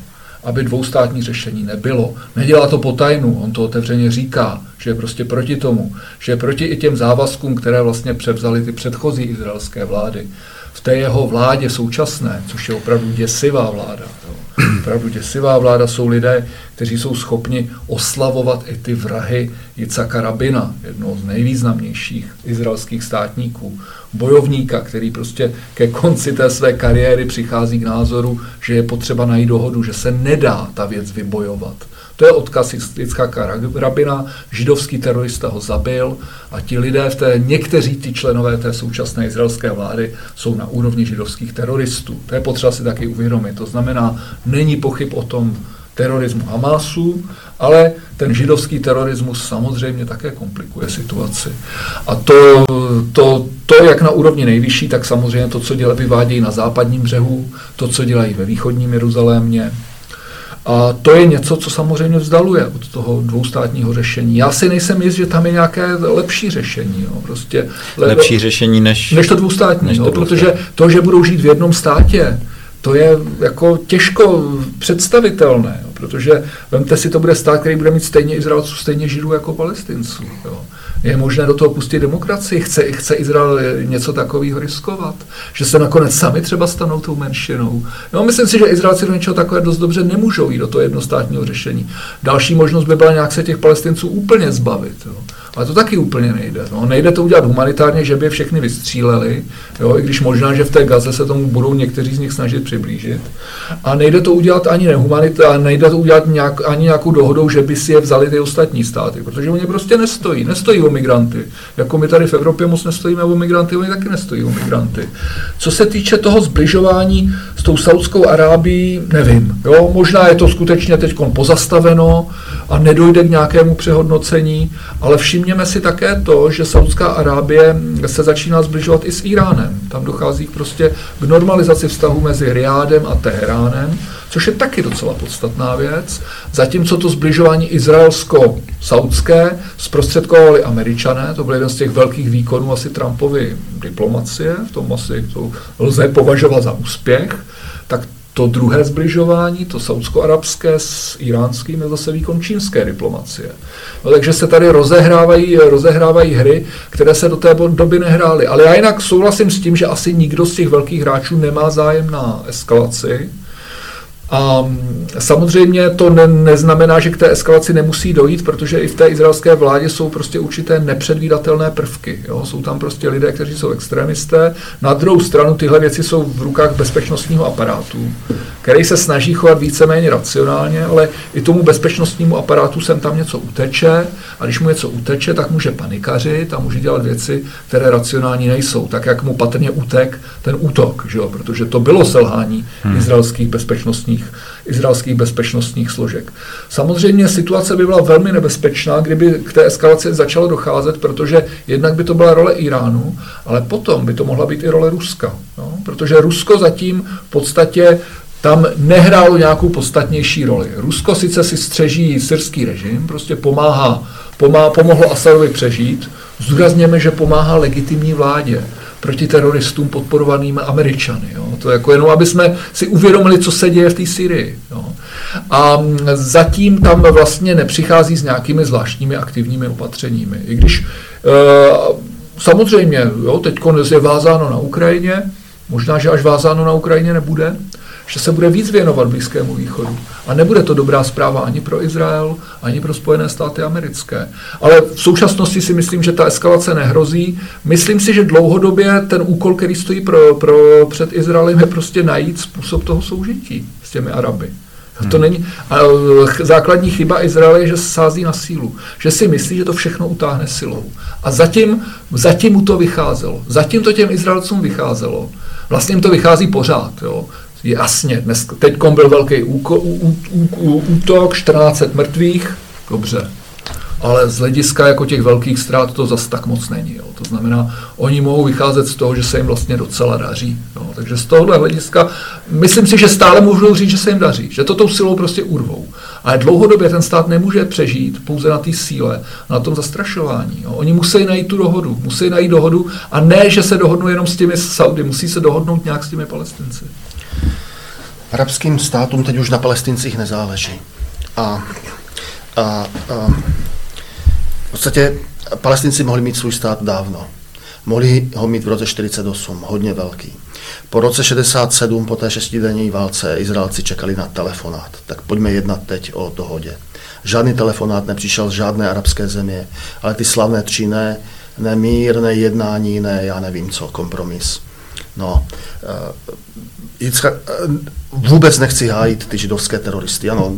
aby dvoustátní řešení nebylo. Nedělá to po tajnu, on to otevřeně říká, že je prostě proti tomu, že je proti i těm závazkům, které vlastně převzaly ty předchozí izraelské vlády. V té jeho vládě současné, což je opravdu děsivá vláda. Opravdu děsivá vláda jsou lidé, kteří jsou schopni oslavovat i ty vrahy Jicaka Rabina, jednoho z nejvýznamnějších izraelských státníků, bojovníka, který prostě ke konci té své kariéry přichází k názoru, že je potřeba najít dohodu, že se nedá ta věc vybojovat. To je odkaz Jicka Rabina, židovský terorista ho zabil a ti lidé v té, někteří ty členové té současné izraelské vlády jsou na úrovni židovských teroristů. To je potřeba si taky uvědomit. To znamená, není pochyb o tom, terorismu Hamásu, ale ten židovský terorismus samozřejmě také komplikuje situaci. A to, to, to jak na úrovni nejvyšší, tak samozřejmě to, co dělají, vyvádějí na západním břehu, to, co dělají ve východním Jeruzalémě, a to je něco, co samozřejmě vzdaluje od toho dvoustátního řešení. Já si nejsem jist, že tam je nějaké lepší řešení. Jo. Prostě lepší řešení než, než to dvoustátní. Než to jo, protože to, že budou žít v jednom státě, to je jako těžko představitelné, jo, protože vemte si, to bude stát, který bude mít stejně Izraelců, stejně Židů jako Palestinců. Jo. Je možné do toho pustit demokracii? Chce, chce Izrael něco takového riskovat? Že se nakonec sami třeba stanou tou menšinou? No, myslím si, že Izraelci do něčeho takové dost dobře nemůžou jít do toho jednostátního řešení. Další možnost by byla nějak se těch palestinců úplně zbavit. Jo. Ale to taky úplně nejde. No. Nejde to udělat humanitárně, že by je všechny vystříleli, jo, i když možná, že v té Gaze se tomu budou někteří z nich snažit přiblížit. A nejde to udělat ani nehumanitárně, nejde to udělat nějak, ani nějakou dohodou, že by si je vzali ty ostatní státy, protože oni prostě nestojí. Nestojí o migranty. Jako my tady v Evropě moc nestojíme o migranty, oni taky nestojí o migranty. Co se týče toho zbližování s tou Saudskou Arábií, nevím. Jo, možná je to skutečně teď pozastaveno a nedojde k nějakému přehodnocení, ale všimněme si také to, že Saudská Arábie se začíná zbližovat i s Iránem. Tam dochází prostě k normalizaci vztahu mezi Riádem a Teheránem, což je taky docela podstatná věc. Zatímco to zbližování izraelsko-saudské zprostředkovali američané, to byl jeden z těch velkých výkonů asi Trumpovy diplomacie, v tom asi to lze považovat za úspěch, tak To druhé zbližování, to saudsko-arabské s iránským, je zase výkon čínské diplomacie. No, takže se tady rozehrávají, rozehrávají hry, které se do té doby nehrály. Ale já jinak souhlasím s tím, že asi nikdo z těch velkých hráčů nemá zájem na eskalaci. A samozřejmě to ne, neznamená, že k té eskalaci nemusí dojít, protože i v té izraelské vládě jsou prostě určité nepředvídatelné prvky. Jo? Jsou tam prostě lidé, kteří jsou extremisté. Na druhou stranu tyhle věci jsou v rukách bezpečnostního aparátu, který se snaží chovat víceméně racionálně, ale i tomu bezpečnostnímu aparátu sem tam něco uteče a když mu něco uteče, tak může panikařit a může dělat věci, které racionální nejsou, tak jak mu patrně utek ten útok, že jo? protože to bylo selhání hmm. izraelských bezpečnostních bezpečnostních, izraelských bezpečnostních složek. Samozřejmě situace by byla velmi nebezpečná, kdyby k té eskalaci začalo docházet, protože jednak by to byla role Iránu, ale potom by to mohla být i role Ruska. No? Protože Rusko zatím v podstatě tam nehrálo nějakou podstatnější roli. Rusko sice si střeží syrský režim, prostě pomáhá, pomáhá pomohlo Asadovi přežít, zdůrazněme, že pomáhá legitimní vládě proti teroristům podporovaným Američany. Jo. To jako jenom, aby jsme si uvědomili, co se děje v té Syrii. Jo. A zatím tam vlastně nepřichází s nějakými zvláštními aktivními opatřeními. I když e, samozřejmě, jo, teď je vázáno na Ukrajině, možná, že až vázáno na Ukrajině nebude, že se bude víc věnovat Blízkému východu. A nebude to dobrá zpráva ani pro Izrael, ani pro Spojené státy americké. Ale v současnosti si myslím, že ta eskalace nehrozí. Myslím si, že dlouhodobě ten úkol, který stojí pro, pro, před Izraelem, je prostě najít způsob toho soužití s těmi Araby. Hmm. To není, a základní chyba Izraele je, že sází na sílu. Že si myslí, že to všechno utáhne silou. A zatím, zatím mu to vycházelo. Zatím to těm Izraelcům vycházelo. Vlastně jim to vychází pořád. Jo. Jasně, dnes, teď byl velký úko, ú, ú, ú, útok, 14 mrtvých, dobře. Ale z hlediska jako těch velkých ztrát to zase tak moc není. Jo. To znamená, oni mohou vycházet z toho, že se jim vlastně docela daří. Jo. Takže z tohohle hlediska, myslím si, že stále můžou říct, že se jim daří, že to tou silou prostě urvou. Ale dlouhodobě ten stát nemůže přežít pouze na té síle, na tom zastrašování. Jo. Oni musí najít tu dohodu, musí najít dohodu a ne, že se dohodnou jenom s těmi Saudy, musí se dohodnout nějak s těmi palestinci. Arabským státům teď už na palestincích nezáleží. A, a, a v podstatě palestinci mohli mít svůj stát dávno. Mohli ho mít v roce 48, hodně velký. Po roce 67, po té šestidenní válce, Izraelci čekali na telefonát. Tak pojďme jednat teď o dohodě. Žádný telefonát nepřišel z žádné arabské země, ale ty slavné tři ne, ne mír, ne jednání, ne já nevím co, kompromis. No, Jitzchak, vůbec nechci hájit ty židovské teroristy. Ano,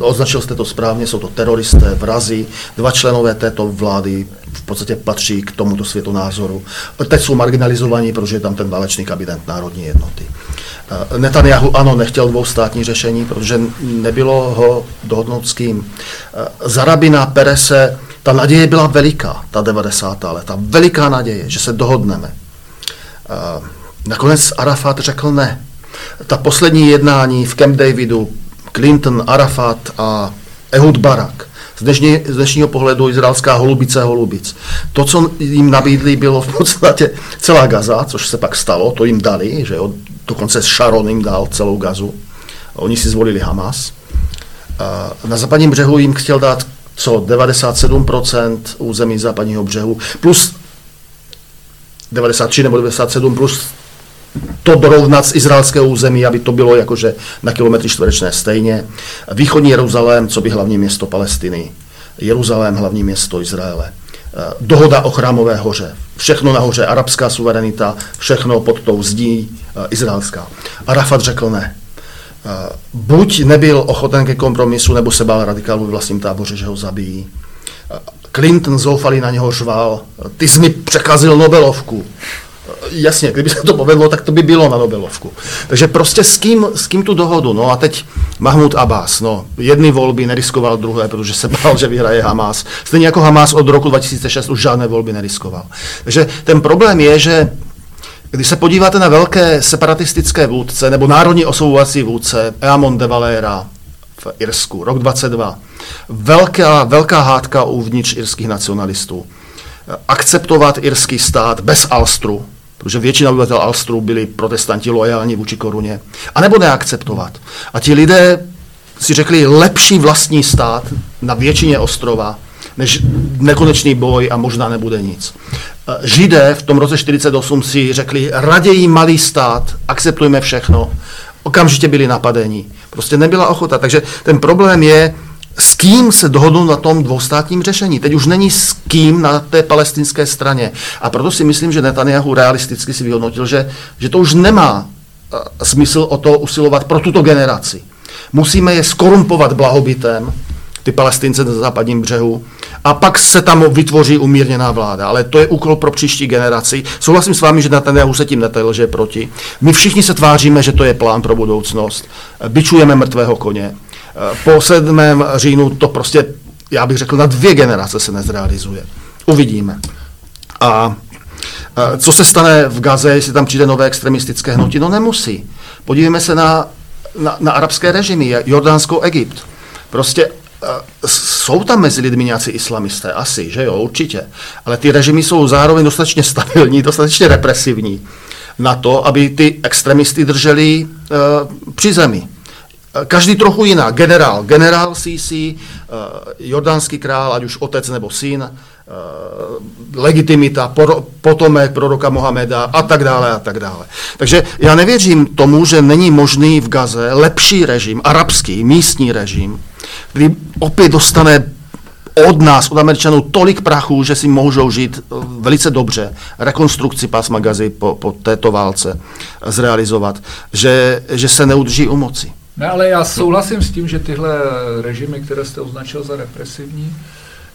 označil jste to správně, jsou to teroristé, vrazi, dva členové této vlády v podstatě patří k tomuto světonázoru. Teď jsou marginalizovaní, protože je tam ten válečný kabinet národní jednoty. Eh, Netanyahu ano, nechtěl dvoustátní řešení, protože nebylo ho dohodnout s kým. Eh, za rabina Perese ta naděje byla veliká, ta 90. leta. Veliká naděje, že se dohodneme. Eh, nakonec Arafat řekl ne ta poslední jednání v Camp Davidu, Clinton, Arafat a Ehud Barak, z, dnešní, z dnešního pohledu izraelská holubice holubic. To, co jim nabídli, bylo v podstatě celá Gaza, což se pak stalo, to jim dali, že jo, dokonce Sharon jim dal celou Gazu. Oni si zvolili Hamas. Na západním břehu jim chtěl dát co 97% území západního břehu, plus 93 nebo 97 plus to dorovnat z izraelského území, aby to bylo jakože na kilometry čtverečné stejně. Východní Jeruzalém, co by hlavní město Palestiny. Jeruzalém, hlavní město Izraele. Eh, dohoda o chrámové hoře. Všechno nahoře, arabská suverenita, všechno pod tou zdí eh, izraelská. Arafat řekl ne. Eh, buď nebyl ochoten ke kompromisu, nebo se bál radikálů v vlastním táboře, že ho zabijí. Clinton zoufalý na něho řval, ty jsi mi překazil Nobelovku jasně, kdyby se to povedlo, tak to by bylo na Nobelovku. Takže prostě s kým, s kým tu dohodu? No a teď Mahmud Abbas, no, jedny volby neriskoval druhé, protože se bál, že vyhraje Hamas. Stejně jako Hamas od roku 2006 už žádné volby neriskoval. Takže ten problém je, že když se podíváte na velké separatistické vůdce nebo národní osvobovací vůdce, Eamon de Valera v Irsku, rok 22, velká, velká hádka uvnitř irských nacionalistů. Akceptovat irský stát bez Alstru, protože většina obyvatel Alstru byli protestanti lojální vůči koruně, anebo neakceptovat. A ti lidé si řekli lepší vlastní stát na většině ostrova, než nekonečný boj a možná nebude nic. Židé v tom roce 48 si řekli raději malý stát, akceptujme všechno, okamžitě byli napadeni. Prostě nebyla ochota. Takže ten problém je, s kým se dohodnou na tom dvoustátním řešení. Teď už není s kým na té palestinské straně. A proto si myslím, že Netanyahu realisticky si vyhodnotil, že, že to už nemá uh, smysl o to usilovat pro tuto generaci. Musíme je skorumpovat blahobytem, ty palestince na západním břehu, a pak se tam vytvoří umírněná vláda. Ale to je úkol pro příští generaci. Souhlasím s vámi, že Netanyahu se tím netajil, že je proti. My všichni se tváříme, že to je plán pro budoucnost. Byčujeme mrtvého koně. Po 7. říjnu to prostě, já bych řekl, na dvě generace se nezrealizuje. Uvidíme. A co se stane v Gaze, jestli tam přijde nové extremistické hnutí? No nemusí. Podívejme se na, na, na arabské režimy, Jordánsko, Egypt. Prostě jsou tam mezi lidmi nějací islamisté, asi, že jo, určitě. Ale ty režimy jsou zároveň dostatečně stabilní, dostatečně represivní na to, aby ty extremisty drželi uh, při zemi. Každý trochu jiná. Generál, generál Sisi, uh, jordánský král, ať už otec nebo syn, uh, legitimita, potomek proroka Mohameda a tak dále a tak dále. Takže já nevěřím tomu, že není možný v Gaze lepší režim, arabský, místní režim, který opět dostane od nás, od Američanů, tolik prachu, že si můžou žít eh, velice dobře, rekonstrukci pásma Gazy po, po této válce zrealizovat, že, že se neudrží u moci. Ne, ale já souhlasím s tím, že tyhle režimy, které jste označil za represivní,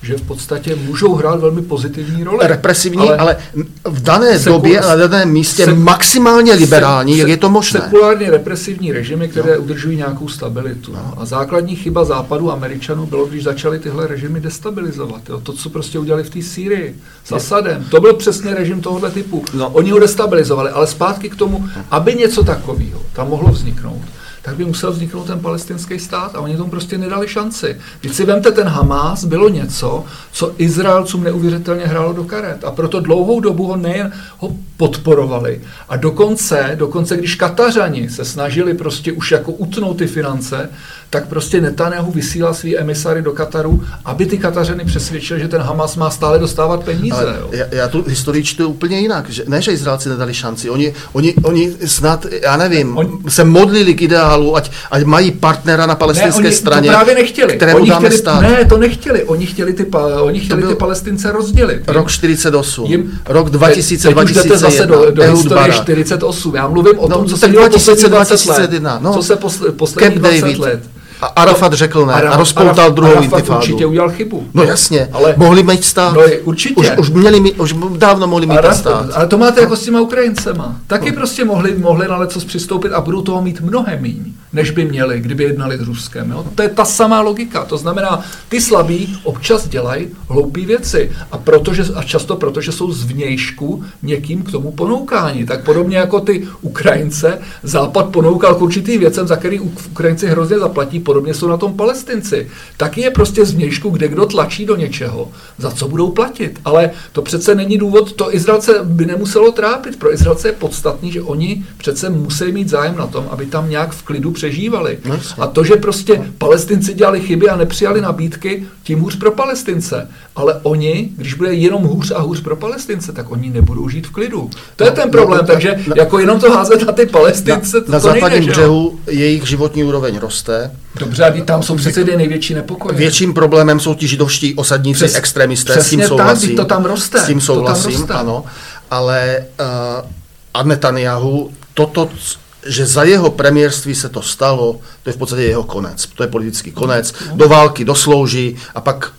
že v podstatě můžou hrát velmi pozitivní roli. Represivní, ale, ale v dané sekul, době a na daném místě se, maximálně liberální, se, jak je to možné. Sekulárně represivní režimy, které no. udržují nějakou stabilitu. No. A základní chyba západu Američanů bylo, když začali tyhle režimy destabilizovat. Jo. To, co prostě udělali v té Sýrii s Asadem, to byl přesně režim tohoto typu. No. Oni ho destabilizovali, ale zpátky k tomu, aby něco takového tam mohlo vzniknout tak by musel vzniknout ten palestinský stát a oni tomu prostě nedali šanci. Když si vemte, ten Hamas bylo něco, co Izraelcům neuvěřitelně hrálo do karet a proto dlouhou dobu ho nejen ho podporovali a dokonce, dokonce když Katařani se snažili prostě už jako utnout ty finance, tak prostě Netanyahu vysílal svý emisary do Kataru, aby ty Katařany přesvědčili, že ten Hamas má stále dostávat peníze. Ale jo. Já, já tu historii čtu úplně jinak. Že, ne, že Izraelci nedali šanci. Oni, oni, oni snad, já nevím, oni, se modlili k ideálu, ať, ať mají partnera na palestinské ne, oni straně. To právě nechtěli. Oni chtěli, stát. Ne, to nechtěli. Oni chtěli ty, oni chtěli ty Palestince rozdělit. Rok 48, jim, rok 2000, teď, 2001. zase do, do historie 48. Já mluvím o no, tom, co se dělo 2021. No, co se poslední 20 let. A Arafat řekl ne Araf, a rozpoutal Araf, druhou Arafat intifádu. určitě udělal chybu. No jasně, ale mohli mít stát. No určitě. Už, už, měli mít, už dávno mohli mít Araf, stát. Ale to máte jako s těma Ukrajincema. Taky no. prostě mohli, mohli na leco přistoupit a budou toho mít mnohem méně, než by měli, kdyby jednali s Ruskem. Jo? To je ta samá logika. To znamená, ty slabí občas dělají hloupé věci. A, protože, a často proto, že jsou zvnějšku někým k tomu ponoukáni. Tak podobně jako ty Ukrajince, Západ ponoukal k určitým věcem, za který Ukrajinci hrozně zaplatí, podobně jsou na tom palestinci. Taky je prostě zvnějšku, kde kdo tlačí do něčeho, za co budou platit. Ale to přece není důvod, to Izraelce by nemuselo trápit. Pro Izraelce je podstatný, že oni přece musí mít zájem na tom, aby tam nějak v klidu přežívali. No, a to, že prostě palestinci dělali chyby a nepřijali nabídky, tím hůř pro palestince. Ale oni, když bude jenom hůř a hůř pro palestince, tak oni nebudou žít v klidu. To no, je ten problém, no, takže no, jako jenom to házet na ty palestince, na, to Na západním břehu jejich životní úroveň roste, Dobře, a tam jsou přece ty největší nepokoje. Větším problémem jsou ti židovští osadníci, Přes, extremisté, s tím souhlasím. Tak, to tam roste. S tím souhlasím, ano. Ale uh, a Netanyahu, toto, že za jeho premiérství se to stalo, to je v podstatě jeho konec. To je politický konec. Do války doslouží a pak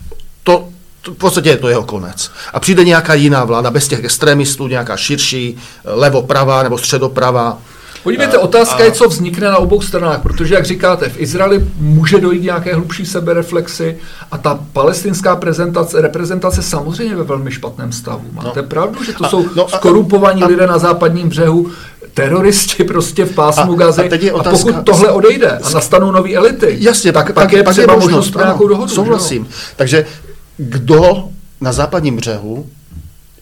to, to v podstatě je to jeho konec. A přijde nějaká jiná vláda, bez těch extremistů, nějaká širší, levo-pravá nebo středopravá, Podívejte, otázka a... je, co vznikne na obou stranách, protože, jak říkáte, v Izraeli může dojít nějaké hlubší sebereflexy a ta palestinská prezentace, reprezentace samozřejmě ve velmi špatném stavu. Máte no. pravdu, že to a, jsou no, skorumpovaní a, lidé na západním břehu, teroristi prostě v pásmu a, Gazy. A, a, otázka, a pokud tohle odejde a nastanou nové elity, jasně, tak, tak, tak je třeba možnost pro nějakou dohodu. Souhlasím. Takže kdo na západním břehu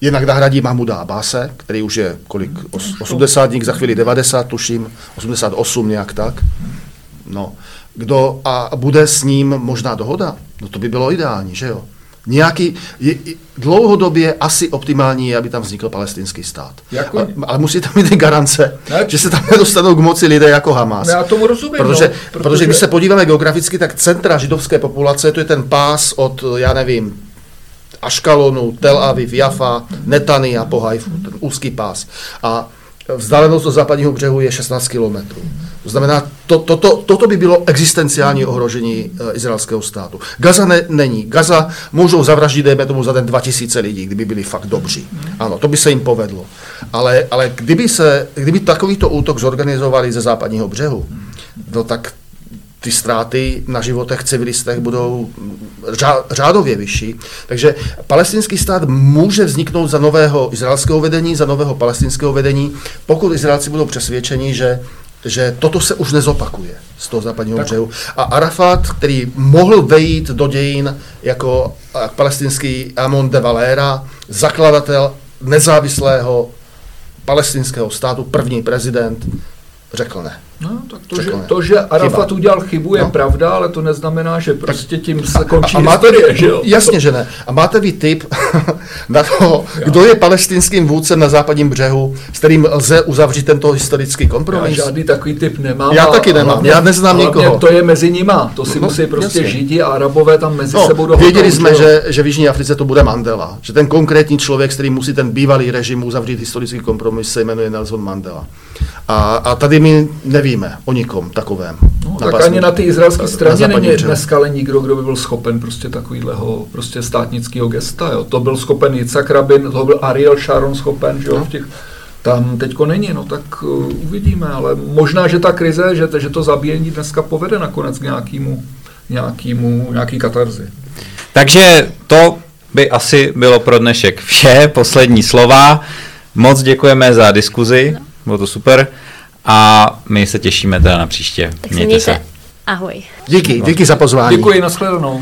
Jednak nahradí Mahmuda Abase, který už je kolik, os, 80 za chvíli 90, tuším, 88 nějak tak. No, kdo a bude s ním možná dohoda? No to by bylo ideální, že jo? Nějaký, je, dlouhodobě asi optimální je, aby tam vznikl palestinský stát. Jako... Ale, ale musí tam mít garance, ne? že se tam nedostanou k moci lidé jako Hamas. Ne, já tomu rozumím. Protože, no, protože... protože když se podíváme geograficky, tak centra židovské populace, to je ten pás od, já nevím, Aškalonu, Tel Aviv, Jafa, Netany a po Haifu, ten úzký pás. A vzdálenost do západního břehu je 16 kilometrů. To znamená, to, to, to, toto by bylo existenciální ohrožení uh, izraelského státu. Gaza ne, není. Gaza můžou zavraždit, dejme tomu, za den 2000 lidí, kdyby byli fakt dobří. Ano, to by se jim povedlo. Ale, ale kdyby, se, kdyby takovýto útok zorganizovali ze západního břehu, no tak ty ztráty na životech civilistech budou řádově vyšší. Takže palestinský stát může vzniknout za nového izraelského vedení, za nového palestinského vedení, pokud Izraelci budou přesvědčeni, že že toto se už nezopakuje z toho západního tak. břehu. A Arafat, který mohl vejít do dějin jako palestinský Amon de Valera, zakladatel nezávislého palestinského státu, první prezident, řekl ne. No, tak to, že, to, že Arafat Chyba. udělal chybu, je no. pravda, ale to neznamená, že prostě tím se končí a, a máte, historie, že jo? Jasně, že ne. A máte vy tip na to, kdo je palestinským vůdcem na západním břehu, s kterým lze uzavřít tento historický kompromis? Já žádný takový typ nemám. Já taky nemám, hlavně, já neznám nikoho. To je mezi nima, to si no, musí prostě jasně. Židi a Arabové tam mezi no, sebou dohodnout. Věděli jsme, že, že v Jižní Africe to bude Mandela, že ten konkrétní člověk, s kterým musí ten bývalý režim uzavřít historický kompromis, se jmenuje Nelson Mandela. A, a tady my nevíme o nikom takovém. No, tak ani na té izraelské straně na není dneska ale nikdo, kdo by byl schopen prostě takovýhleho prostě státnického gesta. Jo. To byl schopen Yitzhak Rabin, to byl Ariel Sharon schopen, že jo, no. v těch tam teďko není, no tak uh, uvidíme, ale možná, že ta krize, že, že to zabíjení dneska povede nakonec k nějakému, nějakému, nějaký katarzy. Takže to by asi bylo pro dnešek vše, poslední slova. Moc děkujeme za diskuzi. No bylo to super a my se těšíme teda na příště. Tak Mějte se. Ahoj. Díky, díky za pozvání. Děkuji, nashledanou.